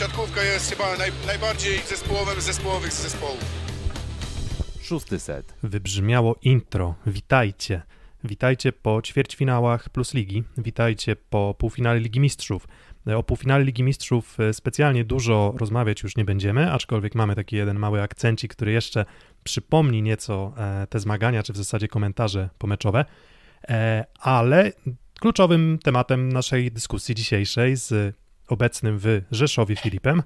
siatkówka jest chyba naj, najbardziej zespołowym z zespołowych z zespołów. Szósty set. Wybrzmiało intro. Witajcie. Witajcie po ćwierćfinałach plus ligi. Witajcie po półfinale Ligi Mistrzów. O półfinale Ligi Mistrzów e, specjalnie dużo rozmawiać już nie będziemy, aczkolwiek mamy taki jeden mały akcencik, który jeszcze przypomni nieco e, te zmagania, czy w zasadzie komentarze pomeczowe. E, ale kluczowym tematem naszej dyskusji dzisiejszej z obecnym w Rzeszowie Filipem.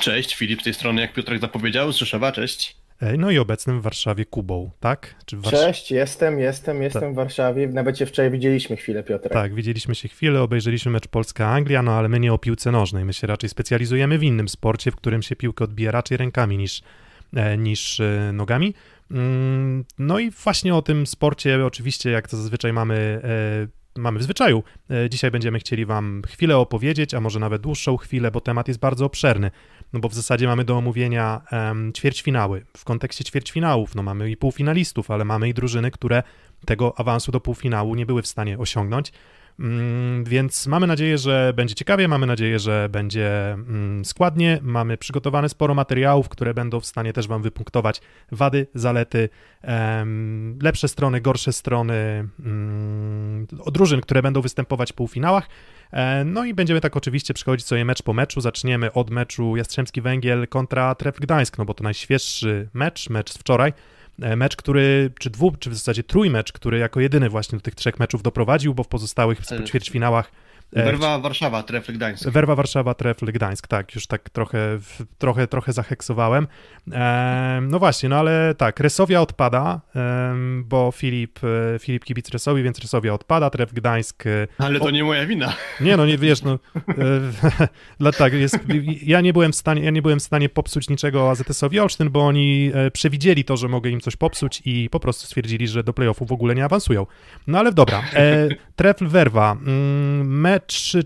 Cześć, Filip z tej strony, jak Piotrek zapowiedział, z Rzeszowa, cześć. No i obecnym w Warszawie Kubą, tak? Warsz... Cześć, jestem, jestem, jestem tak. w Warszawie. Nawet cię wczoraj widzieliśmy chwilę, Piotrek. Tak, widzieliśmy się chwilę, obejrzeliśmy mecz Polska-Anglia, no ale my nie o piłce nożnej. My się raczej specjalizujemy w innym sporcie, w którym się piłkę odbija raczej rękami niż, niż nogami. Mm, no i właśnie o tym sporcie, oczywiście, jak to zazwyczaj mamy mamy w zwyczaju. E, dzisiaj będziemy chcieli Wam chwilę opowiedzieć, a może nawet dłuższą chwilę, bo temat jest bardzo obszerny. No bo w zasadzie mamy do omówienia um, ćwierćfinały. W kontekście ćwierćfinałów, no mamy i półfinalistów, ale mamy i drużyny, które tego awansu do półfinału nie były w stanie osiągnąć. Mm, więc mamy nadzieję, że będzie ciekawie, mamy nadzieję, że będzie mm, składnie. Mamy przygotowane sporo materiałów, które będą w stanie też Wam wypunktować wady, zalety, lepsze strony, gorsze strony mm, drużyn, które będą występować w półfinałach. E, no i będziemy tak oczywiście przechodzić sobie mecz po meczu. Zaczniemy od meczu Jastrzębski Węgiel kontra Tref Gdańsk, no bo to najświeższy mecz, mecz z wczoraj. E, mecz, który, czy dwu, czy w zasadzie trójmecz, który jako jedyny właśnie do tych trzech meczów doprowadził, bo w pozostałych ćwierćfinałach E, Werwa Warszawa, Trefl Gdańsk. Werwa Warszawa, Trefl Gdańsk, tak, już tak trochę, trochę, trochę zaheksowałem. E, no właśnie, no ale tak, Resowia odpada, e, bo Filip, e, Filip kibic Resowi, więc Resowia odpada, Tref Gdańsk... E, ale to nie moja wina. Nie, no nie wiesz, no e, tak, jest, ja nie byłem w stanie, ja nie byłem w stanie popsuć niczego AZS-owi Olsztyn, bo oni przewidzieli to, że mogę im coś popsuć i po prostu stwierdzili, że do playoffu w ogóle nie awansują. No ale dobra, Trefl Werwa, mm, mecz mecz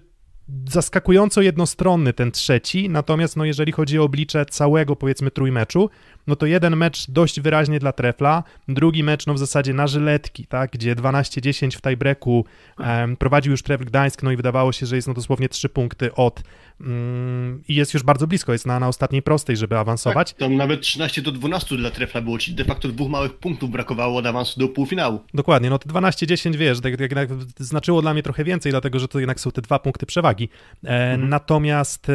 zaskakująco jednostronny ten trzeci, natomiast no jeżeli chodzi o oblicze całego powiedzmy trójmeczu, no to jeden mecz dość wyraźnie dla trefla, drugi mecz no w zasadzie na żyletki, tak, gdzie 12-10 w tiebreaku um, prowadził już Trefl Gdańsk, no i wydawało się, że jest no dosłownie trzy punkty od um, i jest już bardzo blisko, jest na, na ostatniej prostej, żeby awansować. Tak, tam nawet 13 do 12 dla Trefla było, czyli de facto dwóch małych punktów brakowało od awansu do półfinału. Dokładnie, no to 12-10, wiesz, tak, tak, tak, znaczyło dla mnie trochę więcej, dlatego, że to jednak są te dwa punkty przewagi. E, mhm. Natomiast e,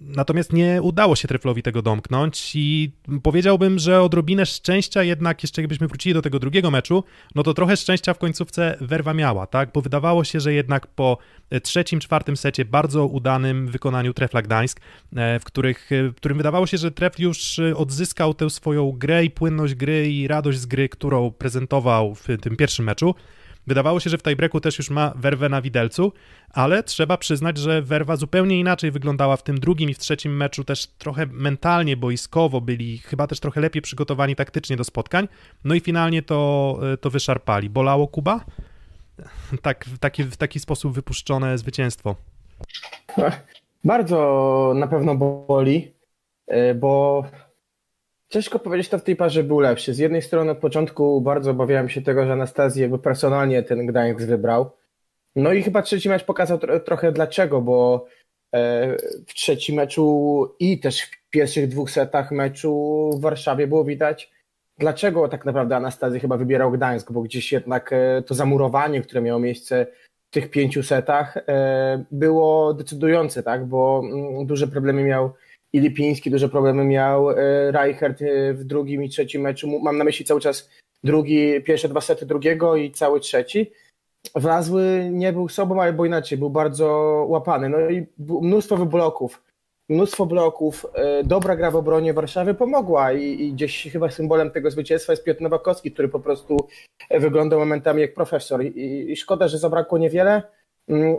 natomiast nie udało się Treflowi tego domknąć i powiedziałbym, że odrobinę szczęścia jednak, jeszcze jakbyśmy wrócili do tego drugiego meczu, no to trochę szczęścia w końcówce Werwa miała, tak? Bo wydawało się, że jednak po e, trzecim, czwartym secie bardzo udanym wykonaniu Trefla Gdańsk, e, w, których, e, w którym wydawało się, że Trefl już odzyskał tę swoją grę i płynność gry i radość z gry, którą prezentował w tym pierwszym meczu, Wydawało się, że w tiebreaku też już ma werwę na widelcu, ale trzeba przyznać, że werwa zupełnie inaczej wyglądała w tym drugim i w trzecim meczu, też trochę mentalnie, boiskowo byli chyba też trochę lepiej przygotowani taktycznie do spotkań, no i finalnie to, e, to wyszarpali. Bolało Kuba? Tak, w taki, w taki sposób wypuszczone zwycięstwo. Bardzo na pewno boli, e, bo Ciężko powiedzieć, kto w tej parze był lepszy. Z jednej strony od początku bardzo obawiałem się tego, że Anastazji jakby personalnie ten Gdańsk wybrał. No i chyba trzeci mecz pokazał trochę dlaczego, bo e, w trzecim meczu i też w pierwszych dwóch setach meczu w Warszawie było widać, dlaczego tak naprawdę Anastazji chyba wybierał Gdańsk, bo gdzieś jednak e, to zamurowanie, które miało miejsce w tych pięciu setach e, było decydujące, tak, bo mm, duże problemy miał i Lipiński duże problemy miał, e, Reichert e, w drugim i trzecim meczu, mam na myśli cały czas drugi, pierwsze dwa sety drugiego i cały trzeci. Wlazły nie był sobą, albo inaczej, był bardzo łapany. No i mnóstwo bloków, mnóstwo bloków, e, dobra gra w obronie Warszawy pomogła i, i gdzieś chyba symbolem tego zwycięstwa jest Piotr Nowakowski, który po prostu wyglądał momentami jak profesor i, i szkoda, że zabrakło niewiele,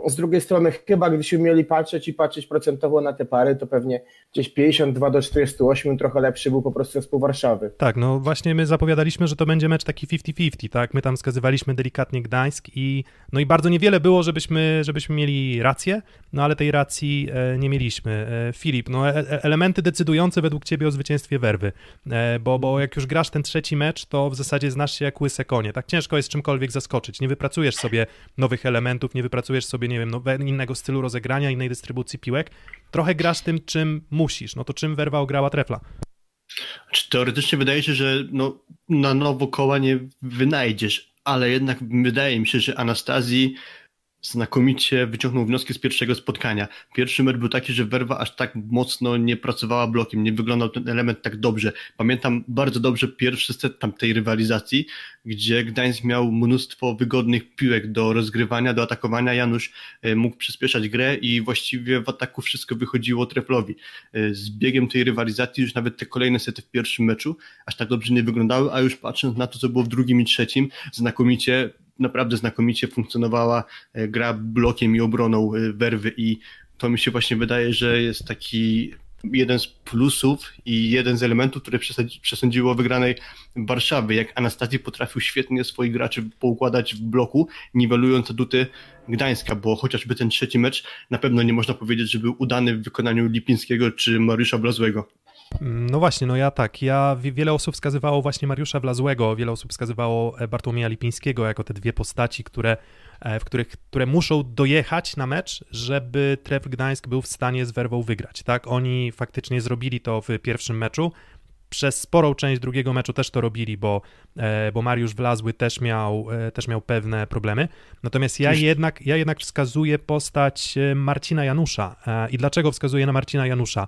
z drugiej strony, chyba gdybyśmy mieli patrzeć i patrzeć procentowo na te pary, to pewnie gdzieś 52 do 48 trochę lepszy był po prostu zespół Warszawy. Tak, no właśnie my zapowiadaliśmy, że to będzie mecz taki 50-50, tak? My tam wskazywaliśmy delikatnie Gdańsk i no i bardzo niewiele było, żebyśmy, żebyśmy mieli rację, no ale tej racji e, nie mieliśmy. E, Filip, no e, elementy decydujące według ciebie o zwycięstwie Werwy, bo, bo jak już grasz ten trzeci mecz, to w zasadzie znasz się jak łyse konie, tak ciężko jest czymkolwiek zaskoczyć, nie wypracujesz sobie nowych elementów, nie wypracujesz potrzebujesz sobie, nie wiem, no, innego stylu rozegrania, innej dystrybucji piłek, trochę grasz tym, czym musisz. No to czym Werwa ograła trefla? Czy teoretycznie wydaje się, że no, na nowo koła nie wynajdziesz, ale jednak wydaje mi się, że Anastazji znakomicie wyciągnął wnioski z pierwszego spotkania. Pierwszy mecz był taki, że Werwa aż tak mocno nie pracowała blokiem, nie wyglądał ten element tak dobrze. Pamiętam bardzo dobrze pierwszy set tam tej rywalizacji, gdzie Gdańsk miał mnóstwo wygodnych piłek do rozgrywania, do atakowania. Janusz e, mógł przyspieszać grę i właściwie w ataku wszystko wychodziło treflowi. E, z biegiem tej rywalizacji już nawet te kolejne sety w pierwszym meczu aż tak dobrze nie wyglądały, a już patrząc na to, co było w drugim i trzecim, znakomicie naprawdę znakomicie funkcjonowała e, gra blokiem i obroną e, werwy i to mi się właśnie wydaje, że jest taki jeden z plusów i jeden z elementów, które przesądziło wygranej Warszawy, jak Anastazji potrafił świetnie swoich graczy poukładać w bloku, niwelując atuty Gdańska, bo chociażby ten trzeci mecz na pewno nie można powiedzieć, że był udany w wykonaniu Lipińskiego czy Mariusza Blazłego. No właśnie, no ja tak. Ja wiele osób wskazywało właśnie Mariusza Wlazłego, wiele osób wskazywało e, Bartłomieja Lipińskiego jako te dwie postaci, które, e, w których, które muszą dojechać na mecz, żeby Tref Gdańsk był w stanie z werwą wygrać. Tak, oni faktycznie zrobili to w pierwszym meczu. Przez sporą część drugiego meczu też to robili, bo, e, bo Mariusz Wlazły też miał, też miał pewne problemy. Natomiast ja jednak, ja jednak wskazuję postać Marcina Janusza. I dlaczego wskazuję na Marcina Janusza?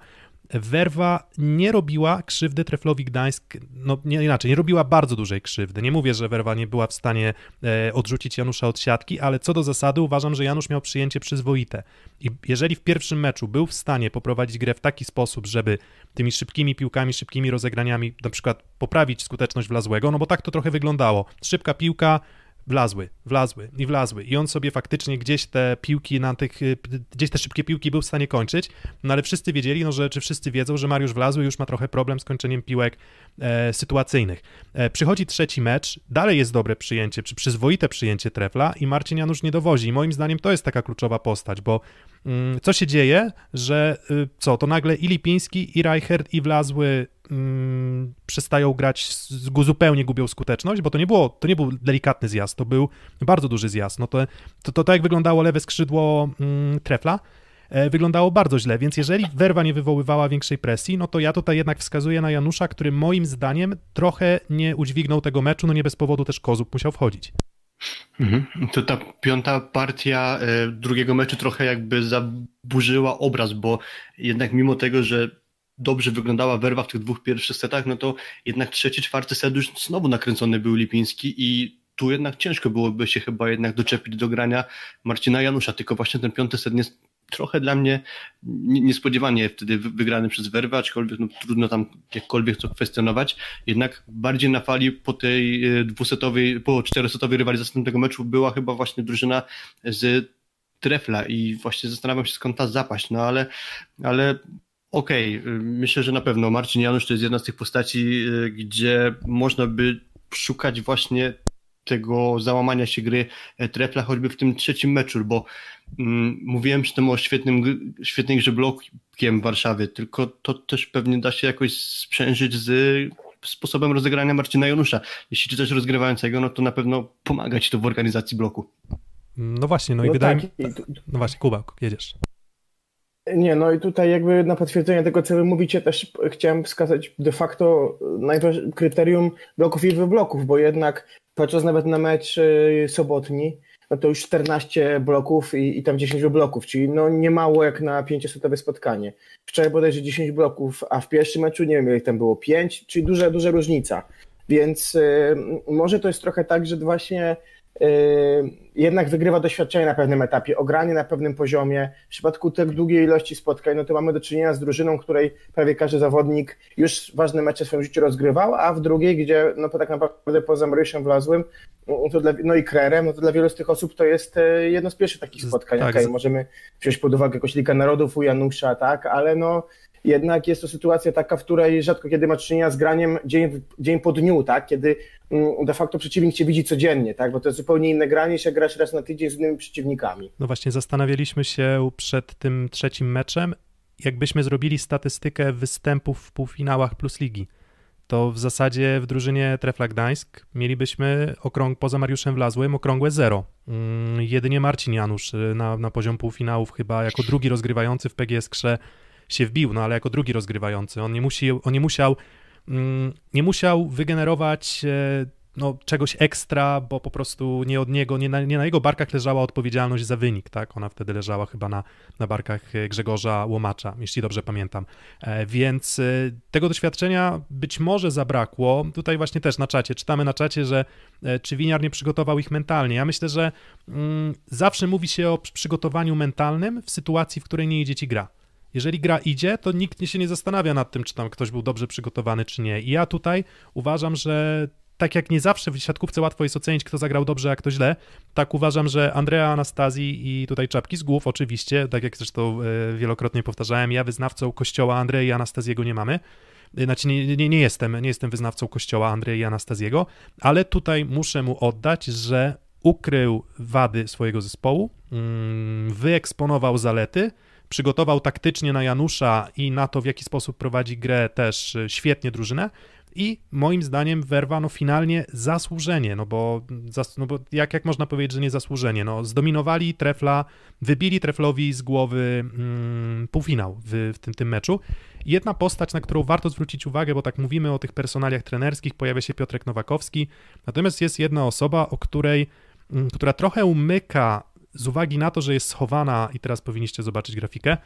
Werwa nie robiła krzywdy Treflowi Gdańsk, no nie inaczej, nie robiła bardzo dużej krzywdy. Nie mówię, że Werwa nie była w stanie e, odrzucić Janusza od siatki, ale co do zasady uważam, że Janusz miał przyjęcie przyzwoite. I jeżeli w pierwszym meczu był w stanie poprowadzić grę w taki sposób, żeby tymi szybkimi piłkami, szybkimi rozegraniami na przykład poprawić skuteczność Wlazłego, no bo tak to trochę wyglądało. Szybka piłka, wlazły, wlazły i wlazły. I on sobie faktycznie gdzieś te piłki na tych, y, gdzieś te szybkie piłki był w stanie kończyć, no ale wszyscy wiedzieli, no że, czy wszyscy wiedzą, że Mariusz Wlazły już ma trochę problem z kończeniem piłek e, sytuacyjnych. E, przychodzi trzeci mecz, dalej jest dobre przyjęcie, czy przyzwoite przyjęcie trefla i Marcin Janusz nie dowozi. I moim zdaniem to jest taka kluczowa postać, bo co się dzieje, że y, co, to nagle i Lipiński, i Reichert, i Wlazły mm, przestają grać, zupełnie gubią skuteczność, bo to nie, było, to nie był delikatny zjazd, to był bardzo duży zjazd. No to, to, to tak jak wyglądało lewe skrzydło mm, trefla, e, wyglądało bardzo źle, więc jeżeli werwa nie wywoływała większej presji, no to ja tutaj jednak wskazuję na Janusza, który moim zdaniem trochę nie udźwignął tego meczu, no nie bez powodu też Kozub musiał wchodzić. Mhm. To ta piąta partia e, drugiego meczu trochę jakby zaburzyła obraz, bo jednak mimo tego, że dobrze wyglądała werwa w tych dwóch pierwszych setach, no to jednak trzeci, czwarty set już znowu nakręcony był Lipiński i tu jednak ciężko byłoby się chyba jednak doczepić do grania Marcina Janusza, tylko właśnie ten piąty set trochę dla mnie niespodziewanie wtedy wygrany przez Werwę, aczkolwiek no, trudno tam jakkolwiek to kwestionować. Jednak bardziej na fali po tej e, dwusetowej, po czterosetowej rywalizacji tego meczu była chyba właśnie drużyna z Trefla i właśnie zastanawiam się skąd ta zapaść, no ale, ale Okej, okay. myślę, że na pewno Marcin Janusz to jest jedna z tych postaci, y, gdzie można by szukać właśnie tego załamania się gry e, trefla, choćby w tym trzecim meczu, bo mm, mówiłem przy tym o świetnym, świetnej grze blokiem Warszawy, tylko to też pewnie da się jakoś sprzężyć z sposobem rozegrania Marcina Janusza. Jeśli czy coś rozgrywającego, no to na pewno pomagać to w organizacji bloku. No właśnie, no, no i wydaje tak. mi No właśnie, Kuba, jedziesz. Nie, no i tutaj jakby na potwierdzenie tego, co wy mówicie, też chciałem wskazać de facto kryterium bloków i wybloków, bo jednak patrząc nawet na mecz sobotni, no to już 14 bloków i, i tam 10 bloków, czyli no nie mało jak na 500 spotkanie. Wczoraj bodajże 10 bloków, a w pierwszym meczu nie wiem ile tam było, 5, czyli duża, duża różnica. Więc y, może to jest trochę tak, że właśnie jednak wygrywa doświadczenie na pewnym etapie, ogranie na pewnym poziomie. W przypadku tak długiej ilości spotkań, no to mamy do czynienia z drużyną, której prawie każdy zawodnik już ważne mecze w swoim życiu rozgrywał, a w drugiej, gdzie no tak naprawdę poza Marysią Wlazłym, no, dla, no i Krerem, no to dla wielu z tych osób to jest e, jedno z pierwszych takich spotkań. Tak, okay, możemy wziąć pod uwagę jakoś Liga Narodów u Janusza, tak, ale no jednak jest to sytuacja taka, w której rzadko kiedy ma czynienia z graniem dzień, dzień po dniu, tak? kiedy mm, de facto przeciwnik cię widzi codziennie, tak? bo to jest zupełnie inne granie jak grasz raz na tydzień z innymi przeciwnikami. No właśnie, zastanawialiśmy się przed tym trzecim meczem, jakbyśmy zrobili statystykę występów w półfinałach plus ligi to w zasadzie w drużynie Trefla Gdańsk mielibyśmy okrąg, poza Mariuszem Wlazłym okrągłe zero. Mm, jedynie Marcin Janusz y, na, na poziom półfinałów chyba jako drugi rozgrywający w PGS Krze się wbił, no ale jako drugi rozgrywający. On nie, musi, on nie musiał mm, nie musiał wygenerować e, no, czegoś ekstra, bo po prostu nie od niego, nie na, nie na jego barkach leżała odpowiedzialność za wynik, tak? Ona wtedy leżała chyba na, na barkach e, Grzegorza Łomacza, jeśli dobrze pamiętam. E, więc tego doświadczenia być może zabrakło. Tutaj właśnie też na czacie, czytamy na czacie, że czy Winiar nie przygotował ich mentalnie. Ja myślę, że mm, zawsze mówi się o przygotowaniu mentalnym w sytuacji, w której nie idzie ci gra. Jeżeli gra idzie, to nikt się nie zastanawia nad tym, czy tam ktoś był dobrze przygotowany, czy nie. I ja tutaj uważam, że tak jak nie zawsze w siatkówce łatwo jest ocenić, kto zagrał dobrze, a kto źle, tak uważam, że Andrea Anastazji i tutaj czapki z głów, oczywiście, tak jak zresztą e, wielokrotnie powtarzałem, ja wyznawcą kościoła Andrei i Anastazjego nie mamy. E, znaczy, nie, nie, nie, jestem, nie jestem wyznawcą kościoła Andrei i Anastazjego, ale tutaj muszę mu oddać, że ukrył wady swojego zespołu, mm, wyeksponował zalety, przygotował taktycznie na Janusza i na to, w jaki sposób prowadzi grę też e, świetnie drużynę. I moim zdaniem Werwa no finalnie zasłużenie, no bo, zas, no bo jak, jak można powiedzieć, że nie zasłużenie? No zdominowali Trefla, wybili Treflowi z głowy mm, półfinał w, w tym, tym meczu. Jedna postać, na którą warto zwrócić uwagę, bo tak mówimy o tych personaliach trenerskich, pojawia się Piotrek Nowakowski, natomiast jest jedna osoba, o której, mm, która trochę umyka z uwagi na to, że jest schowana, i teraz powinniście zobaczyć grafikę,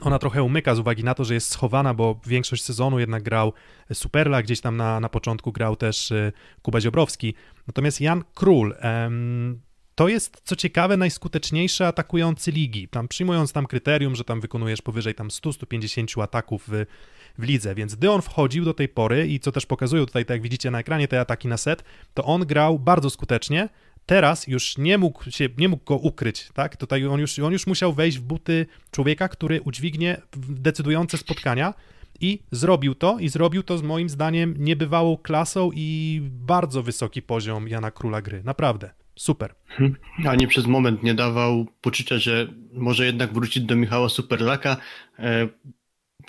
ona trochę umyka z uwagi na to, że jest schowana, bo większość sezonu jednak grał Superla, gdzieś tam na, na początku grał też y, Kuba Ziobrowski. Natomiast Jan Król, em, to jest, co ciekawe, najskuteczniejszy atakujący ligi. Tam przyjmując tam kryterium, że tam wykonujesz powyżej tam 100-150 ataków w, w lidze, więc gdy on wchodził do tej pory i co też pokazują tutaj, tak jak widzicie na ekranie, te ataki na set, to on grał bardzo skutecznie, teraz już nie mógł, się, nie mógł go ukryć, tak? Tutaj on już, on już musiał wejść w buty człowieka, który udźwignie decydujące spotkania i zrobił to i zrobił to z moim zdaniem niebywałą klasą i bardzo wysoki poziom Jana Króla gry, naprawdę. Super. Hmm. A nie przez moment nie dawał poczucia, że może jednak wrócić do Michała Superlaka. E,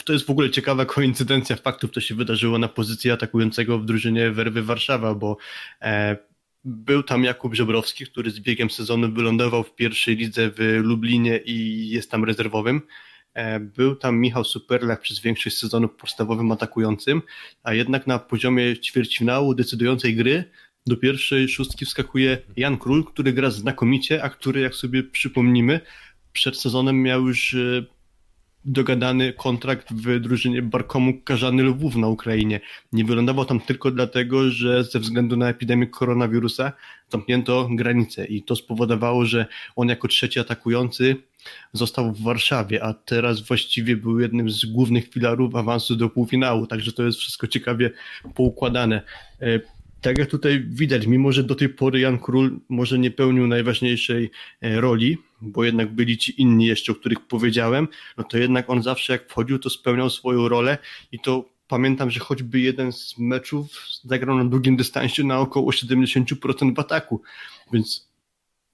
to jest w ogóle ciekawa koincydencja faktów, to się wydarzyło na pozycji atakującego w drużynie Werwy Warszawa, bo e, był tam Jakub Żebrowski, który z biegiem sezonu wylądował w pierwszej lidze w Lublinie i jest tam rezerwowym. E, był tam Michał Superlach przez większość sezonu podstawowym atakującym, a jednak na poziomie ćwierćfinału decydującej gry do pierwszej szóstki wskakuje Jan Król, który gra znakomicie, a który, jak sobie przypomnimy, przed sezonem miał już e, dogadany kontrakt w drużynie Barkomu Karzany Lwów na Ukrainie. Nie wylądował tam tylko dlatego, że ze względu na epidemię koronawirusa zamknięto granice i to spowodowało, że on jako trzeci atakujący został w Warszawie, a teraz właściwie był jednym z głównych filarów awansu do półfinału, także to jest wszystko ciekawie poukładane. Tak jak tutaj widać, mimo że do tej pory Jan Król może nie pełnił najważniejszej e, roli, bo jednak byli ci inni jeszcze, o których powiedziałem, no to jednak on zawsze jak wchodził, to spełniał swoją rolę i to pamiętam, że choćby jeden z meczów zagrał na długim dystansie na około 70% w ataku, więc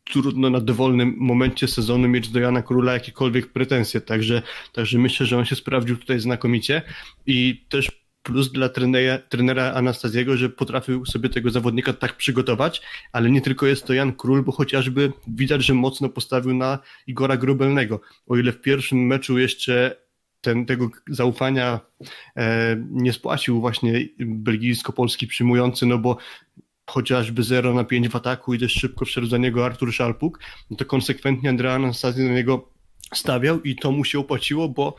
trudno na dowolnym momencie sezonu mieć do Jana Króla jakiekolwiek pretensje, także, także myślę, że on się sprawdził tutaj znakomicie i też plus dla trenera, trenera Anastaziego, że potrafił sobie tego zawodnika tak przygotować, ale nie tylko jest to Jan Król, bo chociażby widać, że mocno postawił na Igora Grubelnego. O ile w pierwszym meczu jeszcze ten, tego zaufania e, nie spłacił właśnie belgijsko-polski przyjmujący, no bo chociażby 0 na 5 w ataku i też szybko wszedł za niego Artur Szalpuk, no to konsekwentnie Andrea Anastazji na niego stawiał i to mu się opłaciło, bo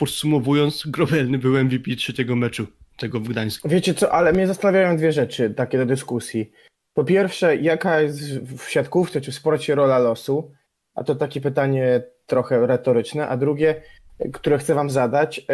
podsumowując, Grobelny był MVP trzeciego meczu tego w Gdańsku. Wiecie co, ale mnie zastanawiają dwie rzeczy takie do dyskusji. Po pierwsze, jaka jest w siatkówce czy w sporcie rola losu? A to takie pytanie trochę retoryczne. A drugie, które chcę wam zadać, e,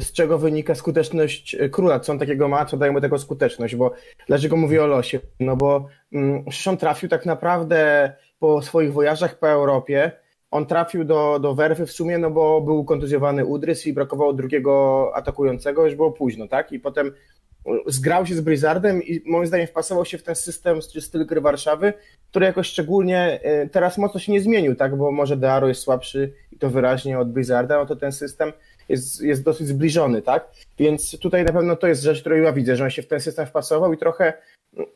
z czego wynika skuteczność króla? Co on takiego ma, co daje mu tego skuteczność? Bo dlaczego mówię o losie? No bo mm, on trafił tak naprawdę po swoich wojażach po Europie, on trafił do, do werwy w sumie, no bo był kontuzjowany Udrys i brakowało drugiego atakującego, już było późno, tak? I potem zgrał się z Blizzardem i moim zdaniem wpasował się w ten system, czy styl gry Warszawy, który jakoś szczególnie e, teraz mocno się nie zmienił, tak? Bo może Dearo jest słabszy i to wyraźnie od Blizzarda, no to ten system jest, jest dosyć zbliżony, tak? Więc tutaj na pewno to jest rzecz, którą ja widzę, że on się w ten system wpasował i trochę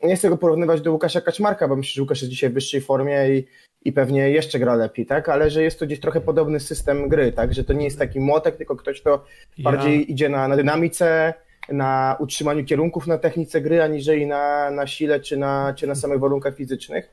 nie chcę go porównywać do Łukasza Kaczmarka, bo myślę, że Łukasz jest dzisiaj w wyższej formie i, i pewnie jeszcze gra lepiej, tak? Ale że jest to gdzieś trochę podobny system gry, tak? Że to nie jest taki młotek, tylko ktoś, kto bardziej ja... idzie na, na dynamice, na utrzymaniu kierunków na technice gry, aniżeli na, na sile czy na, czy na samych warunkach fizycznych.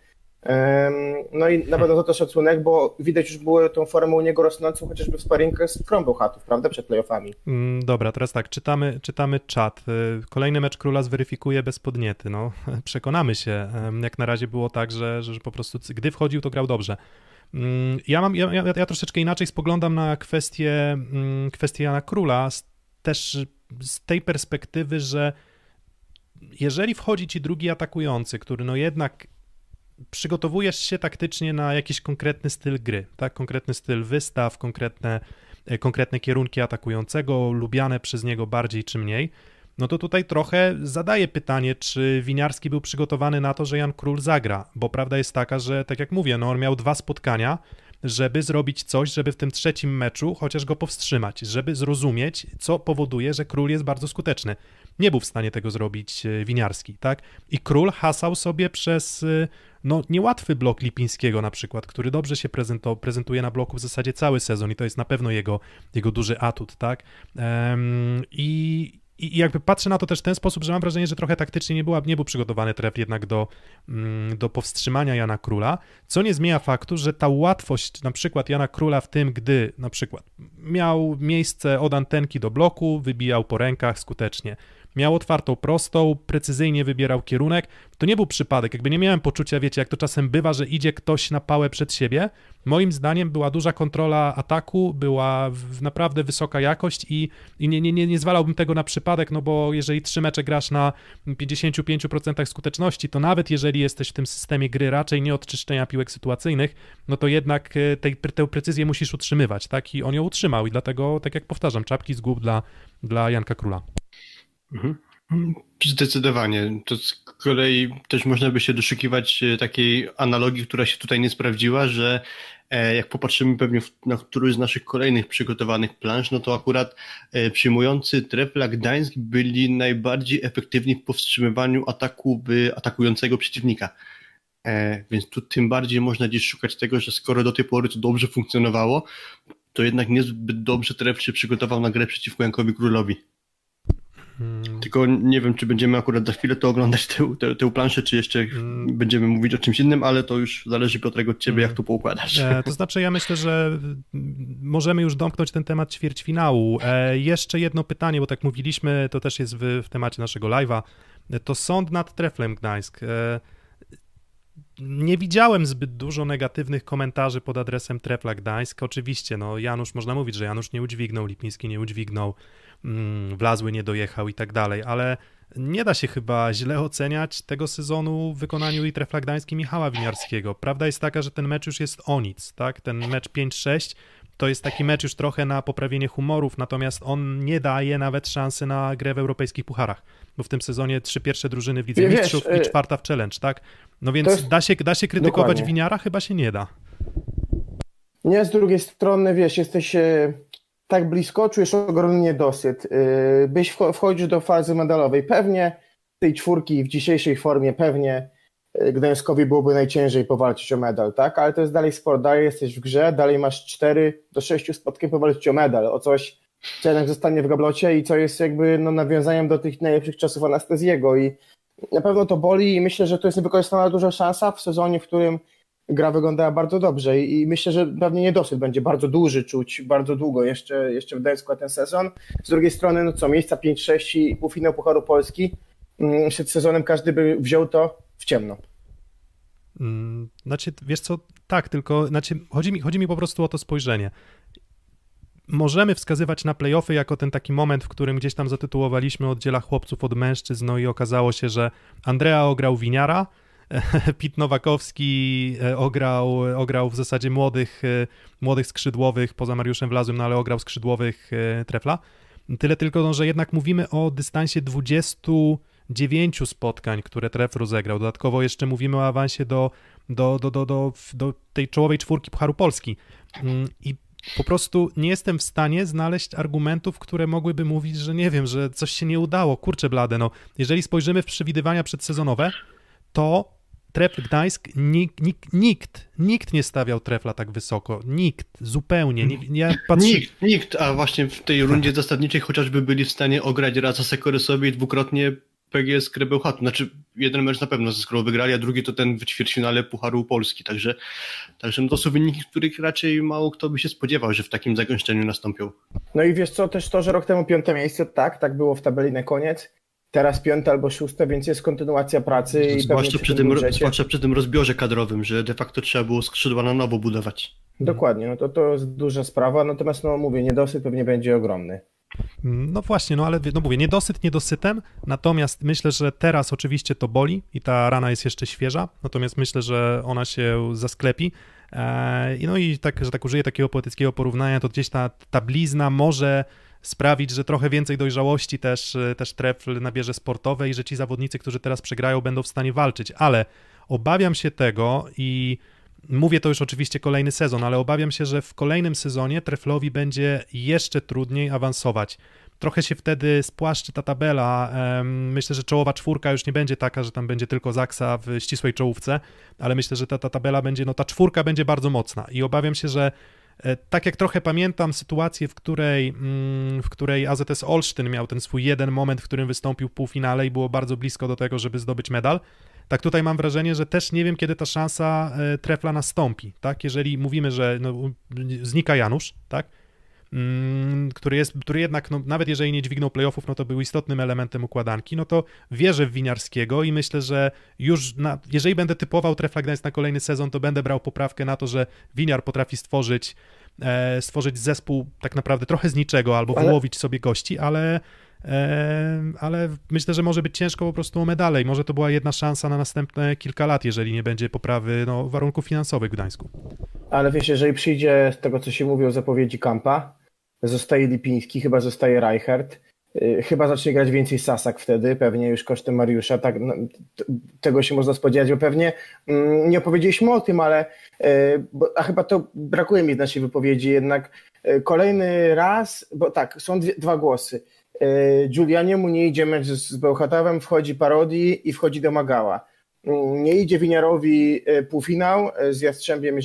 No i na pewno za to szacunek, bo widać już było tą formę u niego rosnącą chociażby w sparingach z Krąbą prawda, przed playoffami. Mm, dobra, teraz tak, czytamy, czytamy czat. Y, kolejny mecz Króla zweryfikuje bez podniety. No, przekonamy się. Jak na razie było tak, że, że po prostu gdy wchodził, to grał dobrze. Mm, ja, mam, ja, ja, ja troszeczkę inaczej spoglądam na kwestię, mm, kwestię Jana Króla, też z tej perspektywy, że jeżeli wchodzi ci drugi atakujący, który no jednak przygotowujesz się taktycznie na jakiś konkretny styl gry, tak? Konkretny styl wystaw, konkretne, e, konkretne kierunki atakującego, lubiane przez niego bardziej czy mniej. No to tutaj trochę zadaję pytanie, czy Winiarski był przygotowany na to, że Jan Król zagra, bo prawda jest taka, że tak jak mówię, no on miał dwa spotkania, żeby zrobić coś, żeby w tym trzecim meczu chociaż go powstrzymać, żeby zrozumieć, co powoduje, że król jest bardzo skuteczny. Nie był w stanie tego zrobić e, Winiarski, tak? I król hasał sobie przez e, no, niełatwy blok Lipińskiego na przykład, który dobrze się prezentuje na bloku w zasadzie cały sezon i to jest na pewno jego, jego duży atut, tak? Um, I i jakby patrzę na to też w ten sposób, że mam wrażenie, że trochę taktycznie nie, była, nie był przygotowany tref jednak do, mm, do powstrzymania Jana Króla, co nie zmienia faktu, że ta łatwość na przykład Jana Króla w tym, gdy na przykład miał miejsce od antenki do bloku, wybijał po rękach skutecznie, miał otwartą prostą, precyzyjnie wybierał kierunek. To nie był przypadek, jakby nie miałem poczucia, wiecie, jak to czasem bywa, że idzie ktoś na pałę przed siebie. Moim zdaniem była duża kontrola ataku, była naprawdę wysoka jakość i, i nie, nie, nie, nie zwalałbym tego na przypadek, no bo jeżeli trzy mecze grasz na 55% skuteczności, to nawet jeżeli jesteś w tym systemie gry raczej nie od czyszczenia piłek sytuacyjnych, no to jednak e, tej, tę precyzję musisz utrzymywać, tak? I on ją utrzymał i dlatego, tak jak powtarzam, czapki z głów dla, dla Janka Króla. Mhm. Zdecydowanie. To z kolei też można by się doszukiwać e, takiej analogii, która się tutaj nie sprawdziła, że e, jak popatrzymy pewnie na któryś z naszych kolejnych przygotowanych plansz, no to akurat e, przyjmujący Trefla Gdańsk byli najbardziej efektywni w powstrzymywaniu ataku atakującego przeciwnika. Więc tu tym bardziej można gdzieś szukać tego, że skoro do tej pory to dobrze funkcjonowało, to jednak niezbyt dobrze Tref się przygotował na grę przeciwko Jankowi Królowi. Hmm. Tylko nie wiem, czy będziemy akurat za chwilę to oglądać, tę, tę, tę planszę, czy jeszcze hmm. będziemy mówić o czymś innym, ale to już zależy, Piotrek, od ciebie, hmm. jak to poukładasz. E, to znaczy, ja myślę, że możemy już domknąć ten temat ćwierćfinału. E, jeszcze jedno pytanie, bo tak mówiliśmy, to też jest w, w temacie naszego live'a. To sąd nad Treflem Gdańsk. E, nie widziałem zbyt dużo negatywnych komentarzy pod adresem Trefla Gdańsk. Oczywiście, no Janusz, można mówić, że Janusz nie udźwignął, Lipiński nie udźwignął, Wlazły nie dojechał i tak dalej, ale nie da się chyba źle oceniać tego sezonu w wykonaniu i Trefla Gdańsk i Michała Winiarskiego. Prawda jest taka, że ten mecz już jest o nic, tak? Ten mecz 5-6 to jest taki mecz już trochę na poprawienie humorów, natomiast on nie daje nawet szansy na grę w europejskich pucharach, bo w tym sezonie trzy pierwsze drużyny w Lidze Mistrzów i y, czwarta w Challenge, tak? No więc jest... da, się, da się krytykować Dokładnie. Winiara? Chyba się nie da. Nie, z drugiej strony, wiesz, jesteś e, tak blisko, czujesz ogromny niedosyt. E, byś wchodzisz do fazy medalowej. Pewnie tej czwórki w dzisiejszej formie, pewnie e, Gdańskowi byłoby najciężej powalczyć o medal, tak? Ale to jest dalej sport, dalej jesteś w grze, dalej masz 4 do 6 spotkań powalczyć o medal, o coś, co jednak zostanie w gablocie i co jest jakby no, nawiązaniem do tych najlepszych czasów Anastezjego i na pewno to boli i myślę, że to jest niewykorzystana duża szansa w sezonie, w którym gra wyglądała bardzo dobrze i myślę, że pewnie niedosyt będzie bardzo duży czuć bardzo długo jeszcze, jeszcze w Gdańsku ten sezon. Z drugiej strony, no co, miejsca 5-6 i półfinał Pucharu Polski, mm, przed sezonem każdy by wziął to w ciemno. Mm, znaczy, wiesz co, tak, tylko znaczy, chodzi, mi, chodzi mi po prostu o to spojrzenie możemy wskazywać na playoffy jako ten taki moment, w którym gdzieś tam zatytułowaliśmy oddziela chłopców od mężczyzn, no i okazało się, że Andrea ograł winiara, Pit Nowakowski e, ograł, ograł w zasadzie młodych, e, młodych skrzydłowych, poza Mariuszem Wlazłym, no ale ograł skrzydłowych e, trefla. Tyle tylko, no, że jednak mówimy o dystansie 29 spotkań, które tref rozegrał. Dodatkowo jeszcze mówimy o awansie do, do, do, do, do, do tej czołowej czwórki Pucharu Polski. Mm, I po prostu nie jestem w stanie znaleźć argumentów, które mogłyby mówić, że nie wiem, że coś się nie udało. Kurczę blade, no. Jeżeli spojrzymy w przewidywania przedsezonowe, to Trefl Gdańsk, nikt, nikt, nikt, nikt nie stawiał Trefla tak wysoko. Nikt, zupełnie. Nie, ja patrzy... Nikt, nikt, a właśnie w tej rundzie zasadniczej chociażby byli w stanie ograć raz Sekorysowi i dwukrotnie PGS Krebełchatu. Znaczy, jeden mecz na pewno ze Skrą wygrali, a drugi to ten w ćwierćfinale Pucharu Polski. Także, także no to są wyniki, których raczej mało kto by się spodziewał, że w takim zagęszczeniu nastąpią. No i wiesz co, też to, że rok temu piąte miejsce, tak, tak było w tabeli na koniec. Teraz piąte albo szóste, więc jest kontynuacja pracy. i zwłaszcza, przy tym, tym zwłaszcza przy tym rozbiorze kadrowym, że de facto trzeba było skrzydła na nowo budować. Dokładnie, no to, to jest duża sprawa, natomiast no mówię, niedosyt pewnie będzie ogromny. No właśnie, no ale no mówię, niedosyt niedosytem, natomiast myślę, że teraz oczywiście to boli i ta rana jest jeszcze świeża, natomiast myślę, że ona się zasklepi. Eee, no i tak, że tak użyję takiego poetyckiego porównania, to gdzieś ta, ta blizna może sprawić, że trochę więcej dojrzałości też, też trefl nabierze sportowe i że ci zawodnicy, którzy teraz przegrają, będą w stanie walczyć, ale obawiam się tego i Mówię to już oczywiście kolejny sezon, ale obawiam się, że w kolejnym sezonie Treflowi będzie jeszcze trudniej awansować. Trochę się wtedy spłaszczy ta tabela. Myślę, że czołowa czwórka już nie będzie taka, że tam będzie tylko Zaksa w ścisłej czołówce, ale myślę, że ta, ta tabela będzie, no ta czwórka będzie bardzo mocna i obawiam się, że e, tak jak trochę pamiętam sytuację, w której, mm, w której AZS Olsztyn miał ten swój jeden moment, w którym wystąpił w półfinale i było bardzo blisko do tego, żeby zdobyć medal, tak tutaj mam wrażenie, że też nie wiem, kiedy ta szansa e, trefla nastąpi, tak? Jeżeli mówimy, że no, znika Janusz, tak? Mm, który, jest, który jednak, no, nawet jeżeli nie dźwignął playoffów, no to był istotnym elementem układanki, no to wierzę w Winiarskiego i myślę, że już, na, jeżeli będę typował Trefla Gdańsk na kolejny sezon, to będę brał poprawkę na to, że Winiar potrafi stworzyć, e, stworzyć zespół tak naprawdę trochę z niczego, albo ale... wyłowić sobie gości, ale ale myślę, że może być ciężko po prostu o medale i może to była jedna szansa na następne kilka lat, jeżeli nie będzie poprawy no, warunków finansowych w Gdańsku. Ale wiesz, jeżeli przyjdzie z tego, co się mówi o zapowiedzi Kampa, zostaje Lipiński, chyba zostaje Reichert, y, chyba zacznie grać więcej Sasak wtedy, pewnie już kosztem Mariusza, tak, no, tego się można spodziewać, bo pewnie mm, nie opowiedzieliśmy o tym, ale y, bo, a chyba to brakuje mi w naszej wypowiedzi, jednak. Y, kolejny raz, bo tak, są dwie, dwa głosy. E, Giulianie mu nie idzie mecz z Bełchatowem, wchodzi Parodi i wchodzi do Magała. Nie idzie Winiarowi e, półfinał e, z Jastrzębiem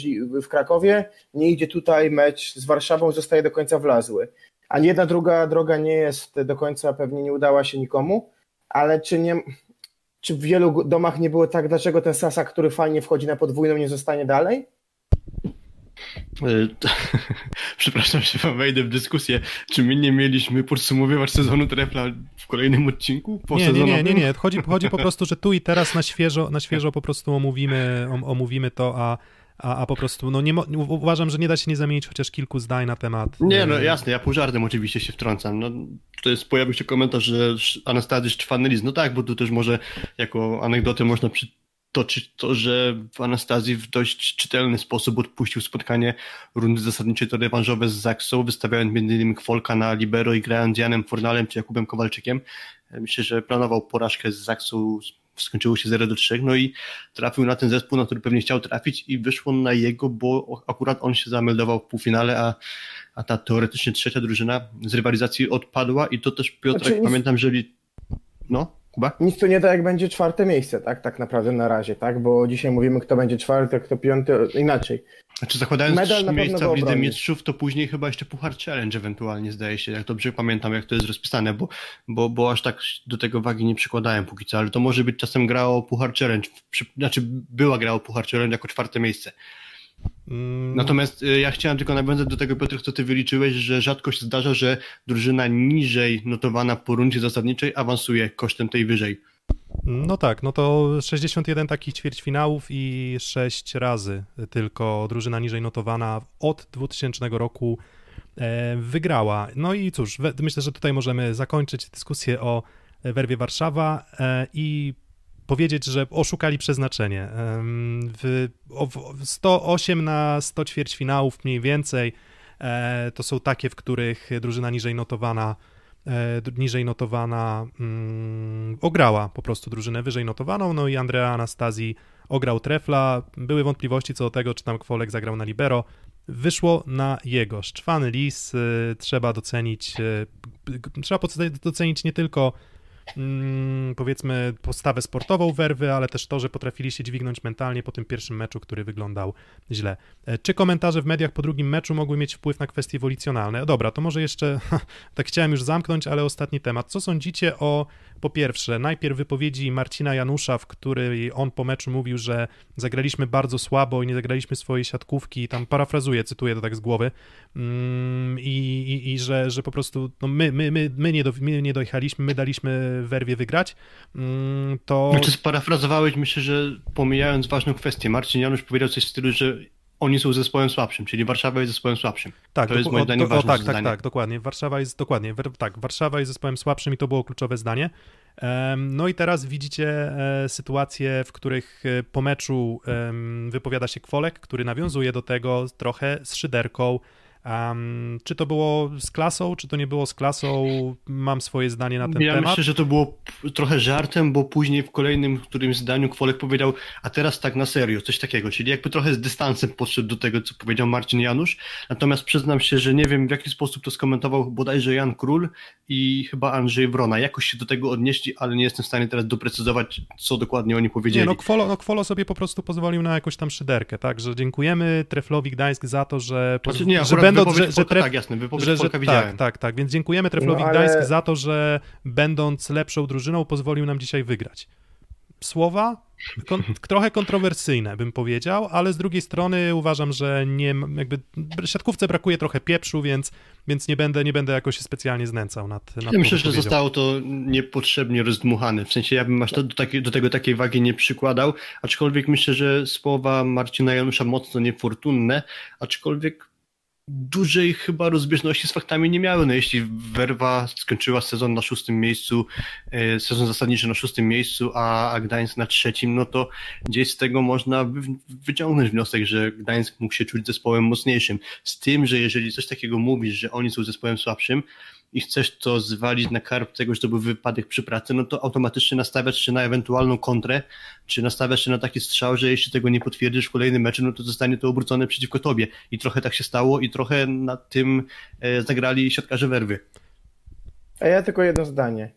w Krakowie, nie idzie tutaj mecz z Warszawą, zostaje do końca wlazły. A jedna druga droga nie jest do końca, pewnie nie udała się nikomu, ale czy nie, czy w wielu domach nie było tak, dlaczego ten Sasa, który fajnie wchodzi na podwójną, nie zostanie dalej? E, przepraszam się, wejdę w dyskusję. Czy my nie mieliśmy podsumowywać sezonu trefla w kolejnym odcinku? Po nie, nie, nie, nie, nie. Chodzi, chodzi po prostu, że tu i teraz na świeżo, na świeżo po prostu omówimy, omówimy to, a, a, a po prostu no nie, uważam, że nie da się nie zamienić chociaż kilku zdań na temat. Nie, no jasne, ja pół żartem oczywiście się wtrącam. No, to jest, pojawił się komentarz, że Anastazjusz czwarny list. No tak, bo tu też może jako anegdotę można przy, toczyć to, że w Anastazji w dość czytelny sposób odpuścił spotkanie rundy zasadniczej to rewanżowe z Zaksą, wystawiając m.in. Kwolka na libero i grając Janem Fornalem czy Jakubem Kowalczykiem. Myślę, że planował porażkę z Zaksą, skończyło się 0 do 3, no i trafił na ten zespół, na który pewnie chciał trafić i wyszło na jego, bo akurat on się zameldował w półfinale, a, a ta teoretycznie trzecia drużyna z rywalizacji odpadła i to też Piotrek, znaczy, pamiętam, że no Kuba? Nic tu nie da, jak będzie czwarte miejsce, tak? Tak naprawdę na razie, tak? Bo dzisiaj mówimy, kto będzie czwarty, kto piąty, inaczej. Znaczy zakładając Medal trzy miejsca w Lidze Mistrzów, to później chyba jeszcze Puchar Challenge ewentualnie zdaje się, jak dobrze pamiętam, jak to jest rozpisane, bo, bo, bo aż tak do tego wagi nie przykładałem póki co, ale to może być czasem grało Puchar Challenge, znaczy była grało Puchar Challenge jako czwarte miejsce. Mm. Natomiast y, ja chciałem tylko nawiązać do tego, Piotr, co ty wyliczyłeś, że rzadko się zdarza, że drużyna niżej notowana po rundzie zasadniczej awansuje kosztem tej wyżej. No tak, no to 61 takich ćwierćfinałów i 6 razy tylko drużyna niżej notowana od 2000 roku e, wygrała. No i cóż, myślę, że tutaj możemy zakończyć dyskusję o Werwie Warszawa e, i powiedzieć, że oszukali przeznaczenie. W 108 na 100 ćwierćfinałów mniej więcej e, to są takie, w których drużyna niżej notowana e, niżej notowana mm, ograła po prostu drużynę wyżej notowaną, no i Andrea Anastazji ograł trefla. Były wątpliwości co do tego, czy tam Kwolek zagrał na libero. Wyszło na jego. Szczwany lis, y, trzeba docenić, trzeba docenić nie tylko mm, powiedzmy postawę sportową werwy, ale też to, że potrafili się dźwignąć mentalnie po tym pierwszym meczu, który wyglądał źle. E, czy komentarze w mediach po drugim meczu mogły mieć wpływ na kwestie wolicjonalne? Dobra, to może jeszcze tak chciałem już zamknąć, ale ostatni temat. Co sądzicie o po pierwsze, najpierw wypowiedzi Marcina Janusza, w której on po meczu mówił, że zagraliśmy bardzo słabo i nie zagraliśmy swojej siatkówki, tam parafrazuję, cytuję to tak z głowy, mm, i, i, i że, że po prostu no my, my, my, my, nie do, my nie dojechaliśmy, my daliśmy werwie wygrać, mm, to... Znaczy sparafrazowałeś, myślę, że pomijając ważną kwestię, Marcin Janusz powiedział coś w stylu, że oni są zespołem słabszym, czyli Warszawa jest zespołem słabszym. Tak, to jest moim zdaniem ważne o, tak, tak, tak, dokładnie. Warszawa jest dokładnie, tak, Warszawa jest zespołem słabszym i to było kluczowe zdanie. No i teraz widzicie e, sytuacje, w których e, po meczu wypowiada się Kwolek, który nawiązuje do tego trochę z szyderką, Um, czy to było z klasą, czy to nie było z klasą, mam swoje zdanie na ten ja temat. Ja myślę, że to było trochę żartem, bo później w kolejnym którymś zdaniu Kwolek powiedział, a teraz tak na serio, coś takiego, czyli jakby trochę z dystansem podszedł do tego, co powiedział Marcin Janusz, natomiast przyznam się, że nie wiem w jaki sposób to skomentował bodajże Jan Król i chyba Andrzej Wrona, jakoś się do tego odnieśli, ale nie jestem w stanie teraz doprecyzować, co dokładnie oni powiedzieli. Nie, no Kwolo, no Kwolo sobie po prostu pozwolił na jakąś tam szyderkę, tak, że dziękujemy Treflowi Gdańsk za to, że, znaczy, nie, że będąc, że, że tref... Tak, jasne, wypowiedź że, że, Tak, tak, tak, więc dziękujemy Treflowi no, ale... Gdańsk za to, że będąc lepszą drużyną pozwolił nam dzisiaj wygrać. Słowa kon trochę kontrowersyjne, bym powiedział, ale z drugiej strony uważam, że nie, jakby siatkówce brakuje trochę pieprzu, więc, więc nie, będę, nie będę jakoś się specjalnie znęcał nad, nad Ja myślę, że zostało to niepotrzebnie rozdmuchane, w sensie ja bym aż do, do, do tego takiej wagi nie przykładał, aczkolwiek myślę, że słowa Marcina Janusza mocno niefortunne, aczkolwiek dużej chyba rozbieżności z faktami nie miały. No jeśli Werwa skończyła sezon na szóstym miejscu, e, sezon zasadniczy na szóstym miejscu, a, Gdańsk na trzecim, no to gdzieś z tego można wyciągnąć wniosek, że Gdańsk mógł się czuć zespołem mocniejszym. Z tym, że jeżeli coś takiego mówisz, że oni są zespołem słabszym, i chcesz to zwalić na karb tego, że to był wypadek przy pracy, no to automatycznie nastawiasz się na ewentualną kontrę, czy nastawiasz się na taki strzał, że jeśli tego nie potwierdzisz w kolejnym meczu, no to zostanie to obrócone przeciwko tobie. I trochę tak się stało i trochę na tym e, zagrali siatkarze werwy. A ja tylko jedno zdanie.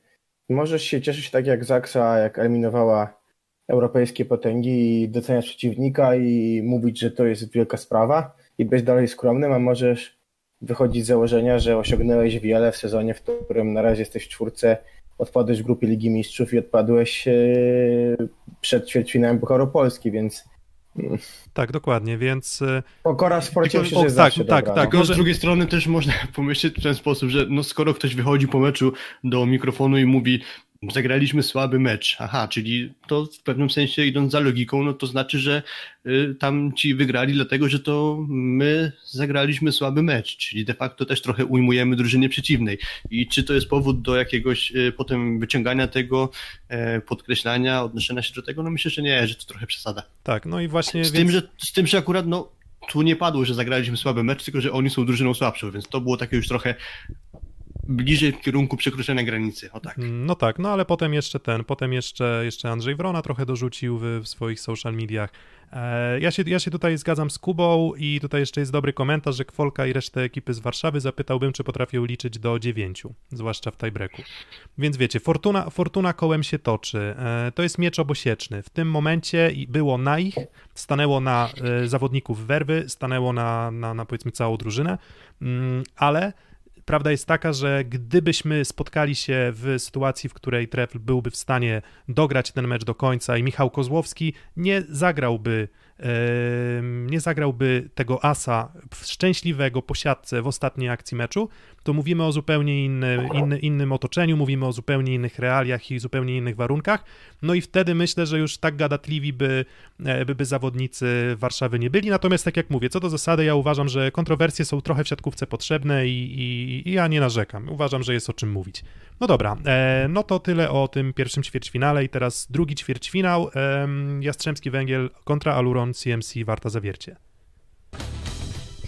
Możesz się cieszyć tak jak Zaksa, jak eliminowała europejskie potęgi i doceniać przeciwnika i mówić, że to jest wielka sprawa i być dalej skromnym, a możesz wychodzi z założenia, że osiągnąłeś wiele w sezonie, w którym na razie jesteś w czwórce, odpadłeś w grupie Ligi Mistrzów i odpadłeś e, przed ćwierćfinałem Pucharu Polski, więc mm. tak, dokładnie, więc... E, Pokora w sporcie myślę, że tak, tak, dobra, tak. No. Z drugiej strony też można pomyśleć w ten sposób, że no skoro ktoś wychodzi po meczu do mikrofonu i mówi zagraliśmy słaby mecz. Aha, czyli to w pewnym sensie idąc za logiką, no to znaczy, że y, tam ci wygrali dlatego, że to my zagraliśmy słaby mecz, czyli de facto też trochę ujmujemy drużynie przeciwnej. I czy to jest powód do jakiegoś y, potem wyciągania tego, y, podkreślania, odnoszenia się do tego? No myślę, że nie, że to trochę przesada. Tak, no i właśnie... Z, więc... tym, że, z tym, że akurat no tu nie padło, że zagraliśmy słaby mecz, tylko że oni są drużyną słabszą, więc to było takie już trochę bliżej w kierunku przekroczenia granicy, o tak. No tak, no ale potem jeszcze ten, potem jeszcze, jeszcze Andrzej Wrona trochę dorzucił w, w swoich social mediach. E, ja, się, ja się tutaj zgadzam z Kubą i tutaj jeszcze jest dobry komentarz, że Kwolka i resztę ekipy z Warszawy zapytałbym, czy potrafią liczyć do dziewięciu, zwłaszcza w tiebreaku. Więc wiecie, fortuna, fortuna kołem się toczy. E, to jest miecz obosieczny. W tym momencie było na ich, stanęło na e, zawodników werwy, stanęło na, na, na powiedzmy całą drużynę, mm, ale prawda jest taka, że gdybyśmy spotkali się w sytuacji, w której Trefl byłby w stanie dograć ten mecz do końca i Michał Kozłowski nie zagrałby nie zagrałby tego asa szczęśliwego po siatce w ostatniej akcji meczu, to mówimy o zupełnie inny, inny, innym otoczeniu, mówimy o zupełnie innych realiach i zupełnie innych warunkach. No i wtedy myślę, że już tak gadatliwi by, e, by, by zawodnicy Warszawy nie byli. Natomiast tak jak mówię, co do zasady, ja uważam, że kontrowersje są trochę w siatkówce potrzebne i, i, i ja nie narzekam. Uważam, że jest o czym mówić. No dobra, e, no to tyle o tym pierwszym ćwierćfinale i teraz drugi ćwierćfinał. Jastrzębski Węgiel kontra Aluron CMC Warta Zawiercie.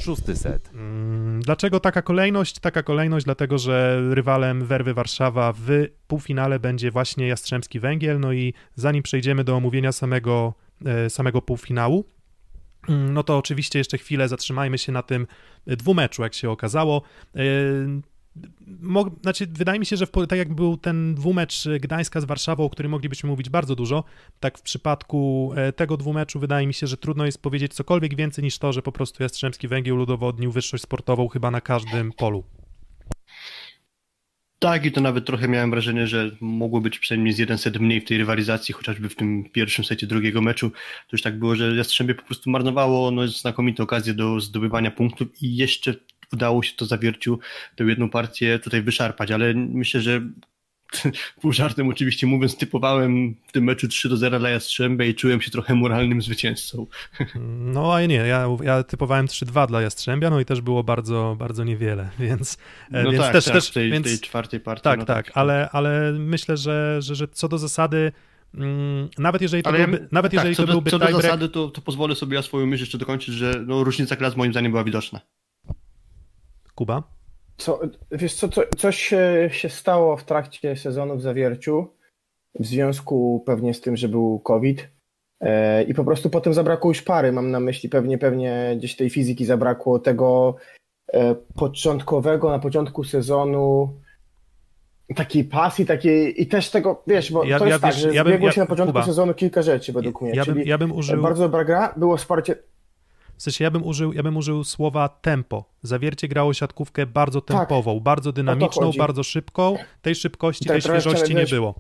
Szósty set. Mm, dlaczego taka kolejność? Taka kolejność, dlatego że rywalem Werwy Warszawa w półfinale będzie właśnie Jastrzębski Węgiel. No i zanim przejdziemy do omówienia samego e, samego półfinału. Mm, no to oczywiście jeszcze chwilę zatrzymajmy się na tym dwumeczu, jak się okazało. E, Mo, znaczy, wydaje mi się, że w, tak jak był ten dwumecz Gdańska z Warszawą, o którym moglibyśmy mówić bardzo dużo, tak w przypadku e, tego dwumeczu wydaje mi się, że trudno jest powiedzieć cokolwiek więcej niż to, że po prostu Jastrzębski Węgiel udowodnił wyższość sportową chyba na każdym polu. Tak, i to nawet trochę miałem wrażenie, że mogło być przynajmniej z jeden set mniej w tej rywalizacji, chociażby w tym pierwszym secie drugiego meczu. To już tak było, że Jastrzębie po prostu marnowało no, znakomite okazje do zdobywania punktów i jeszcze udało się to zawierciu tę jedną partię tutaj wyszarpać, ale myślę, że pół żartem oczywiście mówiąc, typowałem w tym meczu 3 do 0 dla Jastrzębia i czułem się trochę moralnym zwycięzcą. No a nie, ja, ja typowałem 3-2 dla Jastrzębia, no i też było bardzo, bardzo niewiele, więc, no więc tak, też, tak, też w tej, więc, tej czwartej partii. Tak, no tak, tak, ale, ale myślę, że, że, że co do zasady mm, nawet jeżeli to ale byłby, nawet tak, jeżeli co to do, byłby co do zasady, to, to pozwolę sobie ja swoją myśl jeszcze dokończyć, że no, różnica klas moim zdaniem była widoczna. Kuba? Co, wiesz co, co, coś się stało w trakcie sezonu w Zawierciu, w związku pewnie z tym, że był COVID e, i po prostu potem zabrakło już pary, mam na myśli pewnie, pewnie gdzieś tej fizyki zabrakło, tego e, początkowego, na początku sezonu takiej pasji, takiej i też tego, wiesz, bo ja, to jest ja, tak, wiesz, że ja bym, się na początku Kuba, sezonu kilka rzeczy według mnie, ja bym, ja bym użył... bardzo dobra gra, było wsparcie W sensie ja bym użył, ja bym użył słowa tempo. Zawiercie grało siatkówkę bardzo tempową, tak, bardzo dynamiczną, bardzo szybką. Tej szybkości, tak, tej świeżości nie było.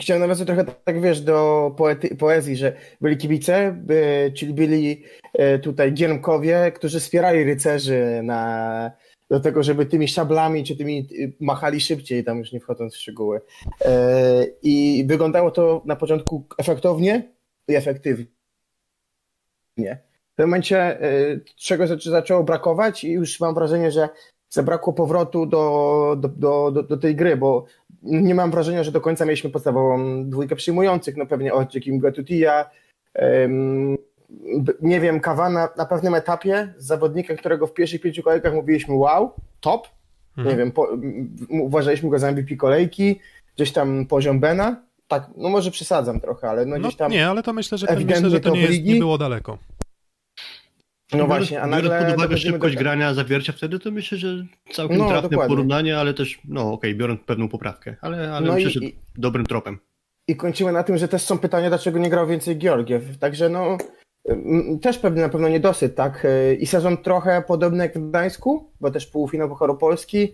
Chciałem nawiązać trochę tak, wiesz, do poety, poezji, że byli kibice, by, czyli byli e, tutaj giermkowie, którzy wspierali rycerzy na, do tego, żeby tymi szablami czy tymi y, machali szybciej, tam już nie wchodząc w szczegóły. E, I wyglądało to na początku efektownie i efektywnie. W tym momencie e, czegoś zaczęło brakować i już mam wrażenie, że zabrakło powrotu do, do, do, do, tej gry, bo nie mam wrażenia, że do końca mieliśmy podstawową dwójkę przyjmujących, no pewnie Kim Gatutija, um, nie wiem, Kawana na pewnym etapie, zawodnika, którego w pierwszych pięciu kolejkach mówiliśmy wow, top, mhm. nie wiem, po, uważaliśmy go za MVP kolejki, gdzieś tam poziom Bena, tak, no może przesadzam trochę, ale no, no gdzieś tam... Nie, ale to myślę, że, ten, myślę, że to, to nie, jest, nie było daleko. No właśnie, a nagle... Biorąc pod uwagę szybkość do... grania zawiercia wtedy, to myślę, że całkiem no, trafne dokładnie. porównanie, ale też, no okej, okay, biorąc pewną poprawkę, ale, ale no myślę, i, że dobrym tropem. I kończymy na tym, że też są pytania, dlaczego nie grał więcej Georgiew, także no też pewnie na pewno niedosyt, tak? I sezon trochę podobny jak w Gdańsku, bo też półfinał Pucharu Polski,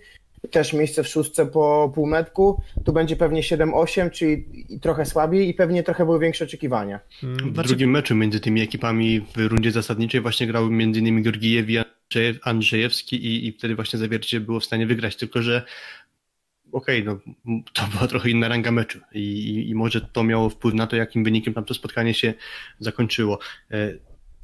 też miejsce w szóstce po półmetku. Tu będzie pewnie 7-8, czyli trochę słabiej i pewnie trochę były większe oczekiwania. W znaczy... drugim meczu między tymi ekipami w rundzie zasadniczej właśnie grał m.in. Georgijew i Andrzejewski i, i wtedy właśnie Zawiercie było w stanie wygrać, tylko że okej, okay, no to była trochę inna ranga meczu i, i, i może to miało wpływ na to, jakim wynikiem tam to spotkanie się zakończyło.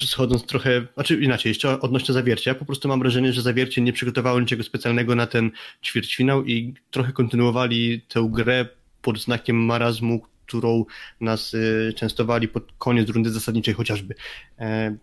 Schodząc trochę, znaczy inaczej, jeszcze odnośnie zawiercia, ja po prostu mam wrażenie, że zawiercie nie przygotowało niczego specjalnego na ten ćwierćfinał i trochę kontynuowali tę grę pod znakiem marazmu, którą nas y, częstowali pod koniec rundy zasadniczej chociażby. E,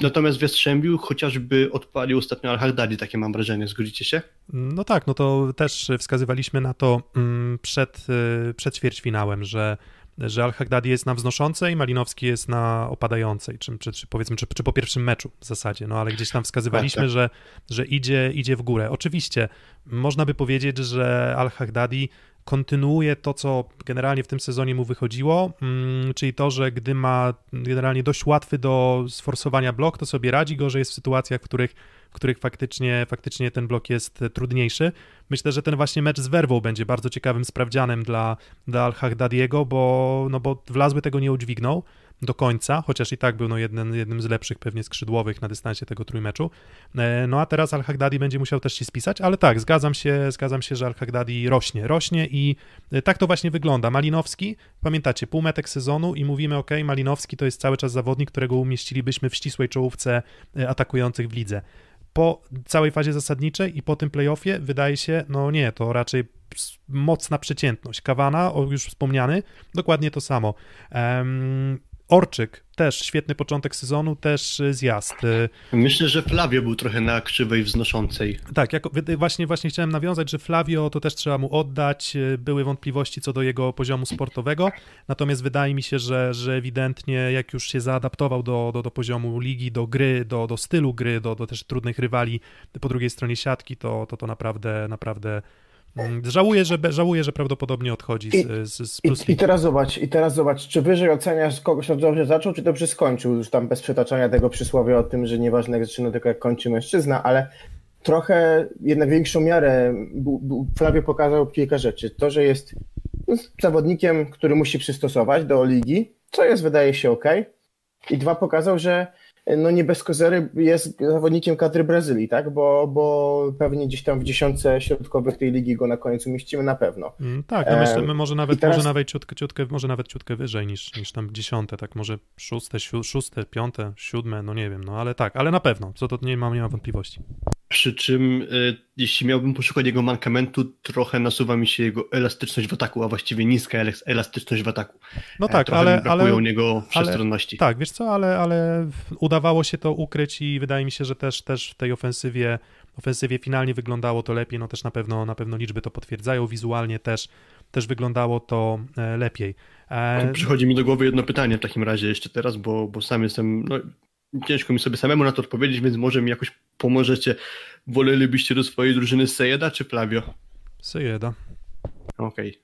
natomiast w Jastrzębiu chociażby odpalił ostatnio Al-Haddadi, takie mam wrażenie, zgodzicie się? No tak, no to też wskazywaliśmy na to mm, przed, y, przed ćwierćfinałem, że że Al-Haghdadi jest na wznoszącej, Malinowski jest na opadającej, czy, czy, czy powiedzmy, czy, czy, po pierwszym meczu w zasadzie, no ale gdzieś tam wskazywaliśmy, tak, tak. Że, że idzie, idzie w górę. Oczywiście można by powiedzieć, że Al-Haghdadi kontynuuje to, co generalnie w tym sezonie mu wychodziło, mm, czyli to, że gdy ma generalnie dość łatwy do sforsowania blok, to sobie radzi, gorzej jest w sytuacjach, w których których faktycznie, faktycznie ten blok jest trudniejszy. Myślę, że ten właśnie mecz z Werwą będzie bardzo ciekawym sprawdzianem dla, dla Al-Haghdadiego, bo, no bo Wlazły tego nie udźwignął do końca, chociaż i tak był no jednym, jednym z lepszych pewnie skrzydłowych na dystansie tego trójmeczu. E, no a teraz Al-Haghdadi będzie musiał też się spisać, ale tak, zgadzam się, zgadzam się, że Al-Haghdadi rośnie, rośnie i e, tak to właśnie wygląda. Malinowski, pamiętacie, półmetek sezonu i mówimy, ok, Malinowski to jest cały czas zawodnik, którego umieścilibyśmy w ścisłej czołówce e, atakujących w lidze po całej fazie zasadniczej i po tym playoffie wydaje się, no nie, to raczej mocna przeciętność. Kawana, już wspomniany, dokładnie to samo. Orczyk, też świetny początek sezonu, też y, zjazd. Y, Myślę, że Flavio był trochę na krzywej wznoszącej. Tak, jako, właśnie, właśnie chciałem nawiązać, że Flavio to też trzeba mu oddać. y, Były wątpliwości co do jego poziomu sportowego, natomiast wydaje mi się, że, że ewidentnie jak już się zaadaptował do, do, do poziomu ligi, do gry, do, do stylu gry, do, do też trudnych rywali po drugiej stronie siatki, to, to, to naprawdę, naprawdę żałuję, że, żałuję, że prawdopodobnie odchodzi z, z, z Plus I, I teraz zobacz, i teraz zobacz, czy wyżej oceniasz kogoś, kto dobrze zaczął, czy dobrze skończył, już tam bez przytaczania tego przysłowia o tym, że nieważne jak zaczyna, tylko jak kończy mężczyzna, ale trochę, jednak większą miarę Flavio pokazał kilka rzeczy. To, że jest zawodnikiem, który musi przystosować do ligi, co jest, wydaje się, ok. I dwa, pokazał, że no nie bez kozery jest zawodnikiem kadry Brazylii, tak? Bo, bo pewnie gdzieś tam w dziesiątce środkowych tej ligi go na końcu mieścimy na pewno. Mm, Tak, no myślę, może nawet, teraz- może nawet ciutkę, ciutkę, może nawet ciutkę wyżej niż, niż tam dziesiąte, tak może szóste, siu, szóste, piąte, siódme, no nie wiem, no ale tak, ale na pewno, co to nie mam, nie mam wątpliwości. Przy czym, y, jeśli miałbym poszukać jego mankamentu, trochę nasuwa mi się jego elastyczność w ataku, a właściwie niska elas- elastyczność w ataku. No E, tak, trochę ale, brakuje ale u niego przestronności. tak, wiesz co, ale, ale udawało się to ukryć i wydaje mi się, że też, też w tej ofensywie, ofensywie finalnie wyglądało to lepiej, no też na pewno, na pewno liczby to potwierdzają, wizualnie też, też wyglądało to e, lepiej. E, Przychodzi mi do głowy jedno pytanie w takim razie jeszcze teraz, bo, bo sam jestem, no ciężko mi sobie samemu na to odpowiedzieć, więc może mi jakoś pomożecie. Wolelibyście do swojej drużyny Sejeda czy Flavio? Sejeda. Okej.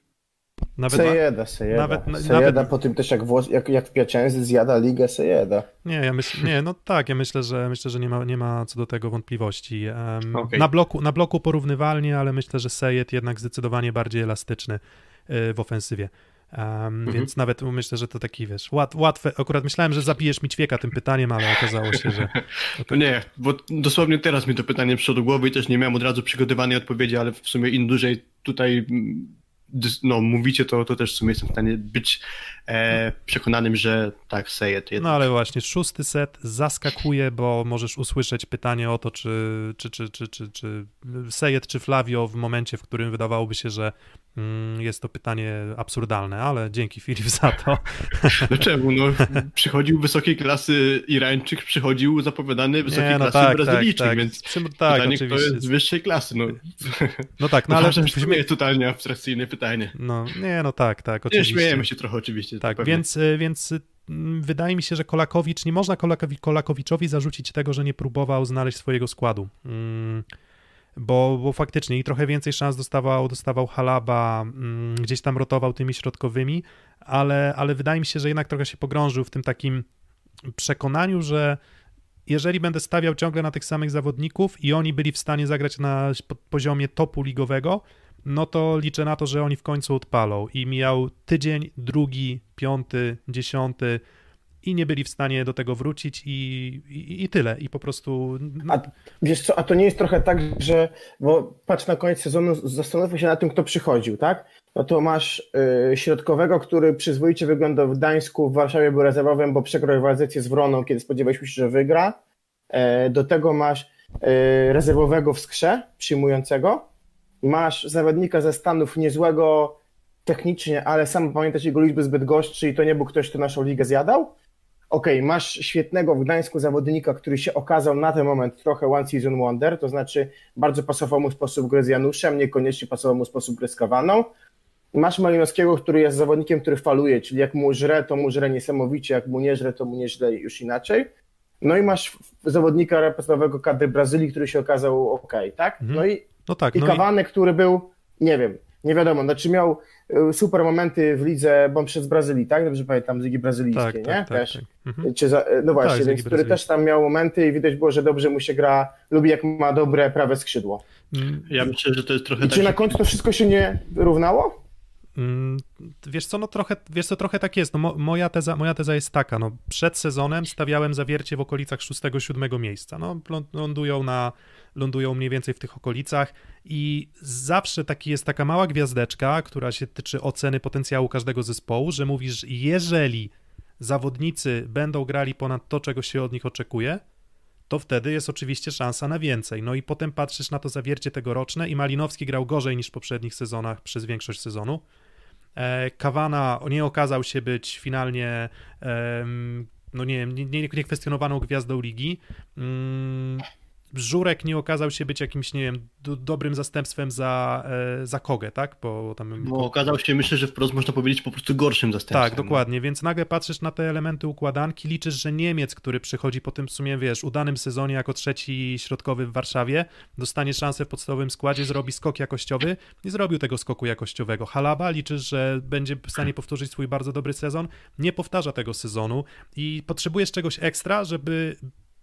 Nawet, Sejeda, Sejeda. nawet- nawet- Sejeda po tym też jak, włos, jak, jak w Piacenzy zjada ligę Sejeda. Nie, ja myślę, nie, no tak, ja myślę, że myślę, że nie ma, nie ma co do tego wątpliwości. Em, Okej. na, bloku, na bloku porównywalnie, ale myślę, że Sejet jednak zdecydowanie bardziej elastyczny y, w ofensywie. Em, Więc nawet myślę, że to taki, wiesz, łat, łatwe, akurat myślałem, że zabijesz mi ćwieka tym pytaniem, ale okazało się, że To nie, bo dosłownie teraz mi to pytanie przyszło głowy i też nie miałem od razu przygotowanej odpowiedzi, ale w sumie im dłużej tutaj mm, no, mówicie, to, to też w sumie jestem w stanie być e, przekonanym, że tak, Sejed no jednak. ale właśnie, szósty set zaskakuje, bo możesz usłyszeć pytanie o to, czy, czy, czy, czy, czy, czy Sejet czy Flavio w momencie, w którym wydawałoby się, że mm, jest to pytanie absurdalne, ale dzięki Filip za to. No czemu? No, przychodził wysokiej klasy Irańczyk, przychodził zapowiadany wysokiej Nie, no klasy tak, Brazylijczyk, tak, tak. więc tak, pytanie, kto oczywiście. jest z wyższej klasy. No, No tak, no no ale w sumie totalnie abstrakcyjne pytanie. no nie, no tak, tak, Nie, oczywiście. śmiejemy się trochę oczywiście. Tak, pewnie. więc, y, więc y, mm, wydaje mi się, że Kolakowicz, nie można Kolakowi, Kolakowiczowi zarzucić tego, że nie próbował znaleźć swojego składu. Mm, Bo, bo faktycznie i trochę więcej szans dostawał, dostawał Halaba, mm, gdzieś tam rotował tymi środkowymi, ale, ale wydaje mi się, że jednak trochę się pogrążył w tym takim przekonaniu, że jeżeli będę stawiał ciągle na tych samych zawodników i oni byli w stanie zagrać na po- poziomie topu ligowego, no to liczę na to, że oni w końcu odpalą. I mijał tydzień, drugi, piąty, dziesiąty i nie byli w stanie do tego wrócić i, i, i tyle. I po prostu. no, A wiesz co, a to nie jest trochę tak, że, bo patrz na koniec sezonu, zastanówmy się na tym, kto przychodził, tak? No to masz y, środkowego, który przyzwoicie wygląda w Gdańsku, w Warszawie był rezerwowym, bo przegrał rywalizację z Wroną, kiedy spodziewaliśmy się, że wygra. E, do tego masz y, rezerwowego w skrze, przyjmującego. Masz zawodnika ze Stanów niezłego technicznie, ale sam pamiętasz jego liczby zbyt goszczy i to nie był ktoś, kto naszą ligę zjadał. Okej, masz świetnego w Gdańsku zawodnika, który się okazał na ten moment trochę one season wonder, to znaczy bardzo pasował mu sposób gry z Januszem, niekoniecznie pasował mu sposób gry z Kawaną. Masz Malinowskiego, który jest zawodnikiem, który faluje, czyli jak mu żre, to mu żre niesamowicie, jak mu nie żre, to mu nie żre już inaczej. No i masz zawodnika reprezentowego kadry Brazylii, który się okazał ok, tak? Mhm. No i no tak, i no i, Kawanek, który był, nie wiem, nie wiadomo, znaczy miał y, super momenty w lidze, bo on przyszedł z Brazylii, tak? Dobrze pamiętam, z Ligi Brazylijskiej, tak, nie? tak, tak, Też. tak. Mhm. Czy za, no właśnie, Tak, z więc Ligi który też tam miał momenty i widać było, że dobrze mu się gra, lubi jak ma dobre prawe skrzydło. Mm, Ja myślę, że to jest trochę I tak, czy na końcu to wszystko się nie równało? Mm, Wiesz co, no trochę, wiesz co, trochę tak jest. No, mo, moja, teza, moja teza jest taka, no przed sezonem stawiałem zawiercie w okolicach 6-7 miejsca. No, lą- lądują, na, lądują mniej więcej w tych okolicach i zawsze taki jest taka mała gwiazdeczka, która się tyczy oceny potencjału każdego zespołu, że mówisz, jeżeli zawodnicy będą grali ponad to, czego się od nich oczekuje, to wtedy jest oczywiście szansa na więcej. No i potem patrzysz na to zawiercie tegoroczne i Malinowski grał gorzej niż w poprzednich sezonach przez większość sezonu. Kawana nie okazał się być finalnie no nie niekwestionowaną nie, nie gwiazdą ligi. Żurek nie okazał się być jakimś, nie wiem, do, dobrym zastępstwem za, e, za Kogę, tak? Bo tam... Bo okazał się, myślę, że wprost można powiedzieć po prostu gorszym zastępstwem. Tak, dokładnie, więc nagle patrzysz na te elementy układanki, liczysz, że Niemiec, który przychodzi po tym w sumie, wiesz, udanym sezonie jako trzeci środkowy w Warszawie, dostanie szansę w podstawowym składzie, zrobi skok jakościowy, nie zrobił tego skoku jakościowego. Halaba liczysz, że będzie w stanie powtórzyć swój bardzo dobry sezon, nie powtarza tego sezonu i potrzebujesz czegoś ekstra, żeby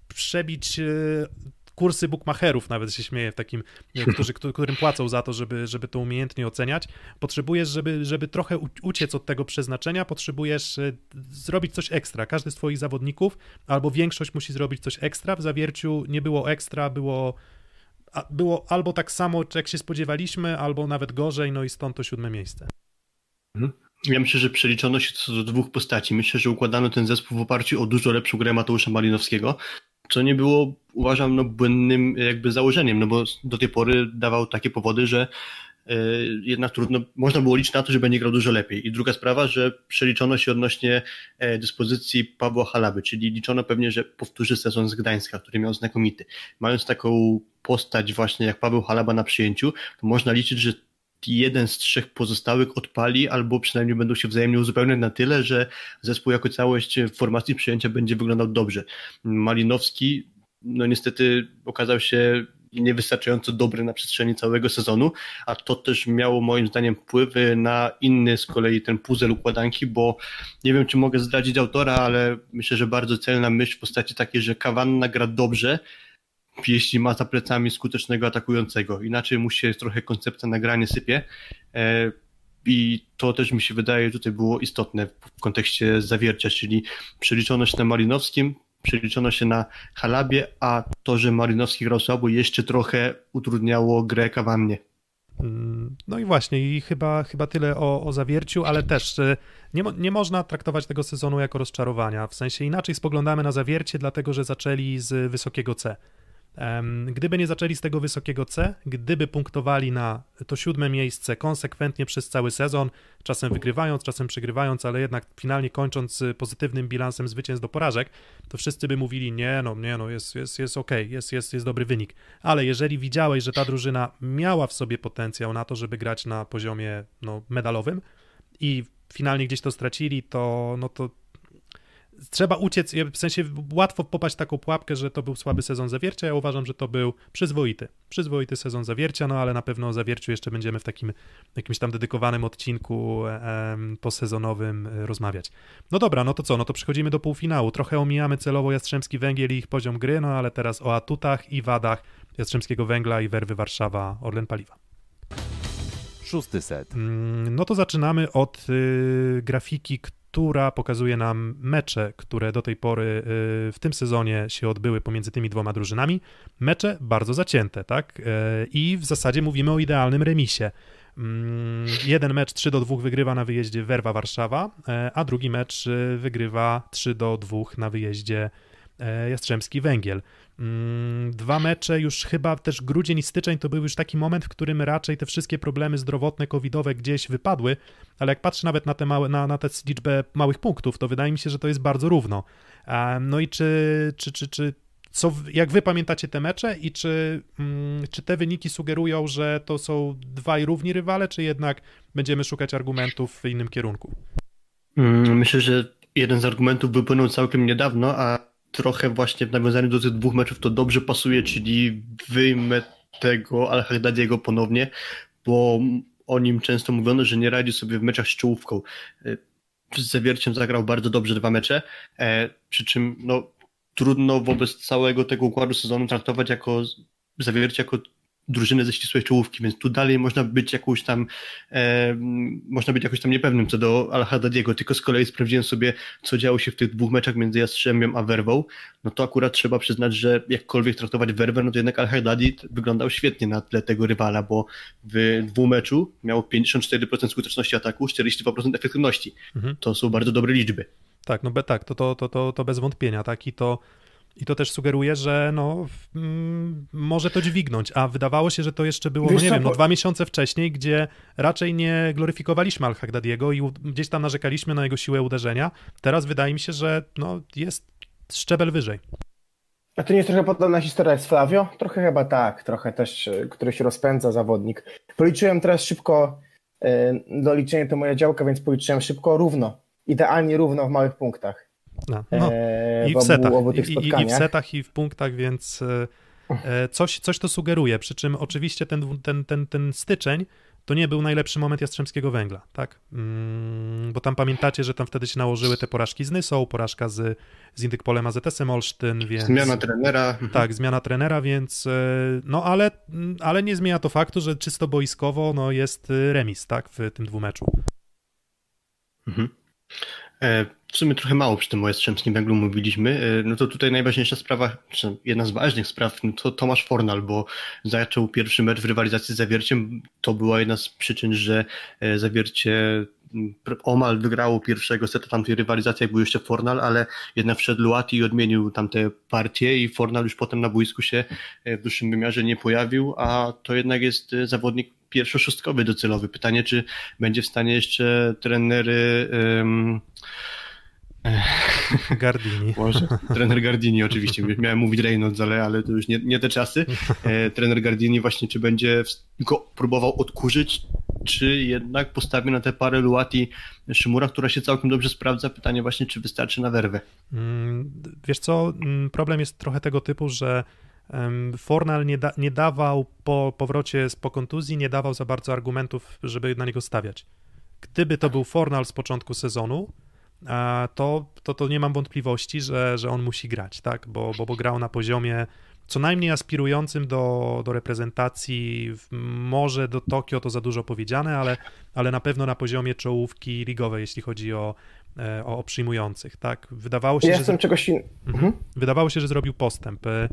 przebić e, kursy bookmacherów, nawet się śmieję w takim, którzy, którym płacą za to, żeby, żeby to umiejętnie oceniać. Potrzebujesz, żeby, żeby trochę uciec od tego przeznaczenia, potrzebujesz e, zrobić coś ekstra. Każdy z twoich zawodników, albo większość musi zrobić coś ekstra. W zawierciu nie było ekstra, było było albo tak samo, jak się spodziewaliśmy, albo nawet gorzej, no i stąd to siódme miejsce. Mhm. Ja myślę, że przeliczono się co do dwóch postaci. Myślę, że układano ten zespół w oparciu o dużo lepszą grę Mateusza Malinowskiego, co nie było, uważam, no, błędnym jakby założeniem, no bo do tej pory dawał takie powody, że y, jednak trudno, można było liczyć na to, że będzie grał dużo lepiej. I druga sprawa, że przeliczono się odnośnie e, dyspozycji Pawła Halaby, czyli liczono pewnie, że powtórzy sezon z Gdańska, który miał znakomity. Mając taką postać właśnie jak Paweł Halaba na przyjęciu, to można liczyć, że jeden z trzech pozostałych odpali, albo przynajmniej będą się wzajemnie uzupełniać na tyle, że zespół jako całość w formacji przyjęcia będzie wyglądał dobrze. Malinowski, no niestety okazał się niewystarczająco dobry na przestrzeni całego sezonu, a to też miało moim zdaniem wpływy na inny z kolei ten puzzle układanki, bo nie wiem, czy mogę zdradzić autora, ale myślę, że bardzo celna myśl w postaci takiej, że Kawanna gra dobrze, jeśli ma za plecami skutecznego atakującego. Inaczej mu się trochę koncepcja nagranie sypie. E, I to też mi się wydaje tutaj było istotne w kontekście zawiercia, czyli przeliczono się na Malinowskim, przeliczono się na Halabie, a to, że Malinowski grał słabo, jeszcze trochę utrudniało grę Kawannie. Mm, no i właśnie, i chyba, chyba tyle o, o zawierciu, ale też e, nie, nie można traktować tego sezonu jako rozczarowania. W sensie inaczej spoglądamy na zawiercie, dlatego że zaczęli z wysokiego C. Gdyby nie zaczęli z tego wysokiego C, gdyby punktowali na to siódme miejsce konsekwentnie przez cały sezon, czasem wygrywając, czasem przegrywając, ale jednak finalnie kończąc pozytywnym bilansem zwycięstw do porażek, to wszyscy by mówili, nie no, nie no, jest, jest, jest okej, okay, jest, jest, jest dobry wynik. Ale jeżeli widziałeś, że ta drużyna miała w sobie potencjał na to, żeby grać na poziomie no, medalowym i finalnie gdzieś to stracili, to, no to trzeba uciec, w sensie łatwo popaść taką pułapkę, że to był słaby sezon zawiercia. Ja uważam, że to był przyzwoity, przyzwoity sezon zawiercia, no ale na pewno o zawierciu jeszcze będziemy w takim jakimś tam dedykowanym odcinku em, posezonowym e, rozmawiać. No dobra, no to co, no to przechodzimy do półfinału. Trochę omijamy celowo Jastrzębski Węgiel i ich poziom gry, no ale teraz o atutach i wadach Jastrzębskiego Węgla i Werwy Warszawa Orlen Paliwa. Szósty set. Mm, no to zaczynamy od y, grafiki, która pokazuje nam mecze, które do tej pory y, w tym sezonie się odbyły pomiędzy tymi dwoma drużynami. Mecze bardzo zacięte, tak? Y, I w zasadzie mówimy o idealnym remisie. Mm, jeden mecz 3 do 2 wygrywa na wyjeździe Werwa Warszawa, y, a drugi mecz wygrywa 3 do 2 na wyjeździe Jastrzębski Węgiel. Mm, dwa mecze, już chyba też grudzień i styczeń to był już taki moment, w którym raczej te wszystkie problemy zdrowotne, covidowe gdzieś wypadły, ale jak patrzę nawet na tę na, na tę liczbę małych punktów, to wydaje mi się, że to jest bardzo równo. No i czy, czy, czy, czy co, jak wy pamiętacie te mecze i czy, mm, czy te wyniki sugerują, że to są dwaj równi rywale, czy jednak będziemy szukać argumentów w innym kierunku? Mm, myślę, że jeden z argumentów wypłynął całkiem niedawno, a trochę właśnie w nawiązaniu do tych dwóch meczów to dobrze pasuje, czyli wyjmę tego Al-Haddadiego ponownie, bo o nim często mówiono, że nie radzi sobie w meczach z czołówką. E, z Zawierciem zagrał bardzo dobrze dwa mecze, e, przy czym no, trudno wobec całego tego układu sezonu traktować jako Zawiercie jako drużyny ze ścisłej czołówki, więc tu dalej można być jakąś tam e, można być jakoś tam niepewnym co do Al-Haddadiego, tylko z kolei sprawdziłem sobie, co działo się w tych dwóch meczach między Jastrzębiem a Werwą, no to akurat trzeba przyznać, że jakkolwiek traktować Werwę, no to jednak Al-Haddadi wyglądał świetnie na tle tego rywala, bo w dwóch meczu miał 54% skuteczności ataku, 42% efektywności. Mhm. To są bardzo dobre liczby. Tak, no be, tak, to, to, to, to, to bez wątpienia, tak, i to I to też sugeruje, że no, mm, może to dźwignąć, a wydawało się, że to jeszcze było, no Wiesz nie co, wiem, no bo- dwa miesiące wcześniej, gdzie raczej nie gloryfikowaliśmy Al-Hagdadiego i gdzieś tam narzekaliśmy na jego siłę uderzenia. Teraz wydaje mi się, że no, jest szczebel wyżej. A to nie jest trochę podobna historia z Flavio? Trochę chyba tak, trochę też, y, który się rozpędza zawodnik. Policzyłem teraz szybko, y, doliczenie to moja działka, więc policzyłem szybko równo. Idealnie równo w małych punktach. No, no. e, I w setach, obu, obu i, w spotkaniach. setach, i w punktach, więc e, e, coś, coś to sugeruje. Przy czym oczywiście ten, ten, ten, ten styczeń to nie był najlepszy moment Jastrzębskiego Węgla, tak? Mm, bo tam pamiętacie, że tam wtedy się nałożyły te porażki z Nysą, porażka z, z Indykpolem AZS-em Olsztyn, więc... Zmiana trenera. Tak, zmiana trenera, więc no ale, ale nie zmienia to faktu, że czysto boiskowo no, jest remis, tak, w tym dwumeczu. Mhm. W sumie trochę mało przy tym o Jastrzębskim Węglu mówiliśmy. E, No to tutaj najważniejsza sprawa, czy jedna z ważnych spraw, no to Tomasz Fornal, bo zaczął pierwszy mecz w rywalizacji z Zawierciem. To była jedna z przyczyn, że e, Zawiercie omal wygrało pierwszego seta tamtej rywalizacji, jak był jeszcze Fornal, ale jednak wszedł Luati i odmienił tamte partie i Fornal już potem na boisku się e, w dłuższym wymiarze nie pojawił, a to jednak jest zawodnik pierwszoszostkowy docelowy. Pytanie, czy będzie w stanie jeszcze trenery um, Gardini. może, trener Gardini oczywiście, miałem mówić Reynolds, ale, ale to już nie, nie te czasy. E, trener Gardini właśnie, czy będzie go próbował odkurzyć, czy jednak postawi na tę parę Luati Szymura, która się całkiem dobrze sprawdza. Pytanie właśnie, czy wystarczy na werwę. Mm, Wiesz co, mm, problem jest trochę tego typu, że Fornal nie, da, nie dawał po powrocie z po kontuzji, nie dawał za bardzo argumentów, żeby na niego stawiać. Gdyby to był Fornal z początku sezonu, to, to, to nie mam wątpliwości, że, że on musi grać, tak? Bo, bo, bo grał na poziomie co najmniej aspirującym do, do reprezentacji, w- może do Tokio to za dużo powiedziane, ale, ale na pewno na poziomie czołówki ligowej, jeśli chodzi o, e, o, o przyjmujących, tak? Wydawało się, Ja że... jestem czegoś in... mhm. Wydawało się, że zrobił postęp. E,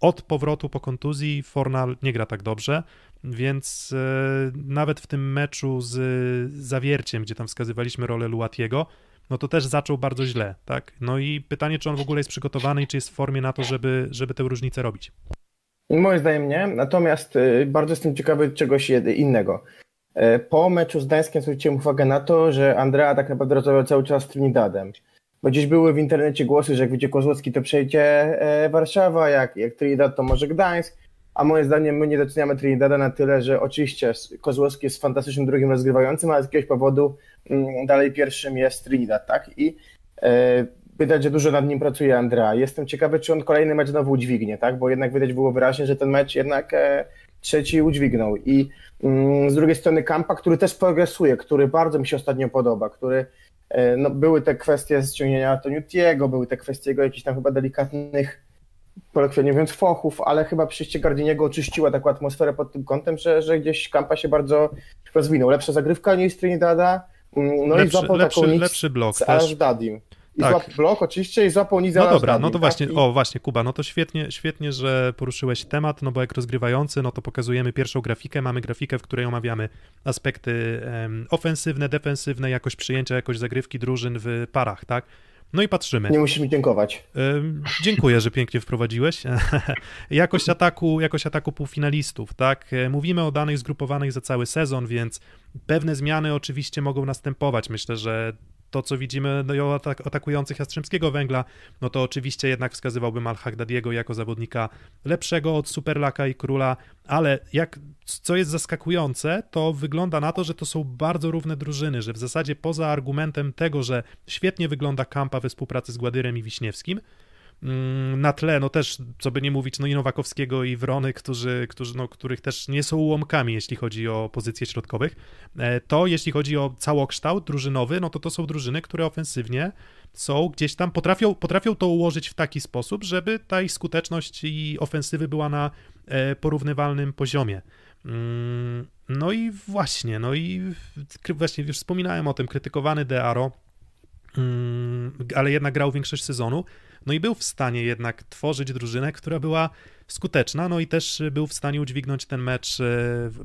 Od powrotu po kontuzji Fornal nie gra tak dobrze, więc e, nawet w tym meczu z Zawierciem, gdzie tam wskazywaliśmy rolę Luatiego, no to też zaczął bardzo źle, tak? No i pytanie, czy on w ogóle jest przygotowany i czy jest w formie na to, żeby, żeby tę różnicę robić. Moim zdaniem nie, natomiast y, bardzo jestem ciekawy czegoś innego. E, Po meczu z Gdańskiem zwróciłem uwagę na to, że Andrea tak naprawdę rozmawiał cały czas z Trinidadem. Bo gdzieś były w internecie głosy, że jak wyjdzie Kozłowski, to przejdzie e, Warszawa, jak, jak Trinidad, to może Gdańsk. A moim zdaniem my nie doceniamy Trinidada na tyle, że oczywiście Kozłowski jest fantastycznym drugim rozgrywającym, ale z jakiegoś powodu mm, dalej pierwszym jest Trinidad, tak? I e, widać, że dużo nad nim pracuje Andrea. Jestem ciekawy, czy on kolejny mecz znowu udźwignie, tak? Bo jednak widać było wyraźnie, że ten mecz jednak e, trzeci udźwignął. I mm, z drugiej strony Kampa, który też progresuje, który bardzo mi się ostatnio podoba, który e, no, były te kwestie ściągnięcia Antoniutiego, były te kwestie jego jakichś tam chyba delikatnych kolokwialnie mówiąc fochów, ale chyba przyjście Gardiniego oczyściła taką atmosferę pod tym kątem, że, że gdzieś Kampa się bardzo rozwinął. Lepsza zagrywka niż Trinidada, mm, no i Lepszy- złapał lepszy- taką lepszy blok z też. Al-Dadim. I Tak. złapał blok oczywiście i złapał nic No dobra, no to tak? właśnie, I- o właśnie Kuba, no to świetnie, świetnie, że poruszyłeś temat, no bo jak rozgrywający, no to pokazujemy pierwszą grafikę, mamy grafikę, w której omawiamy aspekty ofensywne, defensywne, jakość przyjęcia, jakość zagrywki drużyn w parach, tak? No i patrzymy. Nie musisz mi dziękować. Dziękuję, że pięknie wprowadziłeś. jakość ataku, jakość ataku półfinalistów, tak? E, Mówimy o danych zgrupowanych za cały sezon, więc pewne zmiany oczywiście mogą następować. Myślę, że to, co widzimy no, atak- atakujących Jastrzębskiego Węgla, no to oczywiście jednak wskazywałbym Al-Hagdadiego jako zawodnika lepszego od Superlaka i Króla, ale jak, co jest zaskakujące, to wygląda na to, że to są bardzo równe drużyny, że w zasadzie poza argumentem tego, że świetnie wygląda Kampa we współpracy z Gładyrem i Wiśniewskim, na tle, no też, co by nie mówić, no i Nowakowskiego i Wrony, którzy, którzy, no, których też nie są ułomkami, jeśli chodzi o pozycje środkowych, e, to jeśli chodzi o całokształt drużynowy, no to to są drużyny, które ofensywnie są gdzieś tam, potrafią, potrafią to ułożyć w taki sposób, żeby ta ich skuteczność i ofensywy była na e, porównywalnym poziomie. Mm, No i właśnie, no i właśnie już wspominałem o tym, krytykowany Dearo, mm, ale jednak grał większość sezonu. No i był w stanie jednak tworzyć drużynę, która była skuteczna, no i też był w stanie udźwignąć ten mecz, e,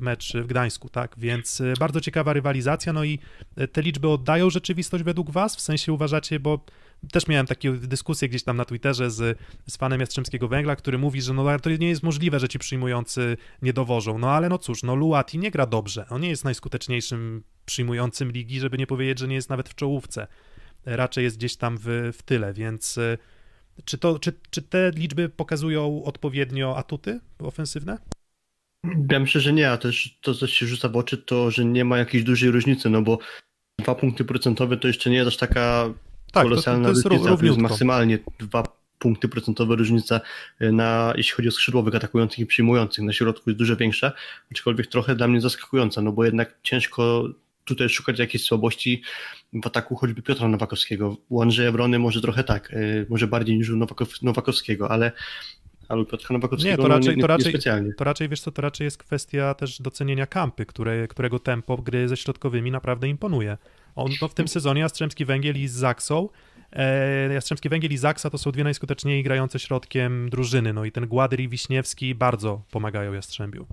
mecz w Gdańsku, tak, więc e, bardzo ciekawa rywalizacja, no i te liczby oddają rzeczywistość według was, w sensie uważacie, bo też miałem takie dyskusje gdzieś tam na Twitterze z, z fanem Jastrzębskiego Węgla, który mówi, że no to nie jest możliwe, że ci przyjmujący nie dowożą, no ale no cóż, no Luati nie gra dobrze, on nie jest najskuteczniejszym przyjmującym ligi, żeby nie powiedzieć, że nie jest nawet w czołówce, raczej jest gdzieś tam w, w tyle, więc czy, to, czy, czy te liczby pokazują odpowiednio atuty ofensywne? Ja myślę, że nie, a też to, co się rzuca w oczy, to, że nie ma jakiejś dużej różnicy, no bo dwa punkty procentowe to jeszcze nie jest aż taka tak, kolosalna to, to różnica, to jest maksymalnie dwa punkty procentowe różnica e, na, jeśli chodzi o skrzydłowych atakujących i przyjmujących. Na środku jest dużo większa, aczkolwiek trochę dla mnie zaskakująca, no bo jednak ciężko tutaj szukać jakiejś słabości w ataku choćby Piotra Nowakowskiego. U Andrzeja Wrony może trochę tak, e, może bardziej niż u Nowakowskiego, ale ale Piotra Nowakowskiego nie, to raczej, no, nie, to, raczej, nie to raczej, wiesz co, to raczej jest kwestia też docenienia kampy, które, którego tempo gry ze środkowymi naprawdę imponuje. On no, w tym sezonie Jastrzębski Węgiel i z Zaksą e, Jastrzębski Węgiel i Zaksa to są dwie najskuteczniej grające środkiem drużyny, no i ten Gładyr i Wiśniewski bardzo pomagają Jastrzębiu.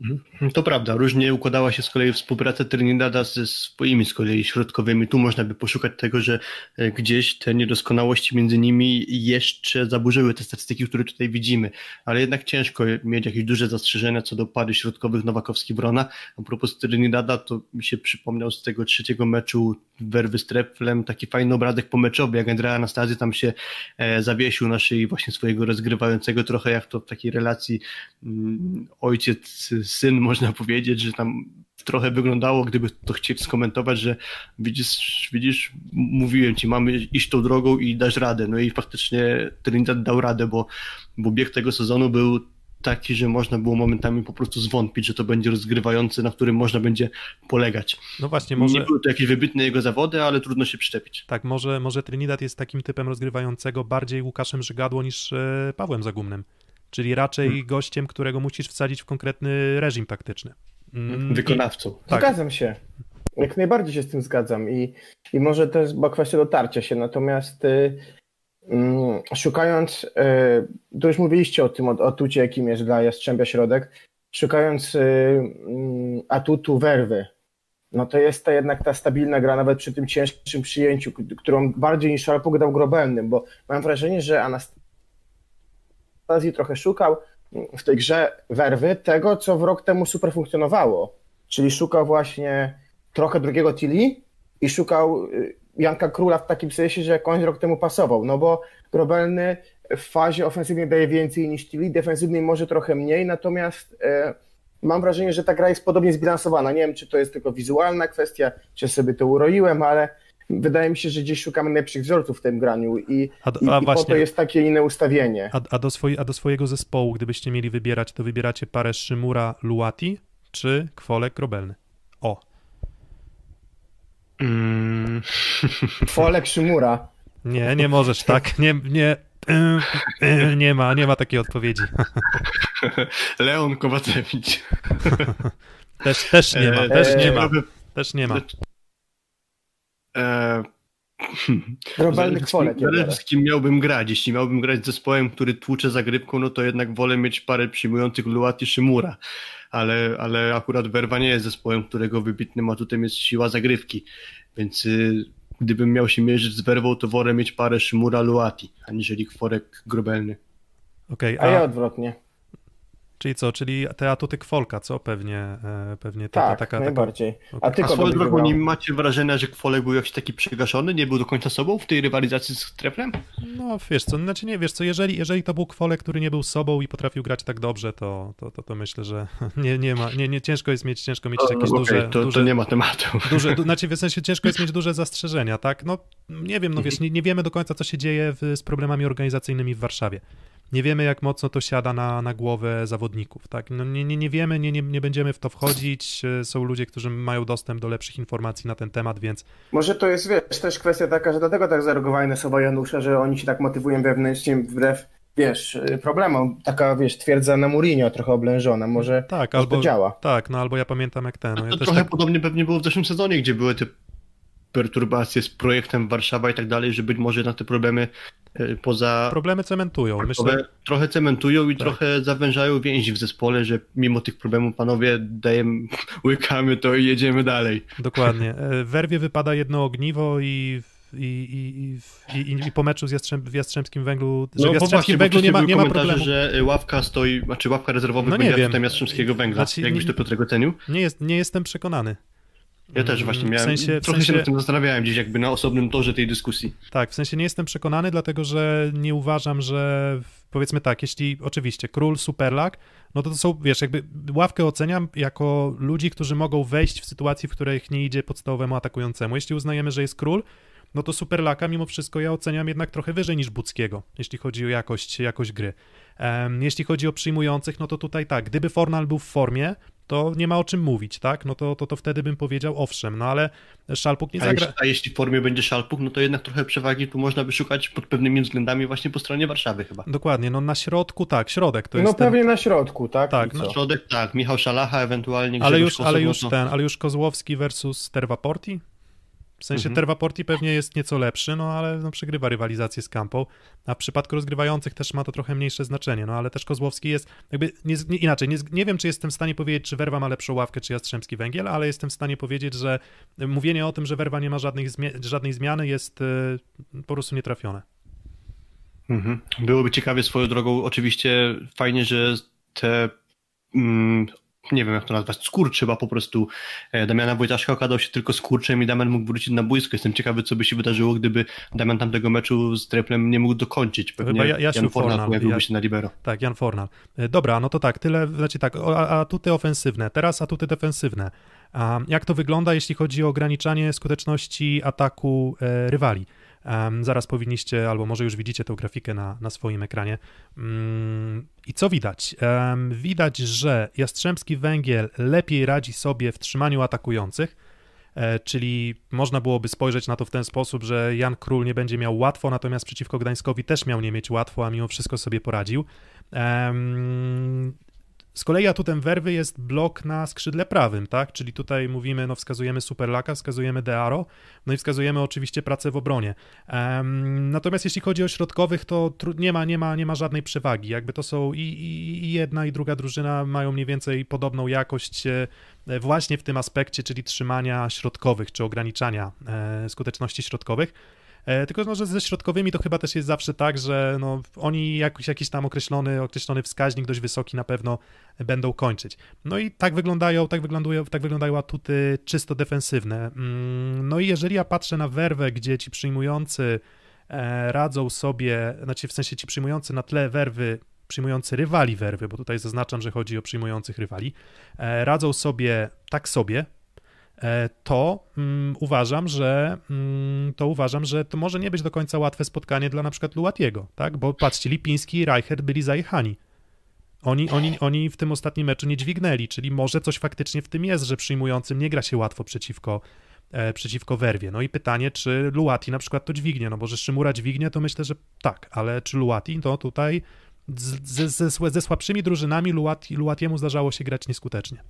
Mhm. To prawda, różnie układała się z kolei współpraca Trinidada ze swoimi z kolei środkowymi. Tu można by poszukać tego, że e, gdzieś te niedoskonałości między nimi jeszcze zaburzyły te statystyki, które tutaj widzimy, ale jednak ciężko mieć jakieś duże zastrzeżenia co do pary środkowych Nowakowski-Brona. A propos Trinidada, to mi się przypomniał z tego trzeciego meczu Werwy z taki fajny obradek pomeczowy, jak Andrea Anastazy tam się e, zawiesił na szyi właśnie swojego rozgrywającego, trochę jak to w takiej relacji mm, ojciec syn, można powiedzieć, że tam trochę wyglądało, gdyby to chcieć skomentować, że widzisz, widzisz, mówiłem ci, mamy iść tą drogą i dasz radę. No i faktycznie Trinidad dał radę, bo, bo bieg tego sezonu był taki, że można było momentami po prostu zwątpić, że to będzie rozgrywający, na którym można będzie polegać. No właśnie, może... Nie były to jakieś wybitne jego zawody, ale trudno się przyczepić. Tak, może, może Trinidad jest takim typem rozgrywającego bardziej Łukaszem Żygadło niż e, Pawłem Zagumnym czyli raczej hmm. gościem, którego musisz wsadzić w konkretny reżim taktyczny. Mm, Wykonawcą. I, tak. Zgadzam się. Jak najbardziej się z tym zgadzam i, i może to jest była kwestia dotarcia się, natomiast y, szukając, y, to już mówiliście o tym o atucie, jakim jest dla Jastrzębia Środek, szukając y, y, atutu werwy, no to jest to jednak ta stabilna gra, nawet przy tym cięższym przyjęciu, którą bardziej niż Szalpuk dał Grobelnym, bo mam wrażenie, że Anast fantazji trochę szukał w tej grze werwy tego, co w rok temu super funkcjonowało. Czyli szukał właśnie trochę drugiego Tilly i szukał y, Janka Króla w takim sensie, że jakąś rok temu pasował. No bo Grobelny w fazie ofensywnej daje więcej niż Tilly, defensywnej może trochę mniej, natomiast e, mam wrażenie, że ta gra jest podobnie zbilansowana. Nie wiem, czy to jest tylko wizualna kwestia, czy sobie to uroiłem, ale wydaje mi się, że gdzieś szukamy najlepszych wzorców w tym graniu i, a, a i po to jest takie inne ustawienie. A, a, do swoj, a do swojego zespołu, gdybyście mieli wybierać, to wybieracie parę Szymura Luati czy Kwolek Robelny? Mm. Kwolek Szymura. Nie, nie możesz tak. Nie, nie, nie ma, nie ma takiej odpowiedzi. Leon Kowacewicz. Też, też nie ma, też nie ma. Też nie ma. E, Globalny kwolek. Z kim miałbym grać. Jeśli miałbym grać z zespołem, który tłucze zagrywką, no to jednak wolę mieć parę przyjmujących Luati Szymura. Ale, ale akurat Werwa nie jest zespołem, którego wybitnym atutem jest siła zagrywki. Więc y, gdybym miał się mierzyć z Werwą, to wolę mieć parę Szymura Luati, aniżeli kworek grobelny. Okay, a... a ja odwrotnie. Czyli co, czyli te atuty Kwolka, co? Pewnie, e, pewnie ta, tak, taka, najbardziej. Taka... A, ty A swoją drogą nie macie wrażenia, że Kwolek był jakiś taki przygaszony, nie był do końca sobą w tej rywalizacji z Treflem? No wiesz co, znaczy nie, wiesz co, jeżeli, jeżeli to był Kwolek, który nie był sobą i potrafił grać tak dobrze, to, to, to, to myślę, że nie, nie ma, nie, nie, ciężko jest mieć, ciężko mieć jakieś okay, duże... To, duże, to nie ma tematu. Duże, znaczy w sensie ciężko jest mieć duże zastrzeżenia, tak? No nie wiem, no wiesz, nie, nie wiemy do końca, co się dzieje w, z problemami organizacyjnymi w Warszawie nie wiemy, jak mocno to siada na, na głowę zawodników. Tak? No nie, nie, nie wiemy, nie, nie, nie będziemy w to wchodzić. E, są ludzie, którzy mają dostęp do lepszych informacji na ten temat, więc. Może to jest, wiesz, też kwestia taka, że dlatego tak zareagowali na słowa Janusza, że oni się tak motywują wewnętrznie wbrew wiesz, y, problemom. Taka, wiesz, twierdza na Mourinho trochę oblężona, może, tak, albo, to działa. Tak, no albo ja pamiętam jak ten. No ja to trochę tak... podobnie pewnie było w zeszłym sezonie, gdzie były te perturbacje z projektem Warszawa i tak dalej, że być może na te problemy e, poza Problemy cementują. trochę, Myślę, trochę cementują i Tak. trochę zawężają więzi w zespole, że mimo tych problemów panowie dajemy, łykamy to i jedziemy dalej. dokładnie. E, W Werwie wypada jedno ogniwo i, i, i, i, i, po meczu z Jastrzęb, w Jastrzębskim Węglu, że w No bo Jastrzębskim Węglu nie ma, nie ma problemu. że y, ławka stoi, znaczy ławka rezerwowych No będzie wiem. Jastrzębskiego Węgla. Znaczy, Jakbyś to Piotrek ocenił? Nie, jest, nie jestem przekonany. Ja też właśnie W miałem, sensie- w trochę się sensie- nad tym zastanawiałem gdzieś jakby na osobnym torze tej dyskusji. Tak, w sensie nie jestem przekonany, dlatego że nie uważam, że powiedzmy tak, jeśli oczywiście król, superlak, no to to są, wiesz, jakby ławkę oceniam jako ludzi, którzy mogą wejść w sytuacji, w których nie idzie podstawowemu atakującemu. Jeśli uznajemy, że jest król, no to superlaka mimo wszystko ja oceniam jednak trochę wyżej niż Buckiego, jeśli chodzi o jakość, jakość gry. Jeśli chodzi o przyjmujących, no to tutaj tak, gdyby Fornal był w formie, to nie ma o czym mówić, tak? No to, to, to wtedy bym powiedział owszem, no ale Szalpuk nie A zagra... jeśli, a jeśli w formie będzie Szalpuk, no to jednak trochę przewagi tu można by szukać pod pewnymi względami właśnie po stronie Warszawy chyba. Dokładnie, no na środku, tak, środek to No jest ten, pewnie na środku, tak? Tak, I no? Środek tak, Michał Szalacha, ewentualnie ale już, ale no już ten, ale już Kozłowski versus Terwaporti? W sensie Mhm. Terwaporti pewnie jest nieco lepszy, no ale no, przegrywa rywalizację z Kampą, a w przypadku rozgrywających też ma to trochę mniejsze znaczenie, no ale też Kozłowski jest, jakby nie, nie, inaczej, nie, nie wiem, czy jestem w stanie powiedzieć, czy Werwa ma lepszą ławkę, czy Jastrzębski Węgiel, ale jestem w stanie powiedzieć, że mówienie o tym, że Werwa nie ma żadnych żadnej zmiany jest y, po prostu nietrafione. Mhm. Byłoby ciekawie swoją drogą, oczywiście fajnie, że te mm, nie wiem jak to nazwać, skurcz chyba po prostu e, Damiana Wojtaszka okazał się tylko skurczem i Damian mógł wrócić na boisko. Jestem ciekawy, co by się wydarzyło, gdyby Damian tamtego meczu z Treplem nie mógł dokończyć. Pewnie chyba Ja- Jasiu Jan Fornal pojawiłby ja- się na libero. Tak, Jan Fornal. E, Dobra, no to tak, tyle, znaczy tak, atuty ofensywne, teraz atuty defensywne. A jak to wygląda, jeśli chodzi o ograniczanie skuteczności ataku e, rywali? Zaraz powinniście, albo może już widzicie tę grafikę na, na swoim ekranie. Mm, I co widać? Widać, że Jastrzębski Węgiel lepiej radzi sobie w trzymaniu atakujących, e, czyli można byłoby spojrzeć na to w ten sposób, że Jan Król nie będzie miał łatwo, natomiast przeciwko Gdańskowi też miał nie mieć łatwo, a mimo wszystko sobie poradził. Z kolei atutem werwy jest blok na skrzydle prawym, tak? Czyli tutaj mówimy, no wskazujemy Superlaka, wskazujemy Dearo, no i wskazujemy oczywiście pracę w obronie. Em, natomiast jeśli chodzi o środkowych, to nie ma, nie ma, nie ma żadnej przewagi. Jakby to są i, i, i jedna, i druga drużyna mają mniej więcej podobną jakość e, właśnie w tym aspekcie, czyli trzymania środkowych, czy ograniczania e, skuteczności środkowych. E, Tylko, no, że ze środkowymi to chyba też jest zawsze tak, że no, oni jakiś, jakiś tam określony, określony wskaźnik dość wysoki na pewno będą kończyć. No i tak wyglądają, tak wyglądają, tak wyglądają atuty czysto defensywne. Mm, No i jeżeli ja patrzę na werwę, gdzie ci przyjmujący e, radzą sobie, znaczy w sensie ci przyjmujący na tle werwy, przyjmujący rywali werwy, bo tutaj zaznaczam, że chodzi o przyjmujących rywali, e, radzą sobie tak sobie, to mm, uważam, że mm, to uważam, że to może nie być do końca łatwe spotkanie dla na przykład Luatiego, tak? Bo patrzcie, Lipiński i Reichert byli zajechani. Oni, oni, oni w tym ostatnim meczu nie dźwignęli, czyli może coś faktycznie w tym jest, że przyjmującym nie gra się łatwo przeciwko, e, przeciwko werwie. No i pytanie, czy Luati na przykład to dźwignie, no bo że Szymura dźwignie, to myślę, że tak, ale czy Luati, to tutaj z, ze, słe- ze słabszymi drużynami Luati, Luatiemu zdarzało się grać nieskutecznie.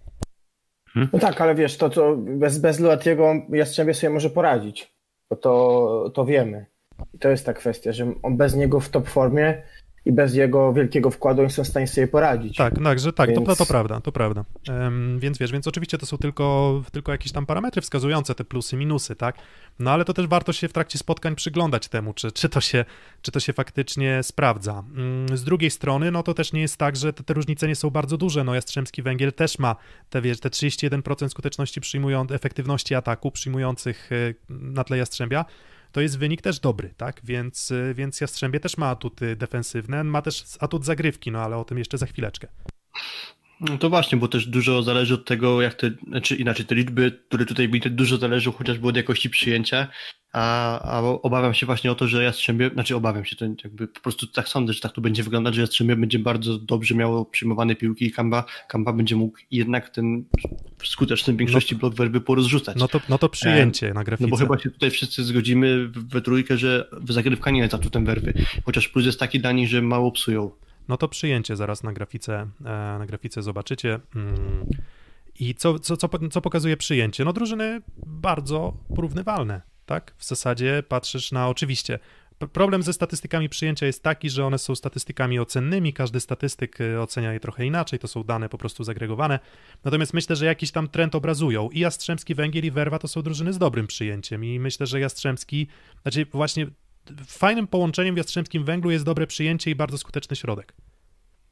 No tak, ale wiesz, to co bez, bez Luatiego Jastrzębie sobie może poradzić, bo to, to wiemy. I to jest ta kwestia, że on bez niego w top formie i bez jego wielkiego wkładu oni są w stanie sobie poradzić. Tak, także tak, to, Więc- to, to prawda, to prawda. Em, więc wiesz, więc oczywiście to są tylko, tylko jakieś tam parametry wskazujące te plusy, minusy, tak? No ale to też warto się w trakcie spotkań przyglądać temu, czy, czy, to, się, czy to się faktycznie sprawdza. Mm, Z drugiej strony, no to też nie jest tak, że te, te różnice nie są bardzo duże. No Jastrzębski Węgiel też ma te, wiesz, te 31% skuteczności przyjmują, efektywności ataku przyjmujących y, na tle Jastrzębia. To jest wynik też dobry, tak? Więc, y, więc Jastrzębie też ma atuty defensywne, ma też atut zagrywki, no ale o tym jeszcze za chwileczkę. No to właśnie, bo też dużo zależy od tego, jak te, znaczy inaczej, te liczby, które tutaj były, dużo zależą chociażby od jakości przyjęcia, a, a obawiam się właśnie o to, że Jastrzębie, znaczy obawiam się, to jakby po prostu tak sądzę, że tak to będzie wyglądać, że Jastrzębie będzie bardzo dobrze miało przyjmowane piłki i Kamba, Kamba będzie mógł jednak ten skuteczny w większości blok werby porozrzucać. No to, no to przyjęcie na grafice. No bo chyba się tutaj wszyscy zgodzimy we trójkę, że zagrywka nie jest atutem werwy, chociaż plus jest taki dla nich, że mało psują. No to przyjęcie zaraz na grafice, e, na grafice zobaczycie. Mm. I co, co, co, co pokazuje przyjęcie? No drużyny bardzo porównywalne. tak? W zasadzie patrzysz na, oczywiście, problem ze statystykami przyjęcia jest taki, że one są statystykami ocennymi, każdy statystyk y, ocenia je trochę inaczej, to są dane po prostu zagregowane, natomiast myślę, że jakiś tam trend obrazują i Jastrzębski Węgiel i Werwa to są drużyny z dobrym przyjęciem i myślę, że Jastrzębski, znaczy właśnie fajnym połączeniem w Jastrzębskim Węglu jest dobre przyjęcie i bardzo skuteczny środek.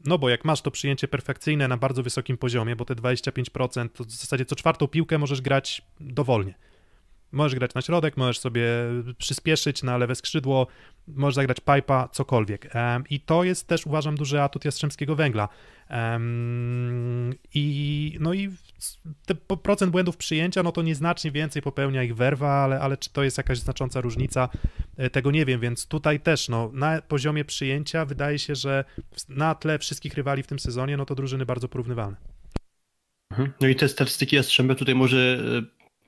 No bo jak masz to przyjęcie perfekcyjne na bardzo wysokim poziomie, bo te 25% to w zasadzie co czwartą piłkę możesz grać dowolnie. Możesz grać na środek, możesz sobie przyspieszyć na lewe skrzydło, możesz zagrać pipa, cokolwiek. I to jest też, uważam, duży atut Jastrzębskiego Węgla. I, no i te procent błędów przyjęcia, no to nieznacznie więcej popełnia ich werwa, ale, ale czy to jest jakaś znacząca różnica, e, tego nie wiem, więc tutaj też, no, na poziomie przyjęcia wydaje się, że na tle wszystkich rywali w tym sezonie, no to drużyny bardzo porównywalne. Mhm. No i te statystyki Jastrzębia tutaj może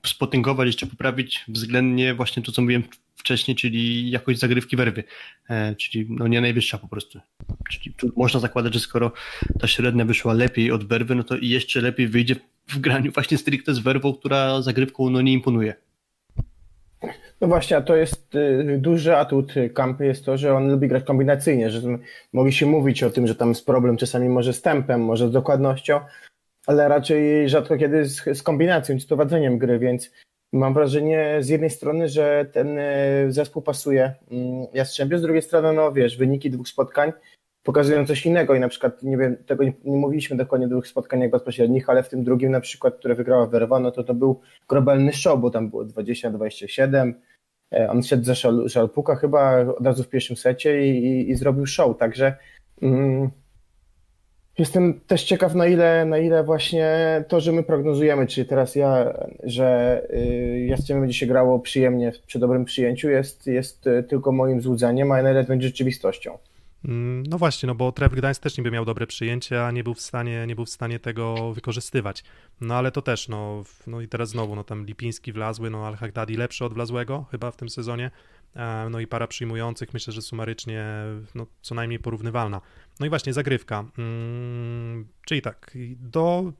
e, spotęgować, jeszcze poprawić względnie właśnie to, co mówiłem wcześniej, czyli jakość zagrywki werwy, e, czyli no nie najwyższa po prostu. Czyli można zakładać, że skoro ta średnia wyszła lepiej od werwy, no to i jeszcze lepiej wyjdzie w graniu właśnie stricte z werwą, która zagrywką no nie imponuje. No właśnie, a to jest y, duży atut Kampy jest to, że on lubi grać kombinacyjnie, że mogli się mówić o tym, że tam jest problem czasami może z tempem, może z dokładnością, ale raczej rzadko kiedy z, z kombinacją, z prowadzeniem gry, więc mam wrażenie z jednej strony, że ten e, zespół pasuje mm, Jastrzębiu, z drugiej strony, no wiesz, wyniki dwóch spotkań pokazują coś innego i na przykład, nie wiem, tego nie, nie mówiliśmy dokładnie dwóch spotkań jak bezpośrednich, ale w tym drugim na przykład, które wygrała Werwa, no to to był globalny show, bo tam było 20-27, e, on szedł za Szalpuka chyba od razu w pierwszym secie i, i, i zrobił show, także mm, Jestem też ciekaw, na ile, na ile właśnie to, że my prognozujemy, czyli teraz ja, że y, Jastrzębie będzie się grało przyjemnie przy dobrym przyjęciu, jest, jest y, tylko moim złudzeniem, a na ile będzie rzeczywistością. Mm, no właśnie, no bo Tref Gdańsk też niby miał dobre przyjęcie, a nie był w stanie, nie był w stanie tego wykorzystywać. No ale to też, no, no i teraz znowu, no tam Lipiński wlazły, no Al-Hagdadi lepszy od Wlazłego chyba w tym sezonie, e, no i para przyjmujących myślę, że sumarycznie no, co najmniej porównywalna. No i właśnie zagrywka, hmm, czyli tak, do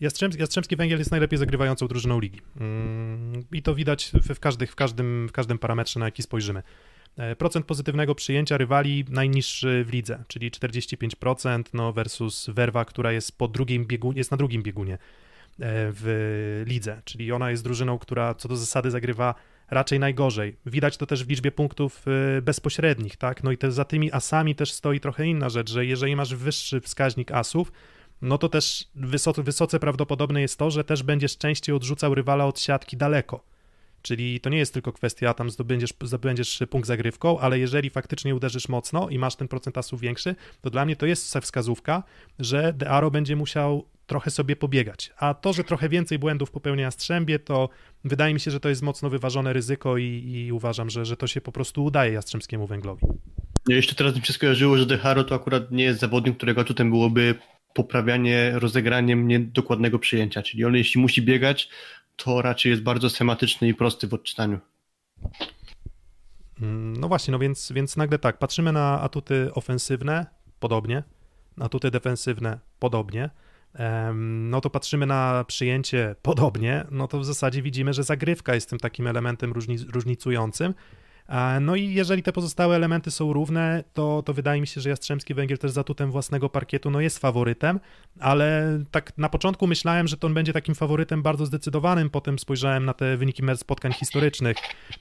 Jastrzębski, Jastrzębski Węgiel jest najlepiej zagrywającą drużyną ligi. Hmm, I to widać w, każdych, w, każdym, w każdym parametrze, na jaki spojrzymy. E, procent pozytywnego przyjęcia rywali najniższy w lidze, czyli 45% no versus Werwa, która jest po drugim jest na drugim biegunie e, w lidze, czyli ona jest drużyną, która co do zasady zagrywa raczej najgorzej. Widać to też w liczbie punktów e, bezpośrednich, tak? No i te, za tymi asami też stoi trochę inna rzecz, że jeżeli masz wyższy wskaźnik asów, no to też wysoce, wysoce prawdopodobne jest to, że też będziesz częściej odrzucał rywala od siatki daleko. Czyli to nie jest tylko kwestia, tam zdobędziesz, zdobędziesz punkt zagrywką, ale jeżeli faktycznie uderzysz mocno i masz ten procent asów większy, to dla mnie to jest wskazówka, że Dearo będzie musiał trochę sobie pobiegać. A to, że trochę więcej błędów popełnia Jastrzębie, to wydaje mi się, że to jest mocno wyważone ryzyko i, i uważam, że, że to się po prostu udaje Jastrzębskiemu Węglowi. Ja jeszcze teraz mi się skojarzyło, że Deharo to akurat nie jest zawodnik, którego tutaj byłoby poprawianie rozegraniem niedokładnego przyjęcia, czyli on jeśli musi biegać, to raczej jest bardzo schematyczny i prosty w odczytaniu. Mm, no właśnie, no więc, więc nagle tak, patrzymy na atuty ofensywne, podobnie, atuty defensywne, podobnie, no to patrzymy na przyjęcie podobnie, no to w zasadzie widzimy, że zagrywka jest tym takim elementem różnicującym, no i jeżeli te pozostałe elementy są równe, to, to wydaje mi się, że Jastrzębski Węgiel też zatutem własnego parkietu no jest faworytem, ale tak na początku myślałem, że to on będzie takim faworytem bardzo zdecydowanym, potem spojrzałem na te wyniki spotkań historycznych,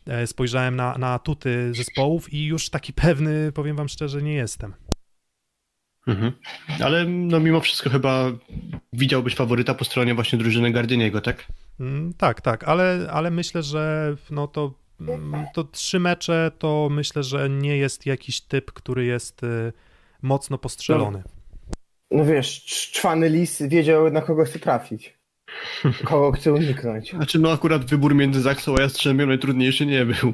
e, spojrzałem na, na atuty zespołów i już taki pewny, powiem wam szczerze, nie jestem. Mhm. Ale no mimo wszystko chyba widziałbyś faworyta po stronie właśnie drużyny Gardiniego, tak? Mm, tak, tak, ale, ale myślę, że no to to trzy mecze to myślę, że nie jest jakiś typ, który jest y, mocno postrzelony. No, no wiesz, czwany lis wiedział na kogo chce trafić. Kogo chce uniknąć? Znaczy, no akurat wybór między Zaksą a Jastrzębiem najtrudniejszy nie był.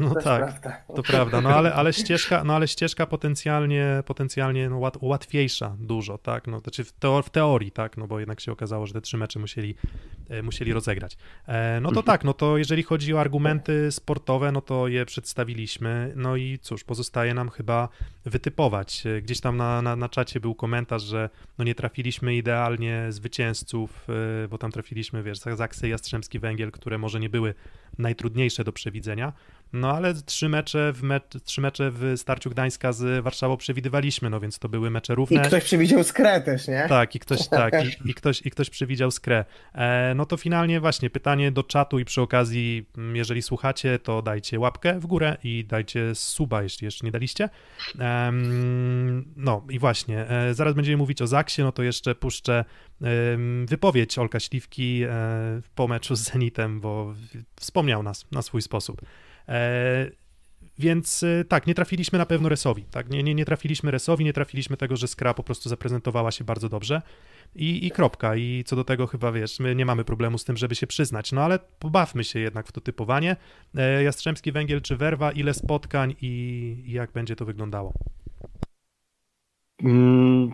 No to tak, prawda. to prawda. No ale, ale ścieżka, no ale ścieżka potencjalnie, potencjalnie no, łat, łatwiejsza dużo, tak? No, znaczy w, teor w teorii, tak? No bo jednak się okazało, że te trzy mecze musieli, e, musieli rozegrać. E, no to mhm. tak, no to jeżeli chodzi o argumenty sportowe, no to je przedstawiliśmy. No i cóż, pozostaje nam chyba wytypować. E, gdzieś tam na, na, na czacie był komentarz, że no nie trafiliśmy idealnie zwycięzców bo tam trafiliśmy, wiesz, Zaksy, Jastrzębski Węgiel, które może nie były najtrudniejsze do przewidzenia, no ale trzy mecze w, trzy mecze w starciu Gdańska z Warszawą przewidywaliśmy, no więc to były mecze równe. I ktoś przewidział skrę też, nie? Tak, i ktoś, tak, i, i ktoś, i ktoś przewidział skrę. E, no to finalnie właśnie pytanie do czatu i przy okazji, mm, jeżeli słuchacie, to dajcie łapkę w górę i dajcie suba, jeśli jeszcze nie daliście. E, no i właśnie, e, zaraz będziemy mówić o Zaksie, no to jeszcze puszczę wypowiedź Olka Śliwki e, po meczu z Zenitem, bo wspomniał nas na swój sposób. E, więc e, tak, nie trafiliśmy na pewno Resowi. Tak? Nie, nie, nie trafiliśmy Resowi, nie trafiliśmy tego, że Skra po prostu zaprezentowała się bardzo dobrze. I, I kropka. I co do tego chyba wiesz, my nie mamy problemu z tym, żeby się przyznać. No ale pobawmy się jednak w to typowanie. Jastrzębski Węgiel czy Werwa, ile spotkań i, i jak będzie to wyglądało? Mm,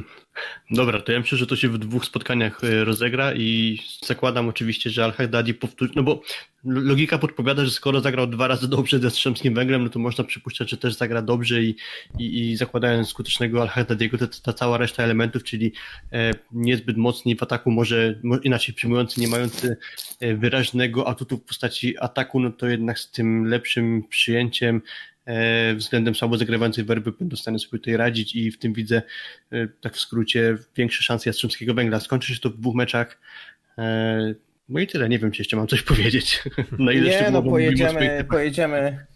dobra, to ja myślę, że to się w dwóch spotkaniach e, rozegra i zakładam oczywiście, że Al-Haddadi powtórzy, no bo logika podpowiada, że skoro zagrał dwa razy dobrze z Jastrzębskim Węglem, no to można przypuszczać, że też zagra dobrze i, i, i zakładając skutecznego Al-Haddadiego, to ta cała reszta elementów, czyli e, niezbyt mocni w ataku, może inaczej przyjmujący, nie mający e, wyraźnego atutu w postaci ataku, no to jednak z tym lepszym przyjęciem względem słabo zagrywającej werby będą w stanie sobie tutaj radzić i w tym widzę, e, tak w skrócie, większe szanse Jastrzębskiego Węgla. Skończy się to w dwóch meczach. E, no i tyle, nie wiem, czy jeszcze mam coś powiedzieć. Na ile nie, no pojedziemy, pojedziemy,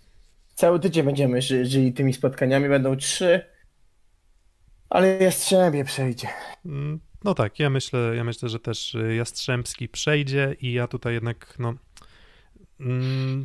cały tydzień będziemy żyli tymi spotkaniami, będą trzy, ale Jastrzębie przejdzie. Mm, no tak, ja myślę, ja myślę, że też Jastrzębski przejdzie i ja tutaj jednak, no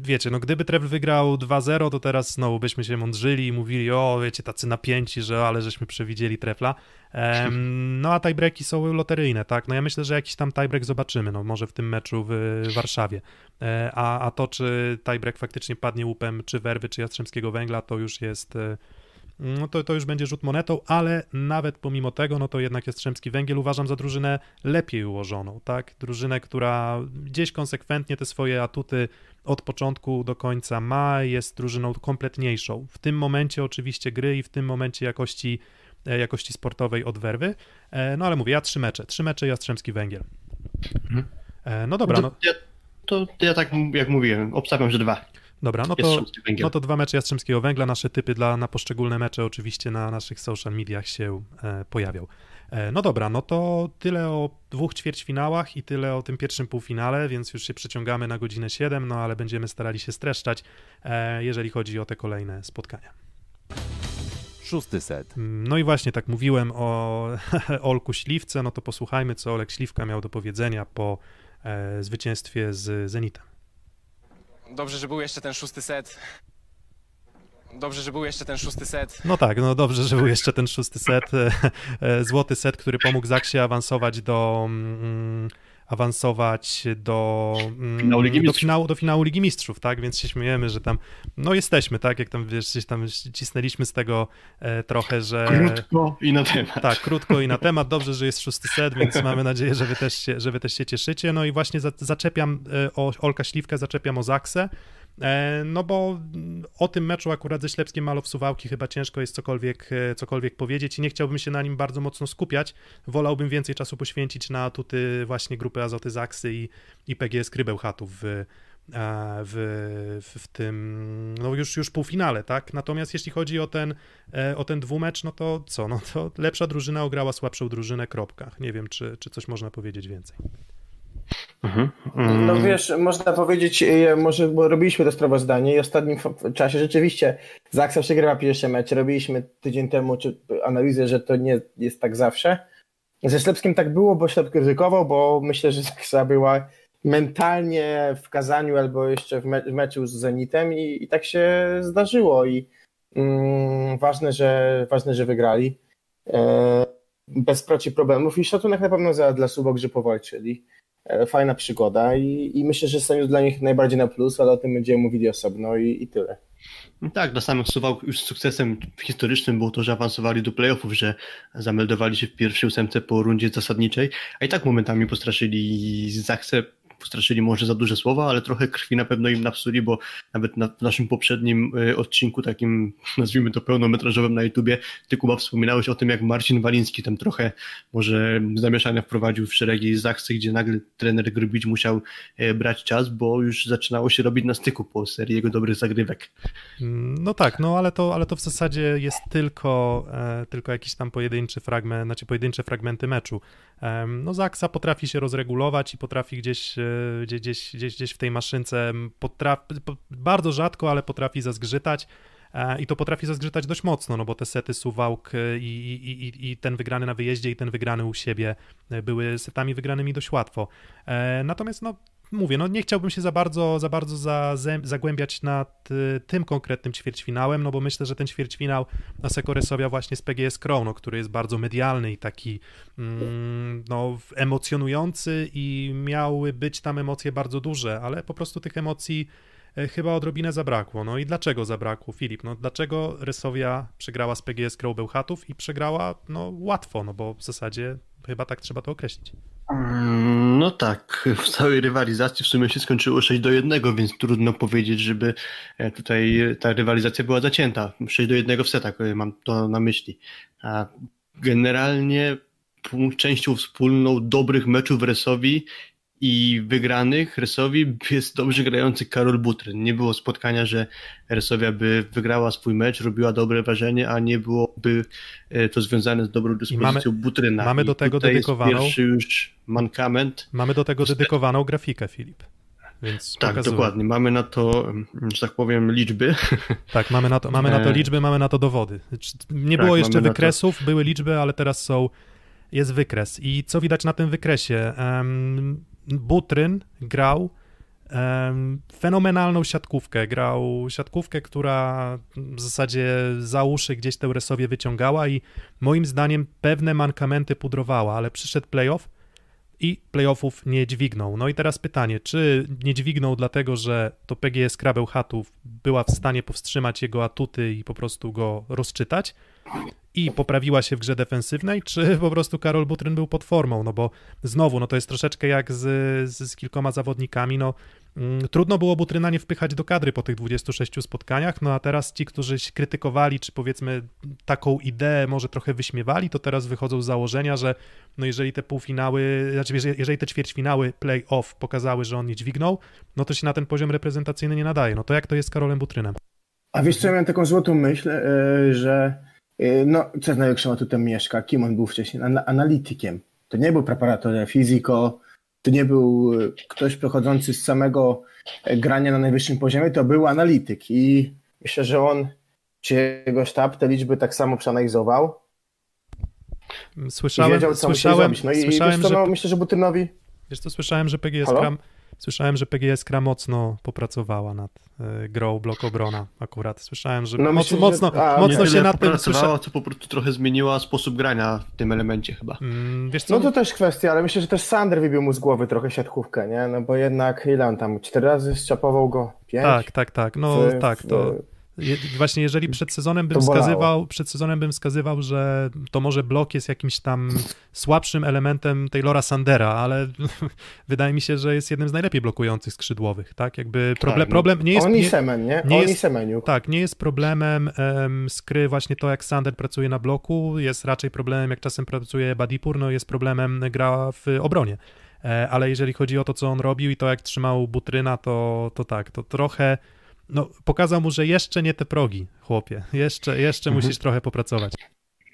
wiecie, no gdyby Trevor wygrał 2-0, to teraz znowu byśmy się mądrzyli i mówili, o wiecie, tacy napięci, że ale żeśmy przewidzieli Trefla. Um, no a tiebreaki są loteryjne, tak? No ja myślę, że jakiś tam tiebreak zobaczymy, no może w tym meczu w Warszawie. E, a, a to, czy tiebreak faktycznie padnie łupem, czy Werwy, czy Jastrzębskiego Węgla, to już jest e, no to, to już będzie rzut monetą, ale nawet pomimo tego, no to jednak Jastrzębski Węgiel uważam za drużynę lepiej ułożoną, tak? Drużynę, która gdzieś konsekwentnie te swoje atuty od początku do końca ma, jest drużyną kompletniejszą. W tym momencie oczywiście gry i w tym momencie jakości, e, jakości sportowej od werwy. E, no ale mówię, ja trzy mecze, trzy mecze Jastrzębski Węgiel. Mhm. E, no dobra. To, no. Ja, to ja tak jak mówiłem, obstawiam, że dwa. Dobra, no to, no to dwa mecze Jastrzębskiego Węgla. Nasze typy dla, na poszczególne mecze oczywiście na naszych social mediach się e, pojawią. E, no dobra, no to tyle o dwóch ćwierćfinałach i tyle o tym pierwszym półfinale, więc już się przeciągamy na godzinę 7, no ale będziemy starali się streszczać, e, jeżeli chodzi o te kolejne spotkania. Szósty set. Mm, no i właśnie tak mówiłem o Olku Śliwce, no to posłuchajmy, co Olek Śliwka miał do powiedzenia po e, zwycięstwie z Zenitem. Dobrze, że był jeszcze ten szósty set. Dobrze, że był jeszcze ten szósty set. No tak, no dobrze, że był jeszcze ten szósty set. E, złoty set, który pomógł Zaksie awansować do. Mm, awansować do, mm, finału Ligi do, finału, do finału Ligi Mistrzów, tak? Więc się śmiejemy, że tam, no jesteśmy, tak? Jak tam, wiesz, gdzieś tam cisnęliśmy z tego e, trochę, że... Krótko i na temat. Tak, krótko i na temat. Dobrze, że jest szósty set, więc mamy nadzieję, że wy też się, że wy też się cieszycie. No i właśnie za, zaczepiam e, o Olka Śliwkę, zaczepiam o Zaksę, no bo o tym meczu akurat ze Ślepskiem Malow Suwałki chyba ciężko jest cokolwiek, e, cokolwiek powiedzieć i nie chciałbym się na nim bardzo mocno skupiać. Wolałbym więcej czasu poświęcić na atuty właśnie grupy Azoty Zaksy i, i PGS Krybełchatów e, w, w, w tym, no już, już półfinale, tak? Natomiast jeśli chodzi o ten, o ten dwumecz, no to co? No to lepsza drużyna ograła słabszą drużynę, kropka. Nie wiem, czy, czy coś można powiedzieć więcej. Mhm. No mm. wiesz, można powiedzieć, e, może bo robiliśmy to sprawozdanie i w ostatnim czasie rzeczywiście Zaksa przegrywa pierwszy mecz. Robiliśmy tydzień temu czy analizę, że to nie jest tak zawsze. Ze Ślepskim tak było, bo Ślep ryzykował, bo myślę, że Zaksa była mentalnie w kazaniu albo jeszcze w, me w meczu z Zenitem i, i, tak się zdarzyło i mm, ważne, że, ważne, że wygrali. E, bez proci problemów i szacunek na pewno za, dla Subok, że powalczyli. E, fajna przygoda i, i myślę, że jest dla nich najbardziej na plus, ale o tym będziemy mówili osobno i, i tyle. No tak, dla samych Suwałk już sukcesem historycznym było to, że awansowali do playoffów, że zameldowali się w pierwszej ósemce po rundzie zasadniczej, a i tak momentami postraszyli Zachsę postraszyli może za duże słowa, ale trochę krwi na pewno im napsuli, bo nawet na, w naszym poprzednim y, odcinku, takim nazwijmy to pełnometrażowym na YouTubie, ty Kuba wspominałeś o tym, jak Marcin Waliński tam trochę może zamieszania wprowadził w szeregi Zachsy, gdzie nagle trener Grbić musiał y, brać czas, bo już zaczynało się robić na styku po serii jego dobrych zagrywek. Mm, no tak, no ale to, ale to w zasadzie jest tylko, e, tylko jakiś tam pojedynczy fragment, znaczy pojedyncze fragmenty meczu. E, no Zaksa potrafi się rozregulować i potrafi gdzieś, e, gdzieś, gdzieś, gdzieś w tej maszynce, potrafi, bardzo rzadko, ale potrafi zazgrzytać. E, I to potrafi zazgrzytać dość mocno, no bo te sety Suwałk i, i, i, i ten wygrany na wyjeździe i ten wygrany u siebie e, były setami wygranymi dość łatwo. E, natomiast no, mówię, no nie chciałbym się za bardzo, za bardzo za, zagłębiać nad y, tym konkretnym ćwierćfinałem, no bo myślę, że ten ćwierćfinał na Sekoresowia właśnie z PGS Crown, no, który jest bardzo medialny i taki mm, no, emocjonujący i miały być tam emocje bardzo duże, ale po prostu tych emocji e, chyba odrobinę zabrakło. No i dlaczego zabrakło, Filip? No dlaczego Resowia przegrała z PGS Crow Bełchatów i przegrała no łatwo, no bo w zasadzie chyba tak trzeba to określić. Mm, no tak, w całej rywalizacji w sumie się skończyło 6 do 1, więc trudno powiedzieć, żeby e, tutaj ta rywalizacja była zacięta. 6 do 1 w setach e, mam to na myśli. A generalnie częścią wspólną dobrych meczów Resowi i wygranych Resowi jest dobrze grający Karol Butryn. Nie było spotkania, że Resowia by wygrała swój mecz, robiła dobre wrażenie, a nie byłoby e, to związane z dobrą dyspozycją mamy, Butryna. Mamy do tego dedykowaną. pierwszy już mankament. Mamy do tego dedykowaną grafikę, Filip. Więc tak, pokazuję. dokładnie. Mamy na to, że tak powiem, liczby. Tak, mamy na to, mamy na to e, liczby, mamy na to dowody. Nie tak, było jeszcze wykresów, to... były liczby, ale teraz są, jest wykres. I co widać na tym wykresie? Um, Butryn grał fenomenalną siatkówkę. Grał siatkówkę, która w zasadzie za uszy gdzieś Teuresowie wyciągała i moim zdaniem pewne mankamenty pudrowała, ale przyszedł playoff i playoffów nie dźwignął. No i teraz pytanie, czy nie dźwignął dlatego, że to PGS Krabeł Chatów była w stanie powstrzymać jego atuty i po prostu go rozczytać, i poprawiła się w grze defensywnej, czy po prostu Karol Butryn był pod formą, no bo znowu, no to jest troszeczkę jak z, z, z kilkoma zawodnikami, no trudno było Butryna nie wpychać do kadry po tych 26 spotkaniach, no a teraz ci, którzy krytykowali, czy powiedzmy taką ideę może trochę wyśmiewali, to teraz wychodzą z założenia, że no jeżeli te półfinały, znaczy jeżeli te ćwierćfinały play-off pokazały, że on nie dźwignął, no to się na ten poziom reprezentacyjny nie nadaje. No to jak to jest z Karolem Butrynem? A wiesz co, ja miałem taką złotą myśl, yy, że Y, no, co z największym atutem Mieszka? Kim on był wcześniej? Analitykiem. To nie był preparator fiziko, to nie był y, ktoś przechodzący z samego e, grania na najwyższym poziomie, to był analityk i myślę, że on czy jego sztab te liczby tak samo przeanalizował. Słyszałem, wiedział, co słyszałem, No i słyszałem, co, no, myślę, że Butynowi... Wiesz co, słyszałem, że PGS Halo? Słyszałem, że PGS Kra mocno popracowała nad y, grą blok obrona akurat. Słyszałem, że no mocno, mocno, a, mocno się nad tym słysza... co po prostu trochę zmieniła sposób grania w tym elemencie chyba. Mm, wiesz co? No to też kwestia, ale myślę, że też Sander wybił mu z głowy trochę siatkówkę, nie? No bo jednak ile on tam, cztery razy zczapował go? Pięć? Tak, tak, tak. No w, tak, to... W je, właśnie jeżeli przed sezonem bym wskazywał, przed sezonem bym wskazywał, że to może blok jest jakimś tam słabszym elementem Taylora Sandera, ale wydaje mi się, że jest jednym z najlepiej blokujących skrzydłowych, tak? Jakby problem, tak, no. problem nie jest... Oni Semen, nie? nie Oni Semeniu. Tak, nie jest problemem um, skry właśnie to, jak Sander pracuje na bloku, jest raczej problemem, jak czasem pracuje Badipur, no jest problemem gra w obronie e, ale jeżeli chodzi o to, co on robił i to, jak trzymał Butryna, to, to tak, to trochę no, pokazał mu, że jeszcze nie te progi, chłopie. Jeszcze, jeszcze mhm. musisz trochę popracować.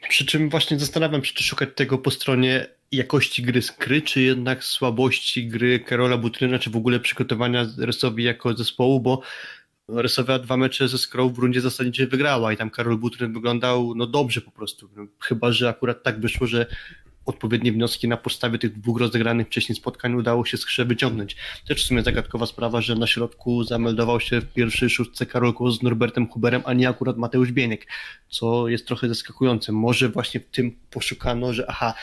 Przy czym właśnie zastanawiam się, czy szukać tego po stronie jakości gry skry, czy jednak słabości gry Karola Butryna, czy w ogóle przygotowania Resowi jako zespołu, bo Resowia dwa mecze ze Skrą w rundzie zasadniczej wygrała i tam Karol Butryn wyglądał no dobrze po prostu. No, chyba, że akurat tak wyszło, że odpowiednie wnioski na podstawie tych dwóch rozegranych wcześniej spotkań udało się skrze wyciągnąć. Też w sumie zagadkowa sprawa, że na środku zameldował się w pierwszej szóstce Karol z Norbertem Huberem, a nie akurat Mateusz Bieniek, co jest trochę zaskakujące. Może właśnie w tym poszukano, że aha,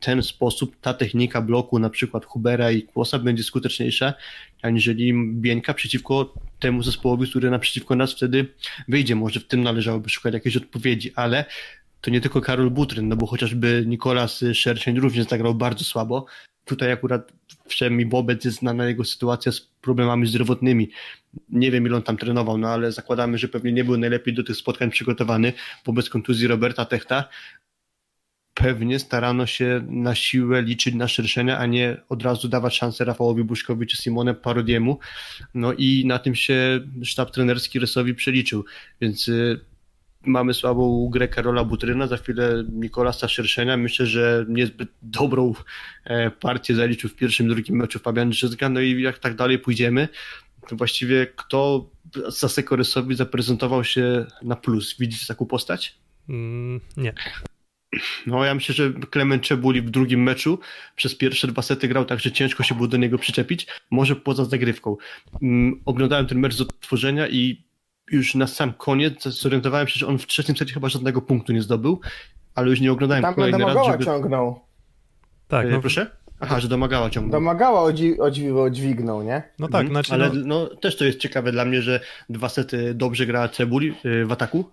ten sposób, ta technika bloku na przykład Hubera i Kłosa będzie skuteczniejsza, aniżeli Bieńka przeciwko temu zespołowi, który naprzeciwko nas wtedy wyjdzie. Może w tym należałoby szukać jakiejś odpowiedzi, ale to nie tylko Karol Butryn, no bo chociażby Nikolas Szerszeń również zagrał bardzo słabo. Tutaj akurat mi wobec jest znana jego sytuacja z problemami zdrowotnymi. Nie wiem, ile on tam trenował, no ale zakładamy, że pewnie nie był najlepiej do tych spotkań przygotowany wobec kontuzji Roberta Techta. Pewnie starano się na siłę liczyć na szerszenia, a nie od razu dawać szansę Rafałowi Buszkowi czy Simone Parodiemu. No i na tym się sztab trenerski Rysowi przeliczył, więc y, mamy słabą grę Karola Butryna, za chwilę Nikolasa Szerszenia. Myślę, że niezbyt dobrą e, partię zaliczył w pierwszym, drugim meczu Fabian Drzyzga. No i jak tak dalej pójdziemy, to właściwie kto za Sekorysowi zaprezentował się na plus? Widzicie taką postać? Mm, nie. No ja myślę, że Klement Czebuli w drugim meczu przez pierwsze dwa sety grał tak, że ciężko się było do niego przyczepić, może poza zagrywką. Mm, oglądałem ten mecz z odtworzenia i już na sam koniec zorientowałem się, że on w trzecim secie chyba żadnego punktu nie zdobył, ale już nie oglądałem Tam kolejny raz, żeby... ciągnął. Tak, E, no, Proszę? Aha, że domagała ciągle. Domagała odzi- odzi- odźwignął, nie? no tak, Mhm. znaczy, Ale no, no, też to jest ciekawe dla mnie, że dwa sety dobrze grała Cebuli y, w ataku,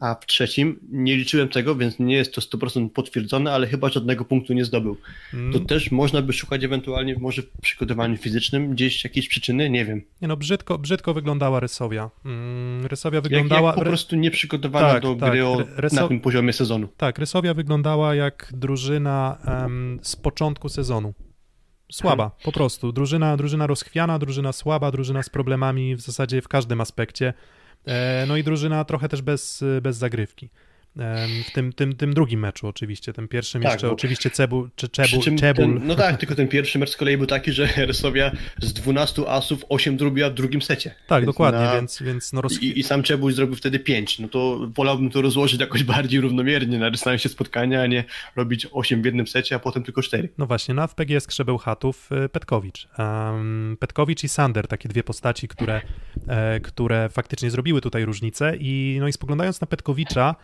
a w trzecim nie liczyłem tego, więc nie jest to 100% potwierdzone, ale chyba żadnego punktu nie zdobył. mm, To też można by szukać ewentualnie może w przygotowaniu fizycznym gdzieś jakiejś przyczyny, nie wiem. nie no, brzydko, brzydko wyglądała Rysowia. Mm, Rysowia Jak, wyglądała... jak po prostu nie przygotowana Tak, do tak. gry o, na tym poziomie sezonu. Tak, Rysowia wyglądała jak drużyna em, z początku sezonu. Słaba, po prostu. Drużyna, drużyna rozchwiana, drużyna słaba, drużyna z problemami w zasadzie w każdym aspekcie. E, no i drużyna trochę też bez, bez zagrywki. W tym, tym, tym drugim meczu oczywiście, tym pierwszym Tak, jeszcze bo- oczywiście Cebul, czy Czebul, czym Czebul. ten, no tak, tylko ten pierwszy mecz z kolei był taki, że Resowia z 12 asów 8 zrobiła w drugim secie. tak, Więc dokładnie, na- więc, więc no rozchwi- I, I sam Czebuś zrobił wtedy 5. No to wolałbym to rozłożyć jakoś bardziej równomiernie na dystansie spotkania, a nie robić 8 w jednym secie, a potem tylko 4. No właśnie, na FPG skrzebeł chatów y, Petkowicz. Um, Petkowicz i Sander, takie dwie postaci, które, e, które faktycznie zrobiły tutaj różnicę. I, no i spoglądając na Petkowicza,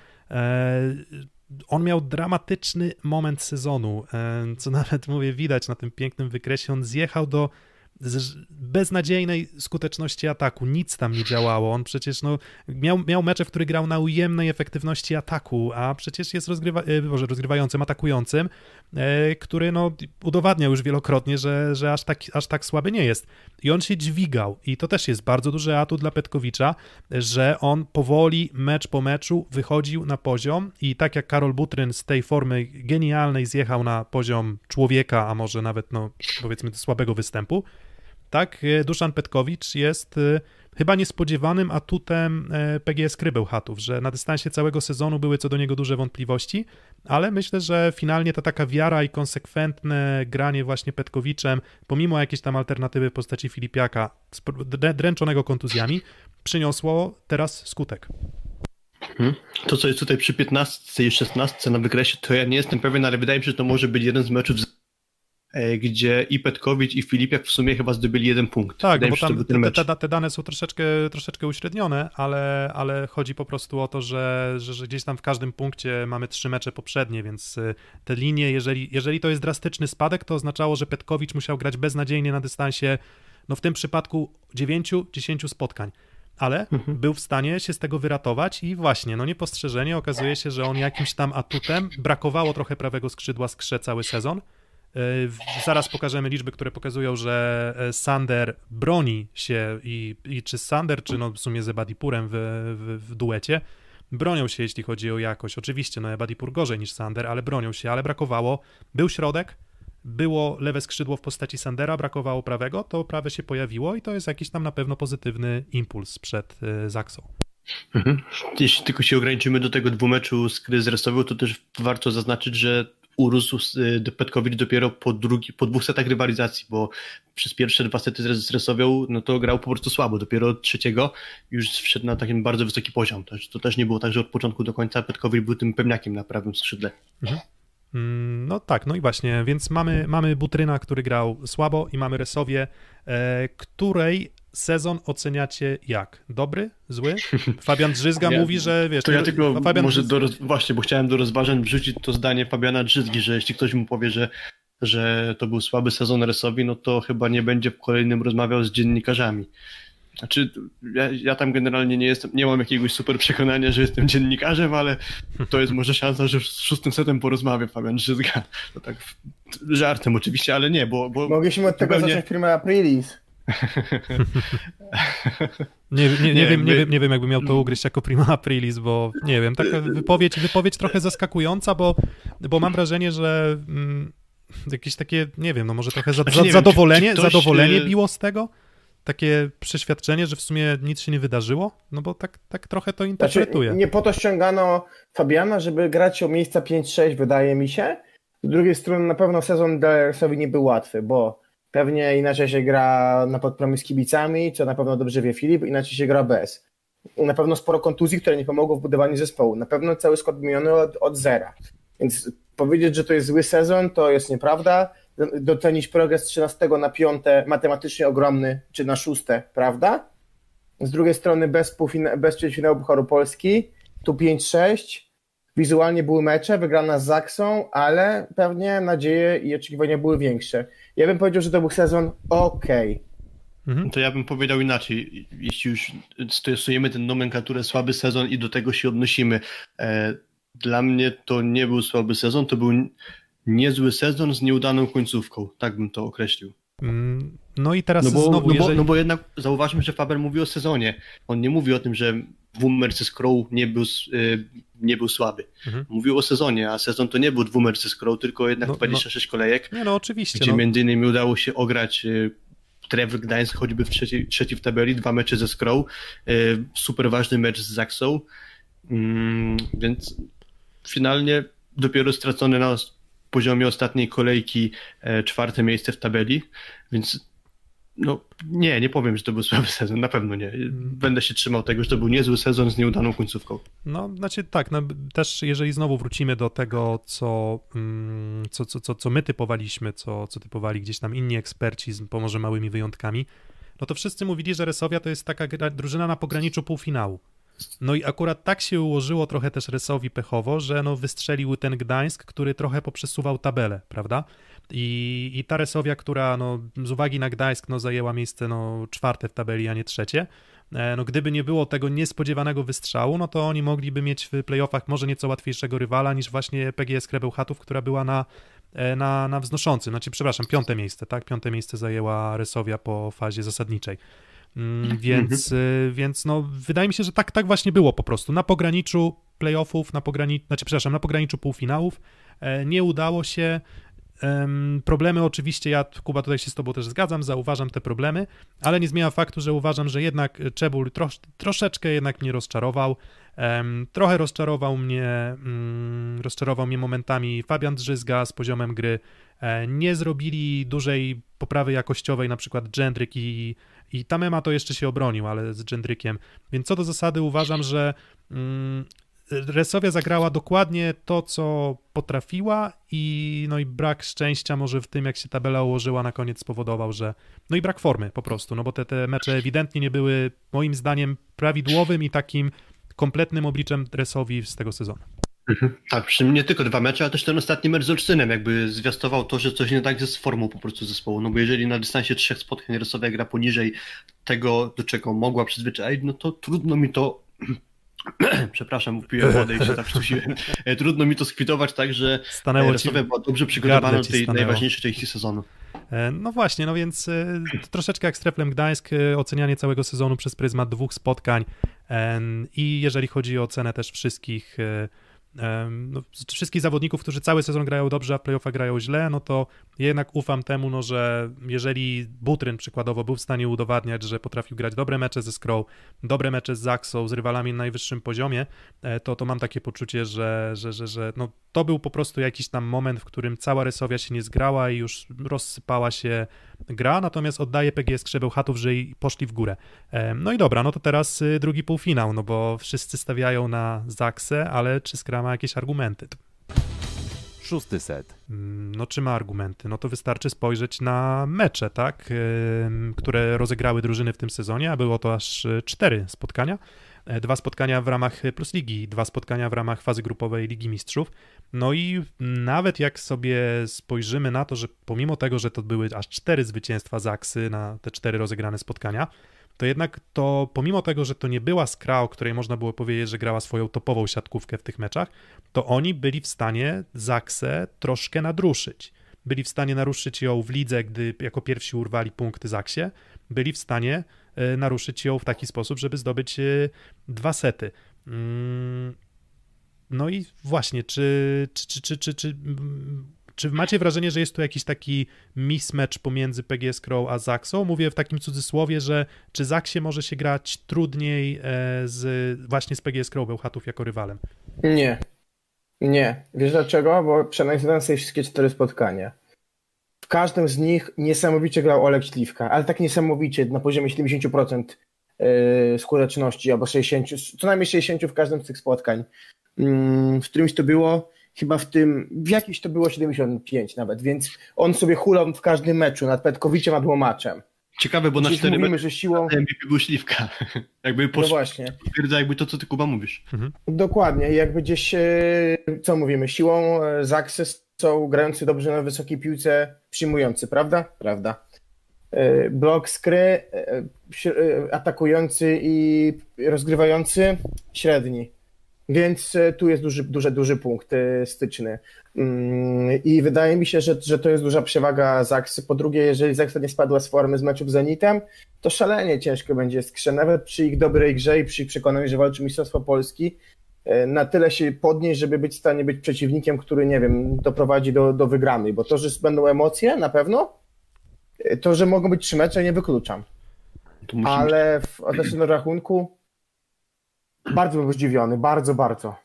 on miał dramatyczny moment sezonu, e, co nawet mówię widać na tym pięknym wykresie. On zjechał do beznadziejnej skuteczności ataku, nic tam nie działało. On przecież no, miał, miał mecze, w których grał na ujemnej efektywności ataku, a przecież jest rozgrywa, e, Boże, rozgrywającym, atakującym, e, który no, udowadniał już wielokrotnie, że, że aż, tak, aż tak słaby nie jest. I on się dźwigał i to też jest bardzo duży atut dla Petkowicza, że on powoli, mecz po meczu wychodził na poziom i tak jak Karol Butryn z tej formy genialnej zjechał na poziom człowieka, a może nawet no, powiedzmy słabego występu, tak, e, Duszan Petkowicz jest e, chyba niespodziewanym atutem e, PGS Krybełchatów, że na dystansie całego sezonu były co do niego duże wątpliwości, ale myślę, że finalnie ta taka wiara i konsekwentne granie właśnie Petkowiczem, pomimo jakiejś tam alternatywy w postaci Filipiaka, dręczonego kontuzjami, przyniosło teraz skutek. To, co jest tutaj przy 15 i 16 na wykresie, to ja nie jestem pewien, ale wydaje mi się, że to może być jeden z meczów, gdzie i Petkowicz, i Filipiak w sumie chyba zdobyli jeden punkt. Tak, wydaje no bo tam te, te, te dane są troszeczkę, troszeczkę uśrednione, ale, ale chodzi po prostu o to, że, że, że gdzieś tam w każdym punkcie mamy trzy mecze poprzednie, więc y, te linie, jeżeli, jeżeli to jest drastyczny spadek, to oznaczało, że Petkowicz musiał grać beznadziejnie na dystansie, no w tym przypadku 9-10 spotkań. Ale Mhm. był w stanie się z tego wyratować i właśnie, no niepostrzeżenie okazuje się, że on jakimś tam atutem, brakowało trochę prawego skrzydła skrze cały sezon, E, Zaraz pokażemy liczby, które pokazują, że e, Sander broni się i, i czy Sander, czy no w sumie z Ebadipurem w, w, w duecie, bronią się, jeśli chodzi o jakość. Oczywiście, no Ebadipur gorzej niż Sander, ale bronią się, ale brakowało. Był środek, było lewe skrzydło w postaci Sandera, brakowało prawego, to prawe się pojawiło i to jest jakiś tam na pewno pozytywny impuls przed e, Zaksą. Mhm. Jeśli tylko się ograniczymy do tego dwumeczu z Resowią, to też warto zaznaczyć, że urósł y, Petkowicz dopiero po, drugi, po dwóch setach rywalizacji, bo przez pierwsze dwa sety z Resowią, no to grał po prostu słabo. Dopiero od trzeciego już wszedł na taki bardzo wysoki poziom. To, to też nie było tak, że od początku do końca Petkowicz był tym pewniakiem na prawym skrzydle. Mm, No tak, no i właśnie, więc mamy, mamy Butryna, który grał słabo i mamy Resowię, e, której sezon oceniacie jak? Dobry? Zły? Fabian Drzyzga Ja- mówi, że wiesz... To ja no, tylko Fabian może do, właśnie, bo chciałem do rozważań wrzucić to zdanie Fabiana Drzyzgi, że jeśli ktoś mu powie, że, że to był słaby sezon Resowi, no to chyba nie będzie w kolejnym rozmawiał z dziennikarzami. Znaczy, ja, ja tam generalnie nie jestem, nie mam jakiegoś super przekonania, że jestem dziennikarzem, ale to jest może szansa, że z szóstym setem porozmawiam, Fabian Żyzga. To tak żartem oczywiście, ale nie, bo... bo Mogliśmy od tego zupełnie- zacząć prima aprilis. Nie, nie, nie, Nie, wiem, nie, my- wiem, nie wiem, jakby miał to ugryźć jako prima aprilis, bo nie wiem, taka wypowiedź, wypowiedź trochę zaskakująca, bo, bo mam wrażenie, że mm, jakieś takie, nie wiem, no może trochę za, Znaczy, za, nie wiem, zadowolenie, czy- czy ktoś, zadowolenie y- biło z tego? Takie przeświadczenie, że w sumie nic się nie wydarzyło? No bo tak, tak trochę to Znaczy, interpretuję. nie po to ściągano Fabiana, żeby grać o miejsca 5-6, wydaje mi się. Z drugiej strony na pewno sezon Dellersowi nie był łatwy, bo pewnie inaczej się gra na podpromie z kibicami, co na pewno dobrze wie Filip, inaczej się gra bez. Na pewno sporo kontuzji, które nie pomogło w budowaniu zespołu. Na pewno cały skład wymieniony od, od zera. Więc powiedzieć, że to jest zły sezon, to jest nieprawda. Docenić progres z 13 na 5 matematycznie ogromny, czy na 6, prawda? Z drugiej strony bez, półfina- bez ćwierćfinału Pucharu Polski, tu 5-6, wizualnie były mecze, wygrana z Zaksą, ale pewnie nadzieje i oczekiwania były większe. Ja bym powiedział, że to był sezon okej. Mhm. To ja bym powiedział inaczej. Jeśli już stosujemy tę nomenklaturę słaby sezon i do tego się odnosimy. E, Dla mnie to nie był słaby sezon, to był niezły sezon z nieudaną końcówką. Tak bym to określił. Mm, No i teraz No bo, znowu, no, bo, jeżeli... no bo jednak zauważmy, że Faber mówi o sezonie. On nie mówi o tym, że Wummercy Crow nie był, y, nie był słaby. Mhm. Mówił o sezonie, a sezon to nie był Wummercy Crow, tylko jednak No, 26 kolejek, Nie no, oczywiście. gdzie No, między innymi udało się ograć y, Trevor Gdańsk choćby w trzeci, trzeci w tabeli, dwa mecze ze Skrą, y, super ważny mecz z Zaksą, Mm, więc finalnie dopiero stracone na poziomie ostatniej kolejki czwarte miejsce w tabeli, więc no nie, nie powiem, że to był słaby sezon, na pewno nie. Będę się trzymał tego, że to był niezły sezon z nieudaną końcówką. No, znaczy tak, no, też jeżeli znowu wrócimy do tego, co, mm, co, co, co, co my typowaliśmy, co, co typowali gdzieś tam inni eksperci, z może małymi wyjątkami, no to wszyscy mówili, że Resowia to jest taka gra, drużyna na pograniczu półfinału. No i akurat tak się ułożyło trochę też Resowi pechowo, że no wystrzelił ten Gdańsk, który trochę poprzesuwał tabelę, prawda? I, i ta Resowia, która no, z uwagi na Gdańsk no, zajęła miejsce no, czwarte w tabeli, a nie trzecie, E, no gdyby nie było tego niespodziewanego wystrzału, no to oni mogliby mieć w playoffach może nieco łatwiejszego rywala niż właśnie PGS Krebełchatów, która była na, e, na, na wznoszącym, znaczy przepraszam, piąte miejsce, tak? Piąte miejsce zajęła Resowia po fazie zasadniczej. Mm, Więc, y, więc no, wydaje mi się, że tak, tak właśnie było po prostu. Na pograniczu playoffów, na pograniczu, znaczy, przepraszam, na pograniczu półfinałów e, nie udało się. Em, Problemy oczywiście, ja Kuba tutaj się z tobą też zgadzam, zauważam te problemy, ale nie zmienia faktu, że uważam, że jednak Czebul trosz, troszeczkę jednak mnie rozczarował. Trochę rozczarował mnie, mm, rozczarował mnie momentami Fabian Drzyzga z poziomem gry. E, Nie zrobili dużej poprawy jakościowej, na przykład Dżendryk i, i Tamema to jeszcze się obronił, ale z Dżendrykiem. Więc co do zasady uważam, że mm, Resowia zagrała dokładnie to, co potrafiła i no i brak szczęścia może w tym, jak się tabela ułożyła na koniec spowodował, że no i brak formy po prostu, no bo te, te mecze ewidentnie nie były moim zdaniem prawidłowym i takim kompletnym obliczem Resowi z tego sezonu. Tak, przy czym nie tylko dwa mecze, ale też ten ostatni mecz z Olsztynem jakby zwiastował to, że coś nie tak jest z formą po prostu zespołu. No bo jeżeli na dystansie trzech spotkań Resowia gra poniżej tego, do czego mogła przyzwyczaić, no to trudno mi to przepraszam, upiłem wodę i się tak sztusiłem. E, Trudno mi to skwitować tak, że Stanęło ci była dobrze przygotowana do tej stanęło. najważniejszej części sezonu. E, No właśnie, no więc e, troszeczkę jak z Treflem Gdańsk, e, ocenianie całego sezonu przez pryzmat dwóch spotkań i jeżeli chodzi o ocenę też wszystkich e, no, wszystkich zawodników, którzy cały sezon grają dobrze, a w playoffach grają źle, no to jednak ufam temu, no, że jeżeli Butryn przykładowo był w stanie udowadniać, że potrafił grać dobre mecze ze Skrą, dobre mecze z Zaksą, z rywalami na najwyższym poziomie, e, to, to mam takie poczucie, że, że, że, że no, to był po prostu jakiś tam moment, w którym cała Resowia się nie zgrała i już rozsypała się gra, natomiast oddaje PGS Krzebeł Chatów, że i poszli w górę. No i dobra, no to teraz y, drugi półfinał, no bo wszyscy stawiają na Zaksę, ale czy Skra ma jakieś argumenty? Szósty set. Mm, No czy ma argumenty? No to wystarczy spojrzeć na mecze, tak, które rozegrały drużyny w tym sezonie, a było to aż y, cztery spotkania. E, Dwa spotkania w ramach Plus Ligi, dwa spotkania w ramach fazy grupowej Ligi Mistrzów. No i nawet jak sobie spojrzymy na to, że pomimo tego, że to były aż cztery zwycięstwa Zaksy na te cztery rozegrane spotkania, to jednak to, pomimo tego, że to nie była skra, o której można było powiedzieć, że grała swoją topową siatkówkę w tych meczach, to oni byli w stanie Zaksę troszkę nadruszyć. Byli w stanie naruszyć ją w lidze, gdy jako pierwsi urwali punkty Zaksie, byli w stanie e, naruszyć ją w taki sposób, żeby zdobyć e, dwa sety. No i właśnie, czy, czy, czy, czy, czy, czy, czy macie wrażenie, że jest tu jakiś taki mismatch pomiędzy PGS Crow a Zaxą? Mówię w takim cudzysłowie, że czy Zaksie może się grać trudniej e, z, właśnie z PGS Crow Bełchatów jako rywalem? Nie. Nie. Wiesz dlaczego? Bo przeanalizowałem sobie wszystkie cztery spotkania. W każdym z nich niesamowicie grał Olek Śliwka, ale tak niesamowicie, na poziomie 70% e, skuteczności, albo 60, co najmniej 60 w każdym z tych spotkań. Mm, w którymś to było, chyba w tym, w jakimś to było 75 nawet, więc on sobie hulał w każdym meczu nad Petkowiciem, nad Łomaczem. Ciekawe, bo na Gdzieś cztery mówimy, mecze że siłą... MVP był Śliwka. jakby No posz... właśnie. potwierdza jakby to, co ty Kuba mówisz. Dokładnie, jakby gdzieś, e, co mówimy, siłą e, Zaksy są grający dobrze na wysokiej piłce, przyjmujący, prawda? Prawda. E, Blok skry, atakujący i rozgrywający, średni. Więc e, tu jest duży, duży, duży punkt e, styczny. Mm, I wydaje mi się, że, że to jest duża przewaga Zaksy. Po drugie, jeżeli Zaksa nie spadła z formy z meczów z Zenitem, to szalenie ciężko będzie skrze, nawet przy ich dobrej grze i przy ich przekonaniu, że walczy Mistrzostwo Polski, e, na tyle się podnieść, żeby być w stanie być przeciwnikiem, który, nie wiem, doprowadzi do, do wygranej, bo to, że będą emocje, na pewno, to, że mogą być trzy mecze, nie wykluczam. Musimy... Ale w odnośnie do rachunku bardzo byłem zdziwiony, bardzo, bardzo.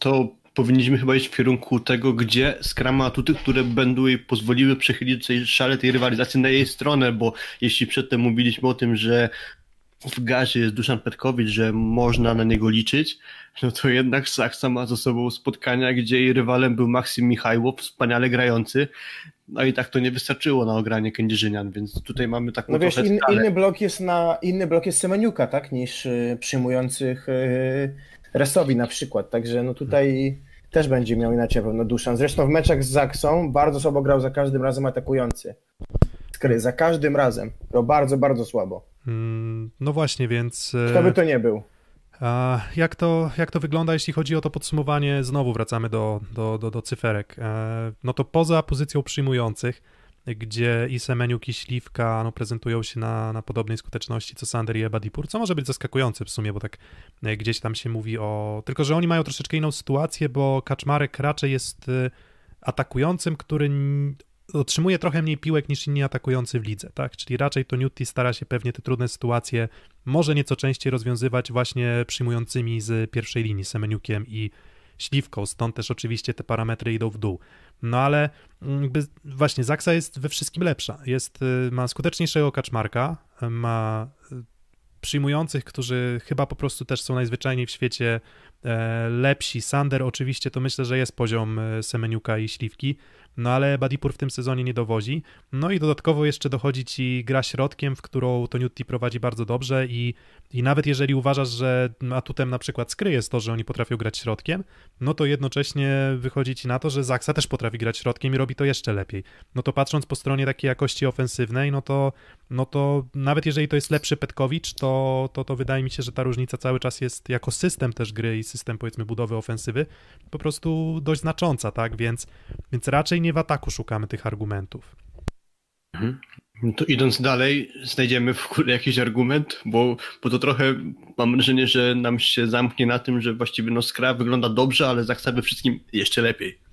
To powinniśmy chyba iść w kierunku tego, gdzie Skra ma atuty, które będą jej pozwoliły przechylić szale tej rywalizacji na jej stronę, bo jeśli przedtem mówiliśmy o tym, że w gazie jest Duszan Petkowicz, że można na niego liczyć, no to jednak Saksa ma za sobą spotkania, gdzie jej rywalem był Maksim Michajłow, wspaniale grający, no i tak to nie wystarczyło na ogranie Kędzierzynian, więc tutaj mamy taką No wiesz, in, inny blok jest na inny blok jest Semeniuka, tak, niż y, przyjmujących y, Resowi na przykład, także no tutaj też będzie miał inaczej pewno Duszan. Zresztą w meczach z Zaksą bardzo słabo grał za każdym razem atakujący. Skry, za każdym razem. Grał bardzo, bardzo słabo. Mm, No właśnie, więc e, Kto by to nie był? jak, to, jak to wygląda, jeśli chodzi o to podsumowanie? Znowu wracamy do, do, do, do cyferek. E, No to poza pozycją przyjmujących, gdzie i Semeniuk i Śliwka no, prezentują się na, na podobnej skuteczności co Sander i Ebadipur, co może być zaskakujące w sumie, bo tak e, gdzieś tam się mówi o... Tylko, że oni mają troszeczkę inną sytuację, bo Kaczmarek raczej jest atakującym, który otrzymuje trochę mniej piłek niż inni atakujący w lidze, tak? Czyli raczej to Newty stara się pewnie te trudne sytuacje może nieco częściej rozwiązywać właśnie przyjmującymi z pierwszej linii, Semeniukiem i Śliwką, stąd też oczywiście te parametry idą w dół. No ale mm, by, właśnie Zaksa jest we wszystkim lepsza. Jest, y, ma skuteczniejszego kaczmarka, y, ma y, przyjmujących, którzy chyba po prostu też są najzwyczajniej w świecie e, lepsi. Sander oczywiście to myślę, że jest poziom Semeniuka i Śliwki, no ale Badipur w tym sezonie nie dowozi. No i dodatkowo jeszcze dochodzi ci gra środkiem, w którą Toniutti prowadzi bardzo dobrze i, i nawet jeżeli uważasz, że atutem na przykład skry jest to, że oni potrafią grać środkiem, no to jednocześnie wychodzi ci na to, że Zaksa też potrafi grać środkiem i robi to jeszcze lepiej. No to patrząc po stronie takiej jakości ofensywnej, no to, no to nawet jeżeli to jest lepszy Petkowicz, to, to, to wydaje mi się, że ta różnica cały czas jest jako system też gry i system powiedzmy budowy ofensywy po prostu dość znacząca, tak? Więc, więc raczej nie w ataku szukamy tych argumentów. No To idąc dalej, znajdziemy w ogóle jakiś argument, bo, bo to trochę mam wrażenie, że nam się zamknie na tym, że właściwie no Skra wygląda dobrze, ale Zaksa we wszystkim jeszcze lepiej.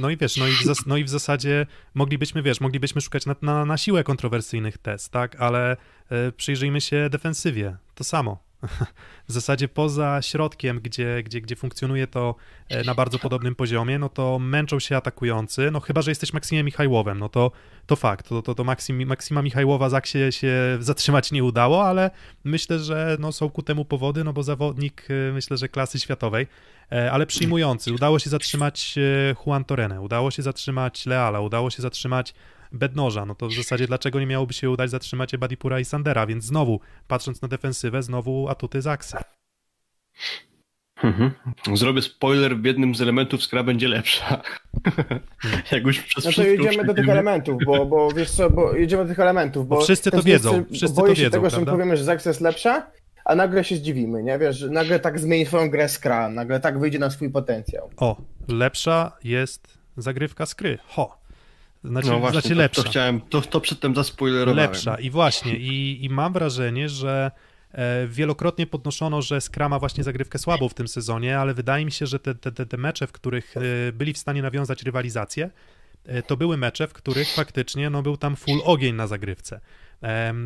No i wiesz, no i, w zas- no i w zasadzie moglibyśmy, wiesz, moglibyśmy szukać na, na, na siłę kontrowersyjnych test, tak, ale e, przyjrzyjmy się defensywie, to samo. W zasadzie poza środkiem, gdzie, gdzie, gdzie funkcjonuje to e, na bardzo podobnym poziomie, no to męczą się atakujący, no chyba, że jesteś Maksimem Michajłowem, no to, to fakt, to, to, to Maksim, Maksima Michajłowa Zaksie się zatrzymać nie udało, ale myślę, że no, są ku temu powody, no bo zawodnik, e, myślę, że klasy światowej, E, ale przyjmujący. Udało się zatrzymać Juan Torrenę, udało się zatrzymać Leala, udało się zatrzymać Bednoża, no to w zasadzie dlaczego nie miałoby się udać zatrzymać Ebadipura i Sandera, więc znowu, patrząc na defensywę, znowu atuty Zaksy. Mhm. Zrobię spoiler, w jednym z elementów skra będzie lepsza. Jak już przez No to jedziemy do tych elementów, bo, bo wiesz co, bo jedziemy do tych elementów, bo... Bo wszyscy to wiedzą, wszyscy boję to się wiedzą, tego, że my prawda? powiemy, że Zaxa jest lepsza, a nagle się zdziwimy, nie? Wiesz, że nagle tak zmieni swoją grę skra, nagle tak wyjdzie na swój potencjał. O, lepsza jest zagrywka skry. Ho. Znaczy, No właśnie, znaczy to, lepsza. to chciałem, to, to przedtem zaspoilerowałem. Lepsza. I właśnie, i, i mam wrażenie, że e, wielokrotnie podnoszono, że Skra ma właśnie zagrywkę słabą w tym sezonie, ale wydaje mi się, że te, te, te, mecze, w których e, byli w stanie nawiązać rywalizację, e, to były mecze, w których faktycznie no, był tam full ogień na zagrywce.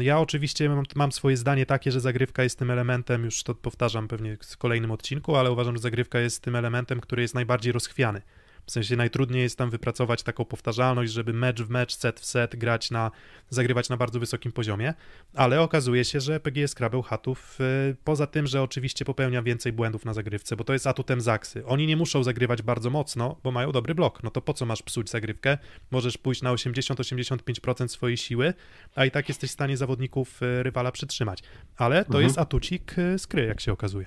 Ja oczywiście mam, mam swoje zdanie takie, że zagrywka jest tym elementem, już to powtarzam pewnie w kolejnym odcinku, ale uważam, że zagrywka jest tym elementem, który jest najbardziej rozchwiany. W sensie najtrudniej jest tam wypracować taką powtarzalność, żeby mecz w mecz, set w set grać na, zagrywać na bardzo wysokim poziomie, ale okazuje się, że PGS Krabbeł Chatów, y, poza tym, że oczywiście popełnia więcej błędów na zagrywce, bo to jest atutem Zaksy. Oni nie muszą zagrywać bardzo mocno, bo mają dobry blok. No to po co masz psuć zagrywkę? Możesz pójść na 80-85% swojej siły, a i tak jesteś w stanie zawodników y, rywala przytrzymać. Ale to Mhm. jest atucik y, skry, jak się okazuje.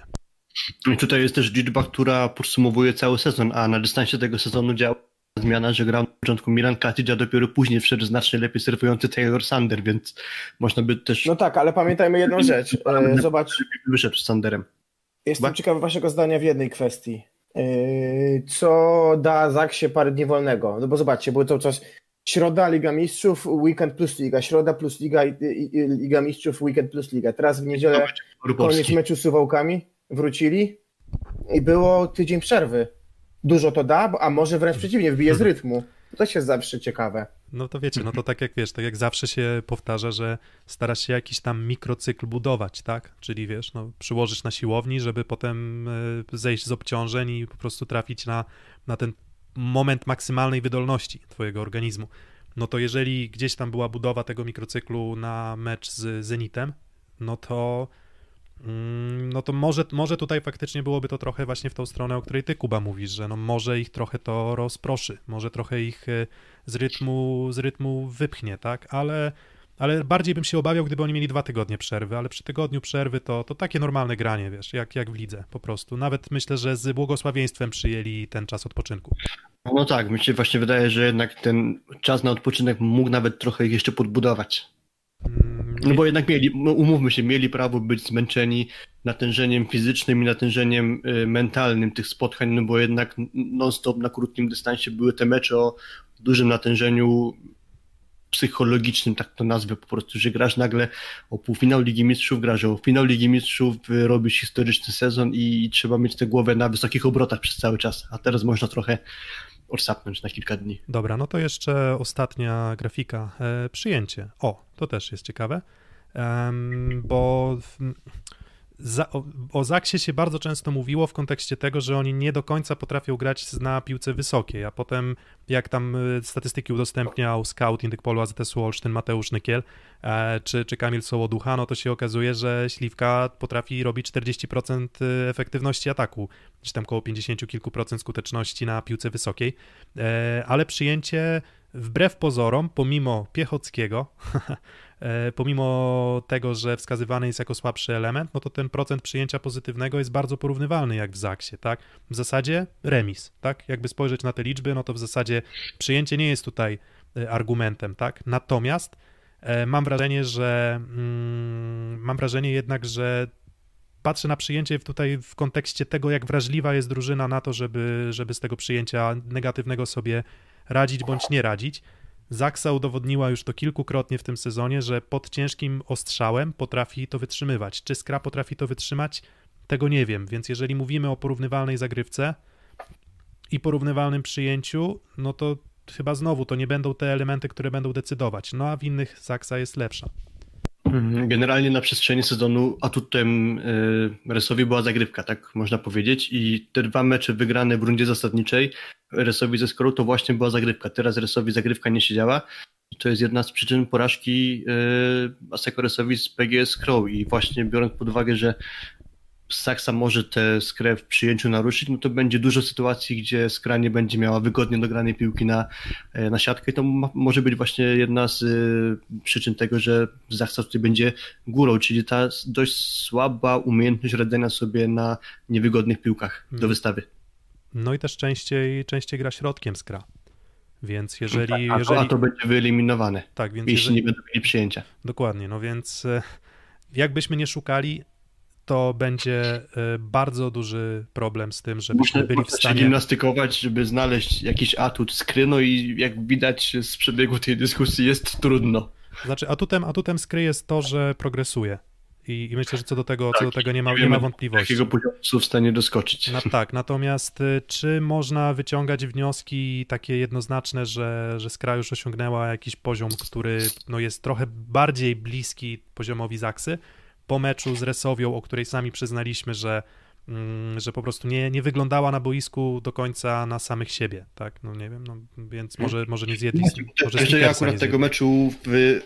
I tutaj jest też liczba, która podsumowuje cały sezon, a na dystansie tego sezonu działa zmiana, że grał na początku Milan Katic, a dopiero później wszedł znacznie lepiej serwujący Taylor Sander, więc można by też No tak, ale pamiętajmy jedną rzecz. E, Zobacz, wyszedł z Sanderem. jestem ciekawy waszego zdania w jednej kwestii. E, Co da Zaksie parę dni wolnego? No bo zobaczcie, było to czas środa Liga Mistrzów, weekend plus Liga, środa plus Liga, Liga Mistrzów, weekend plus Liga. Teraz w niedzielę koniec meczu z Suwałkami, wrócili i było tydzień przerwy. Dużo to da, a może wręcz przeciwnie, wbije z rytmu. To jest zawsze ciekawe. No to wiecie, no to tak jak wiesz, tak jak zawsze się powtarza, że starasz się jakiś tam mikrocykl budować, tak? Czyli wiesz, no przyłożysz na siłowni, żeby potem e, zejść z obciążeń i po prostu trafić na, na ten moment maksymalnej wydolności twojego organizmu. No to jeżeli gdzieś tam była budowa tego mikrocyklu na mecz z Zenitem, no to no to może, może tutaj faktycznie byłoby to trochę właśnie w tą stronę, o której ty, Kuba, mówisz, że no może ich trochę to rozproszy, może trochę ich e, z rytmu, z rytmu wypchnie, tak? Ale, ale bardziej bym się obawiał, gdyby oni mieli dwa tygodnie przerwy, ale przy tygodniu przerwy to, to takie normalne granie, wiesz, jak, jak w lidze po prostu. Nawet myślę, że z błogosławieństwem przyjęli ten czas odpoczynku. No tak, mi się właśnie wydaje, że jednak ten czas na odpoczynek mógł nawet trochę ich jeszcze podbudować. Mm, No bo jednak mieli, no umówmy się, mieli prawo być zmęczeni natężeniem fizycznym i natężeniem y, mentalnym tych spotkań, no bo jednak non-stop na krótkim dystansie były te mecze o dużym natężeniu psychologicznym, tak to nazwę po prostu, że grasz nagle o półfinał Ligi Mistrzów, grasz o finał Ligi Mistrzów, y, robisz historyczny sezon i trzeba mieć tę głowę na wysokich obrotach przez cały czas, a teraz można trochę odsapnąć na kilka dni. Dobra, no to jeszcze ostatnia grafika. E, przyjęcie. O, to też jest ciekawe, bo za, o, o Zaksie się bardzo często mówiło w kontekście tego, że oni nie do końca potrafią grać na piłce wysokiej, a potem jak tam e, statystyki udostępniał scout Indykpolu AZS Olsztyn Mateusz Nykiel e, czy, czy Kamil Sołoducha, no to się okazuje, że Śliwka potrafi robić 40% efektywności ataku, czy tam około 50 kilku procent skuteczności na piłce wysokiej, e, ale przyjęcie wbrew pozorom, pomimo Piechockiego, pomimo tego, że wskazywany jest jako słabszy element, no to ten procent przyjęcia pozytywnego jest bardzo porównywalny jak w Zaksie, tak? W zasadzie remis, tak? Jakby spojrzeć na te liczby, no to w zasadzie przyjęcie nie jest tutaj e, argumentem, tak? Natomiast e, mam wrażenie, że mm, mam wrażenie jednak, że patrzę na przyjęcie tutaj w kontekście tego, jak wrażliwa jest drużyna na to, żeby, żeby z tego przyjęcia negatywnego sobie radzić bądź nie radzić. Zaksa udowodniła już to kilkukrotnie w tym sezonie, że pod ciężkim ostrzałem potrafi to wytrzymywać. Czy Skra potrafi to wytrzymać? Tego nie wiem, więc jeżeli mówimy o porównywalnej zagrywce i porównywalnym przyjęciu, no to chyba znowu to nie będą te elementy, które będą decydować. No a w innych Zaksa jest lepsza. Mhm. Generalnie na przestrzeni sezonu atutem y, Resowi była zagrywka, tak można powiedzieć. I te dwa mecze wygrane w rundzie zasadniczej Resowi ze Skorą to właśnie była zagrywka. Teraz Resowi zagrywka nie siedziała. To jest jedna z przyczyn porażki y, Aseko Resowi z PGS Crow. I właśnie biorąc pod uwagę, że Saksa może tę skrę w przyjęciu naruszyć, no to będzie dużo sytuacji, gdzie skra nie będzie miała wygodnie dogranej piłki na, e, na siatkę i to ma, może być właśnie jedna z y, przyczyn tego, że Saksa tutaj będzie górą, czyli ta dość słaba umiejętność radzenia sobie na niewygodnych piłkach do Mhm. wystawy. No i też częściej, częściej gra środkiem skra. Więc jeżeli, a, to, jeżeli a to będzie wyeliminowane, tak, więc jeśli jeżeli, nie będą mieli przyjęcia. Dokładnie, no więc e, jakbyśmy nie szukali, to będzie e, bardzo duży problem z tym, żebyśmy Można, byli w można się stanie. gimnastykować, żeby znaleźć jakiś atut skry, no i jak widać z przebiegu tej dyskusji jest trudno. Znaczy, atutem, atutem skry jest to, że progresuje. I, I myślę, że co do tego, co do Tak, tego nie ma, nie wiemy, ma wątpliwości. Jakiego poziomu są w stanie doskoczyć. No tak, natomiast y, czy można wyciągać wnioski takie jednoznaczne, że, że Skra już osiągnęła jakiś poziom, który no, jest trochę bardziej bliski poziomowi Zaksy po meczu z Resowią, o której sami przyznaliśmy, że, mm, że po prostu nie, nie wyglądała na boisku do końca na samych siebie, tak? No nie wiem, no, więc może, może nie zjedli, może Jeszcze ja akurat nie tego meczu w,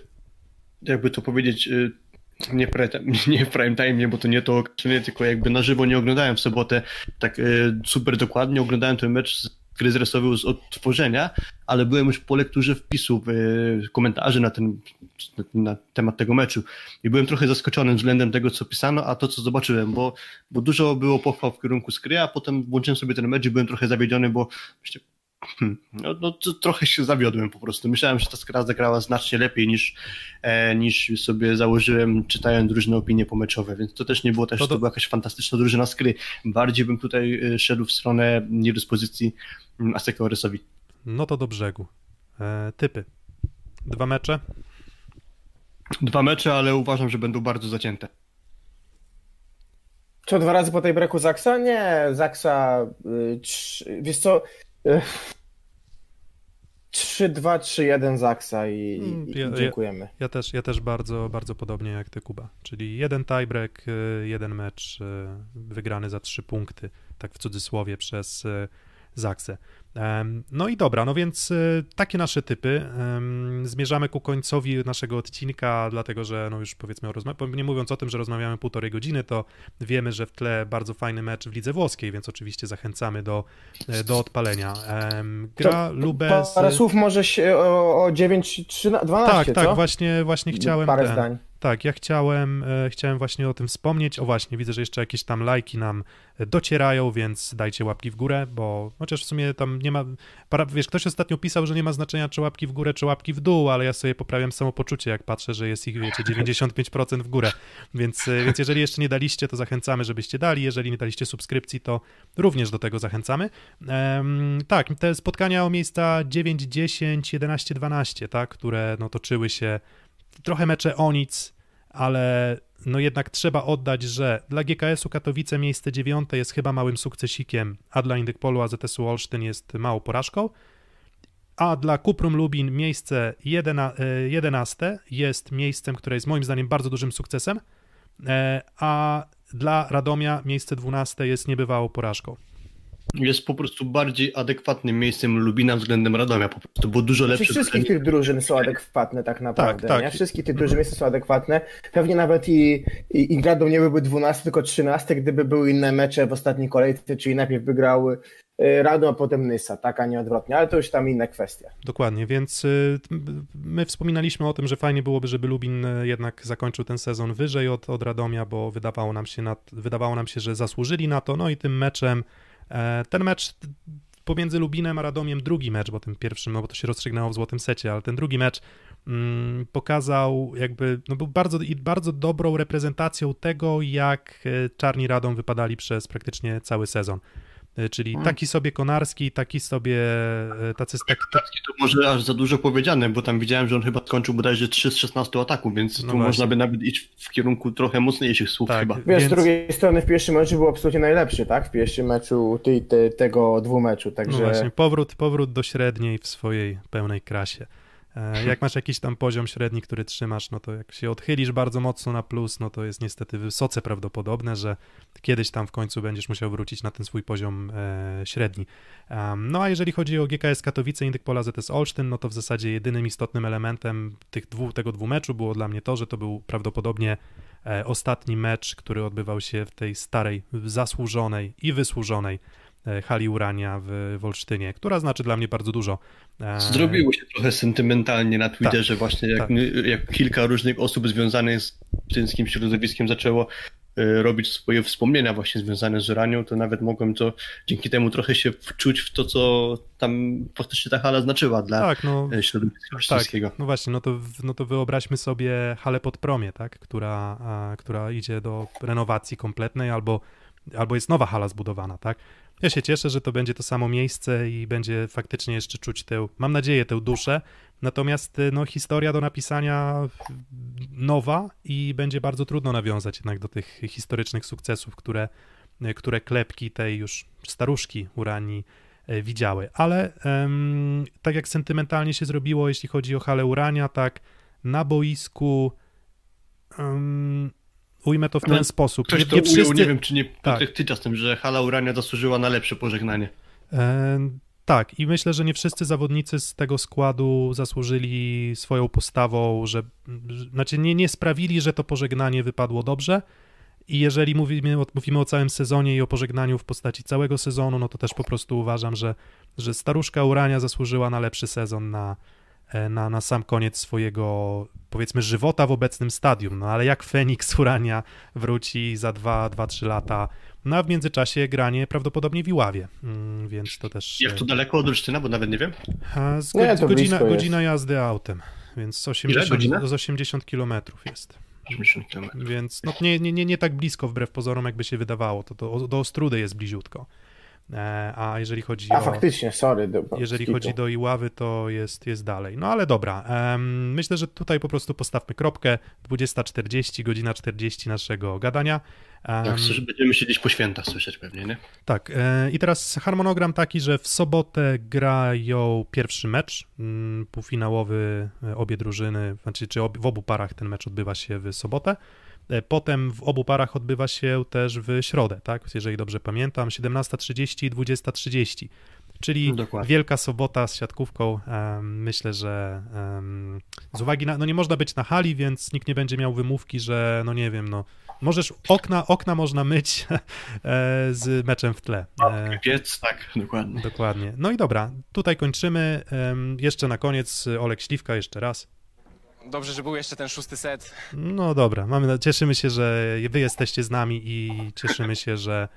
jakby to powiedzieć, y, nie, pre, nie w prime time, bo to nie to określenie, tylko jakby na żywo nie oglądałem w sobotę. Tak y, super dokładnie, oglądałem ten mecz z gry z odtworzenia, ale byłem już po lekturze wpisów, y, komentarzy na ten na temat tego meczu. I byłem trochę zaskoczony względem tego, co pisano, a to, co zobaczyłem, bo, bo dużo było pochwał w kierunku skry, a potem włączyłem sobie ten mecz i byłem trochę zawiedziony, bo no, no to trochę się zawiodłem po prostu. Myślałem, że ta skra zagrała znacznie lepiej niż, e, niż sobie założyłem, czytając różne opinie pomeczowe, więc to też nie było też, To to, do- była jakaś fantastyczna drużyna skry. Bardziej bym tutaj e, szedł w stronę niedyspozycji Aseka Oresowi. No to do brzegu. E, typy. Dwa mecze. Dwa mecze, ale uważam, że będą bardzo zacięte. Co, dwa razy po tej breku Zaksa? Nie, Zaksa, y, wiesz co, y, 3-2, 3-1 Zaksa i, Mm, i, ja- i ja- dziękujemy. Ja też, ja też bardzo, bardzo podobnie jak ty, Kuba. Czyli jeden tiebreak, y, jeden mecz y, wygrany za trzy punkty, tak w cudzysłowie, przez Zaksę. Em, No i dobra, no więc y, takie nasze typy. Zmierzamy ku końcowi naszego odcinka, dlatego że no już powiedzmy, nie mówiąc o tym, że rozmawiamy półtorej godziny, to wiemy, że w tle bardzo fajny mecz w lidze włoskiej, więc oczywiście zachęcamy do, e, do odpalenia. Gra To Lubę z... Parę słów może się o, o 9, 13, 12, Tak, tak, co? właśnie, właśnie chciałem Parę ten, zdań. Tak, ja chciałem, e, chciałem właśnie o tym wspomnieć. O właśnie, widzę, że jeszcze jakieś tam lajki nam e, docierają, więc dajcie łapki w górę, bo chociaż w sumie tam nie ma. Para, wiesz, ktoś ostatnio pisał, że nie ma znaczenia, czy łapki w górę, czy łapki w dół, ale ja sobie poprawiam samopoczucie, jak patrzę, że jest ich, wiecie, 95% w górę. Więc, e, więc jeżeli jeszcze nie daliście, to zachęcamy, żebyście dali. Jeżeli nie daliście subskrypcji, to również do tego zachęcamy. Em, tak, te spotkania o miejsca 9, 10, 11, 12, tak, które no, toczyły się trochę mecze o nic, ale no jednak trzeba oddać, że dla GKS-u Katowice miejsce dziewiąte jest chyba małym sukcesikiem, a dla Indykpolu AZS-u Olsztyn jest małą porażką, a dla Kuprum Lubin miejsce jedena, e, jedenaste jest miejscem, które jest moim zdaniem bardzo dużym sukcesem, e, a dla Radomia miejsce dwunaste jest niebywałą porażką. Jest po prostu bardziej adekwatnym miejscem Lubina względem Radomia, po prostu, bo dużo Znaczy, lepsze. wszystkich tych drużyn są adekwatne tak naprawdę, tak. nie? Wszystkich tych drużyn miejsca są adekwatne. Pewnie nawet i, i, i Gradom nie byłby 12, tylko 13, gdyby były inne mecze w ostatniej kolejce, czyli najpierw wygrał y, Radom, a potem Nysa, tak, a nie odwrotnie, ale to już tam inna kwestia. Dokładnie, więc y, my wspominaliśmy o tym, że fajnie byłoby, żeby Lubin y, jednak zakończył ten sezon wyżej od, od Radomia, bo wydawało nam, się na, wydawało nam się, że zasłużyli na to. No i tym meczem, ten mecz pomiędzy Lubinem a Radomiem, drugi mecz, bo tym pierwszym, no bo to się rozstrzygnęło w złotym secie, ale ten drugi mecz mm, pokazał jakby, no był bardzo, bardzo dobrą reprezentacją tego, jak e, Czarni Radom wypadali przez praktycznie cały sezon. E, Czyli taki sobie Konarski, taki sobie, e, tacy, tak, tak, To może aż za dużo powiedziane, bo tam widziałem, że on chyba skończył bodajże 3 z 16 ataków, więc No tu właśnie. można by nawet iść w kierunku trochę mocniejszych słów Tak. chyba. Wiesz, Więc- z drugiej strony w pierwszym meczu był absolutnie najlepszy, tak? W pierwszym meczu ty, ty, tego dwumeczu, No także... właśnie, powrót, powrót do średniej w swojej pełnej krasie. E, Jak masz jakiś tam poziom średni, który trzymasz, no to jak się odchylisz bardzo mocno na plus, no to jest niestety wysoce prawdopodobne, że kiedyś tam w końcu będziesz musiał wrócić na ten swój poziom e, średni. No a jeżeli chodzi o GKS Katowice, Indyk Pola ZS Olsztyn, no to w zasadzie jedynym istotnym elementem tych dwu, tego dwumeczu było dla mnie to, że to był prawdopodobnie e, ostatni mecz, który odbywał się w tej starej, zasłużonej i wysłużonej hali Urania w, w Olsztynie, która znaczy dla mnie bardzo dużo. E, Zrobiło się trochę sentymentalnie na Twitterze, właśnie jak, tak. jak kilka różnych osób związanych z tym środowiskiem zaczęło e, robić swoje wspomnienia właśnie związane z Uranią, to nawet mogłem to dzięki temu trochę się wczuć w to, co tam faktycznie ta hala znaczyła dla Tak, no, e, środowiska tak, no właśnie, no to, no to wyobraźmy sobie halę pod promie, tak, która, a, która idzie do renowacji kompletnej albo, albo jest nowa hala zbudowana, tak. Ja się cieszę, że to będzie to samo miejsce i będzie faktycznie jeszcze czuć tę, mam nadzieję, tę duszę. Natomiast no, historia do napisania nowa i będzie bardzo trudno nawiązać jednak do tych historycznych sukcesów, które, które klepki tej już staruszki Uranii e, widziały. Ale em, tak jak sentymentalnie się zrobiło, jeśli chodzi o halę Urania, tak na boisku em, ujmę to w ten No, sposób. Ktoś Nie, to nie ujął, wszyscy, nie wiem czy nie Tak. Ty czasem, że hala Urania zasłużyła na lepsze pożegnanie. E, tak, i myślę, że nie wszyscy zawodnicy z tego składu zasłużyli swoją postawą, że, znaczy nie, nie sprawili, że to pożegnanie wypadło dobrze. I jeżeli mówimy o, mówimy o całym sezonie i o pożegnaniu w postaci całego sezonu, no to też po prostu uważam, że, że staruszka Urania zasłużyła na lepszy sezon na, na, na sam koniec swojego, powiedzmy, żywota w obecnym stadium. No ale jak Feniks Urania wróci za 2-3 lata, no a w międzyczasie granie prawdopodobnie w Iławie, mm, więc to też... Jak to daleko od Olsztyna, bo nawet nie wiem. A, z, Nie, to godzina, godzina jazdy autem, więc z 80, godzina? z 80 kilometrów jest. 80 km. Więc no, nie, nie, nie, nie tak blisko wbrew pozorom, jakby się wydawało. To, to do Ostrudy jest bliziutko. E, a jeżeli chodzi A o... faktycznie, sorry. do- Jeżeli skitu. chodzi do Iławy, to jest, jest dalej. No ale dobra. myślę, że tutaj po prostu postawmy kropkę. 20.40, godzina 40 naszego gadania. Coś będziemy siedzieć po świętach słyszeć pewnie, nie? tak, e, i teraz harmonogram taki, że w sobotę grają pierwszy mecz mm, półfinałowy, e, obie drużyny, znaczy czy ob, w obu parach ten mecz odbywa się w sobotę. E, Potem w obu parach odbywa się też w środę, tak? Jeżeli dobrze pamiętam, 17.30 i 20.30. Czyli Dokładnie. Wielka Sobota z siatkówką. Myślę, że z uwagi na. No nie można być na hali, więc nikt nie będzie miał wymówki, że no nie wiem, no. Możesz okna, okna można myć e, z meczem w tle. E, Piec, tak, dokładnie. dokładnie. No i dobra, tutaj kończymy. Jeszcze na koniec Olek Śliwka jeszcze raz. Dobrze, że był jeszcze ten szósty set. No dobra, mamy, cieszymy się, że wy jesteście z nami i cieszymy się, że,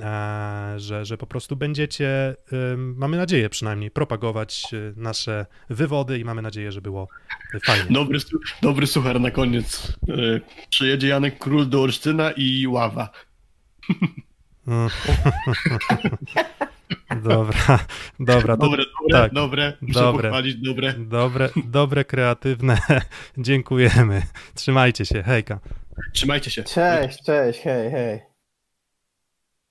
e, że, że po prostu będziecie, mamy nadzieję przynajmniej, propagować e, nasze wywody i mamy nadzieję, że było fajnie. Dobry, dobry suchar na koniec. E, Przyjedzie Janek Król do Olsztyna i ława. Dobra, dobra, to Dobre, dobre, tak. dobre. Muszę Dobre. pochwalić, dobre. dobre, dobre, kreatywne. Dziękujemy. Trzymajcie się, hejka. Trzymajcie się. Cześć, cześć, hej, hej.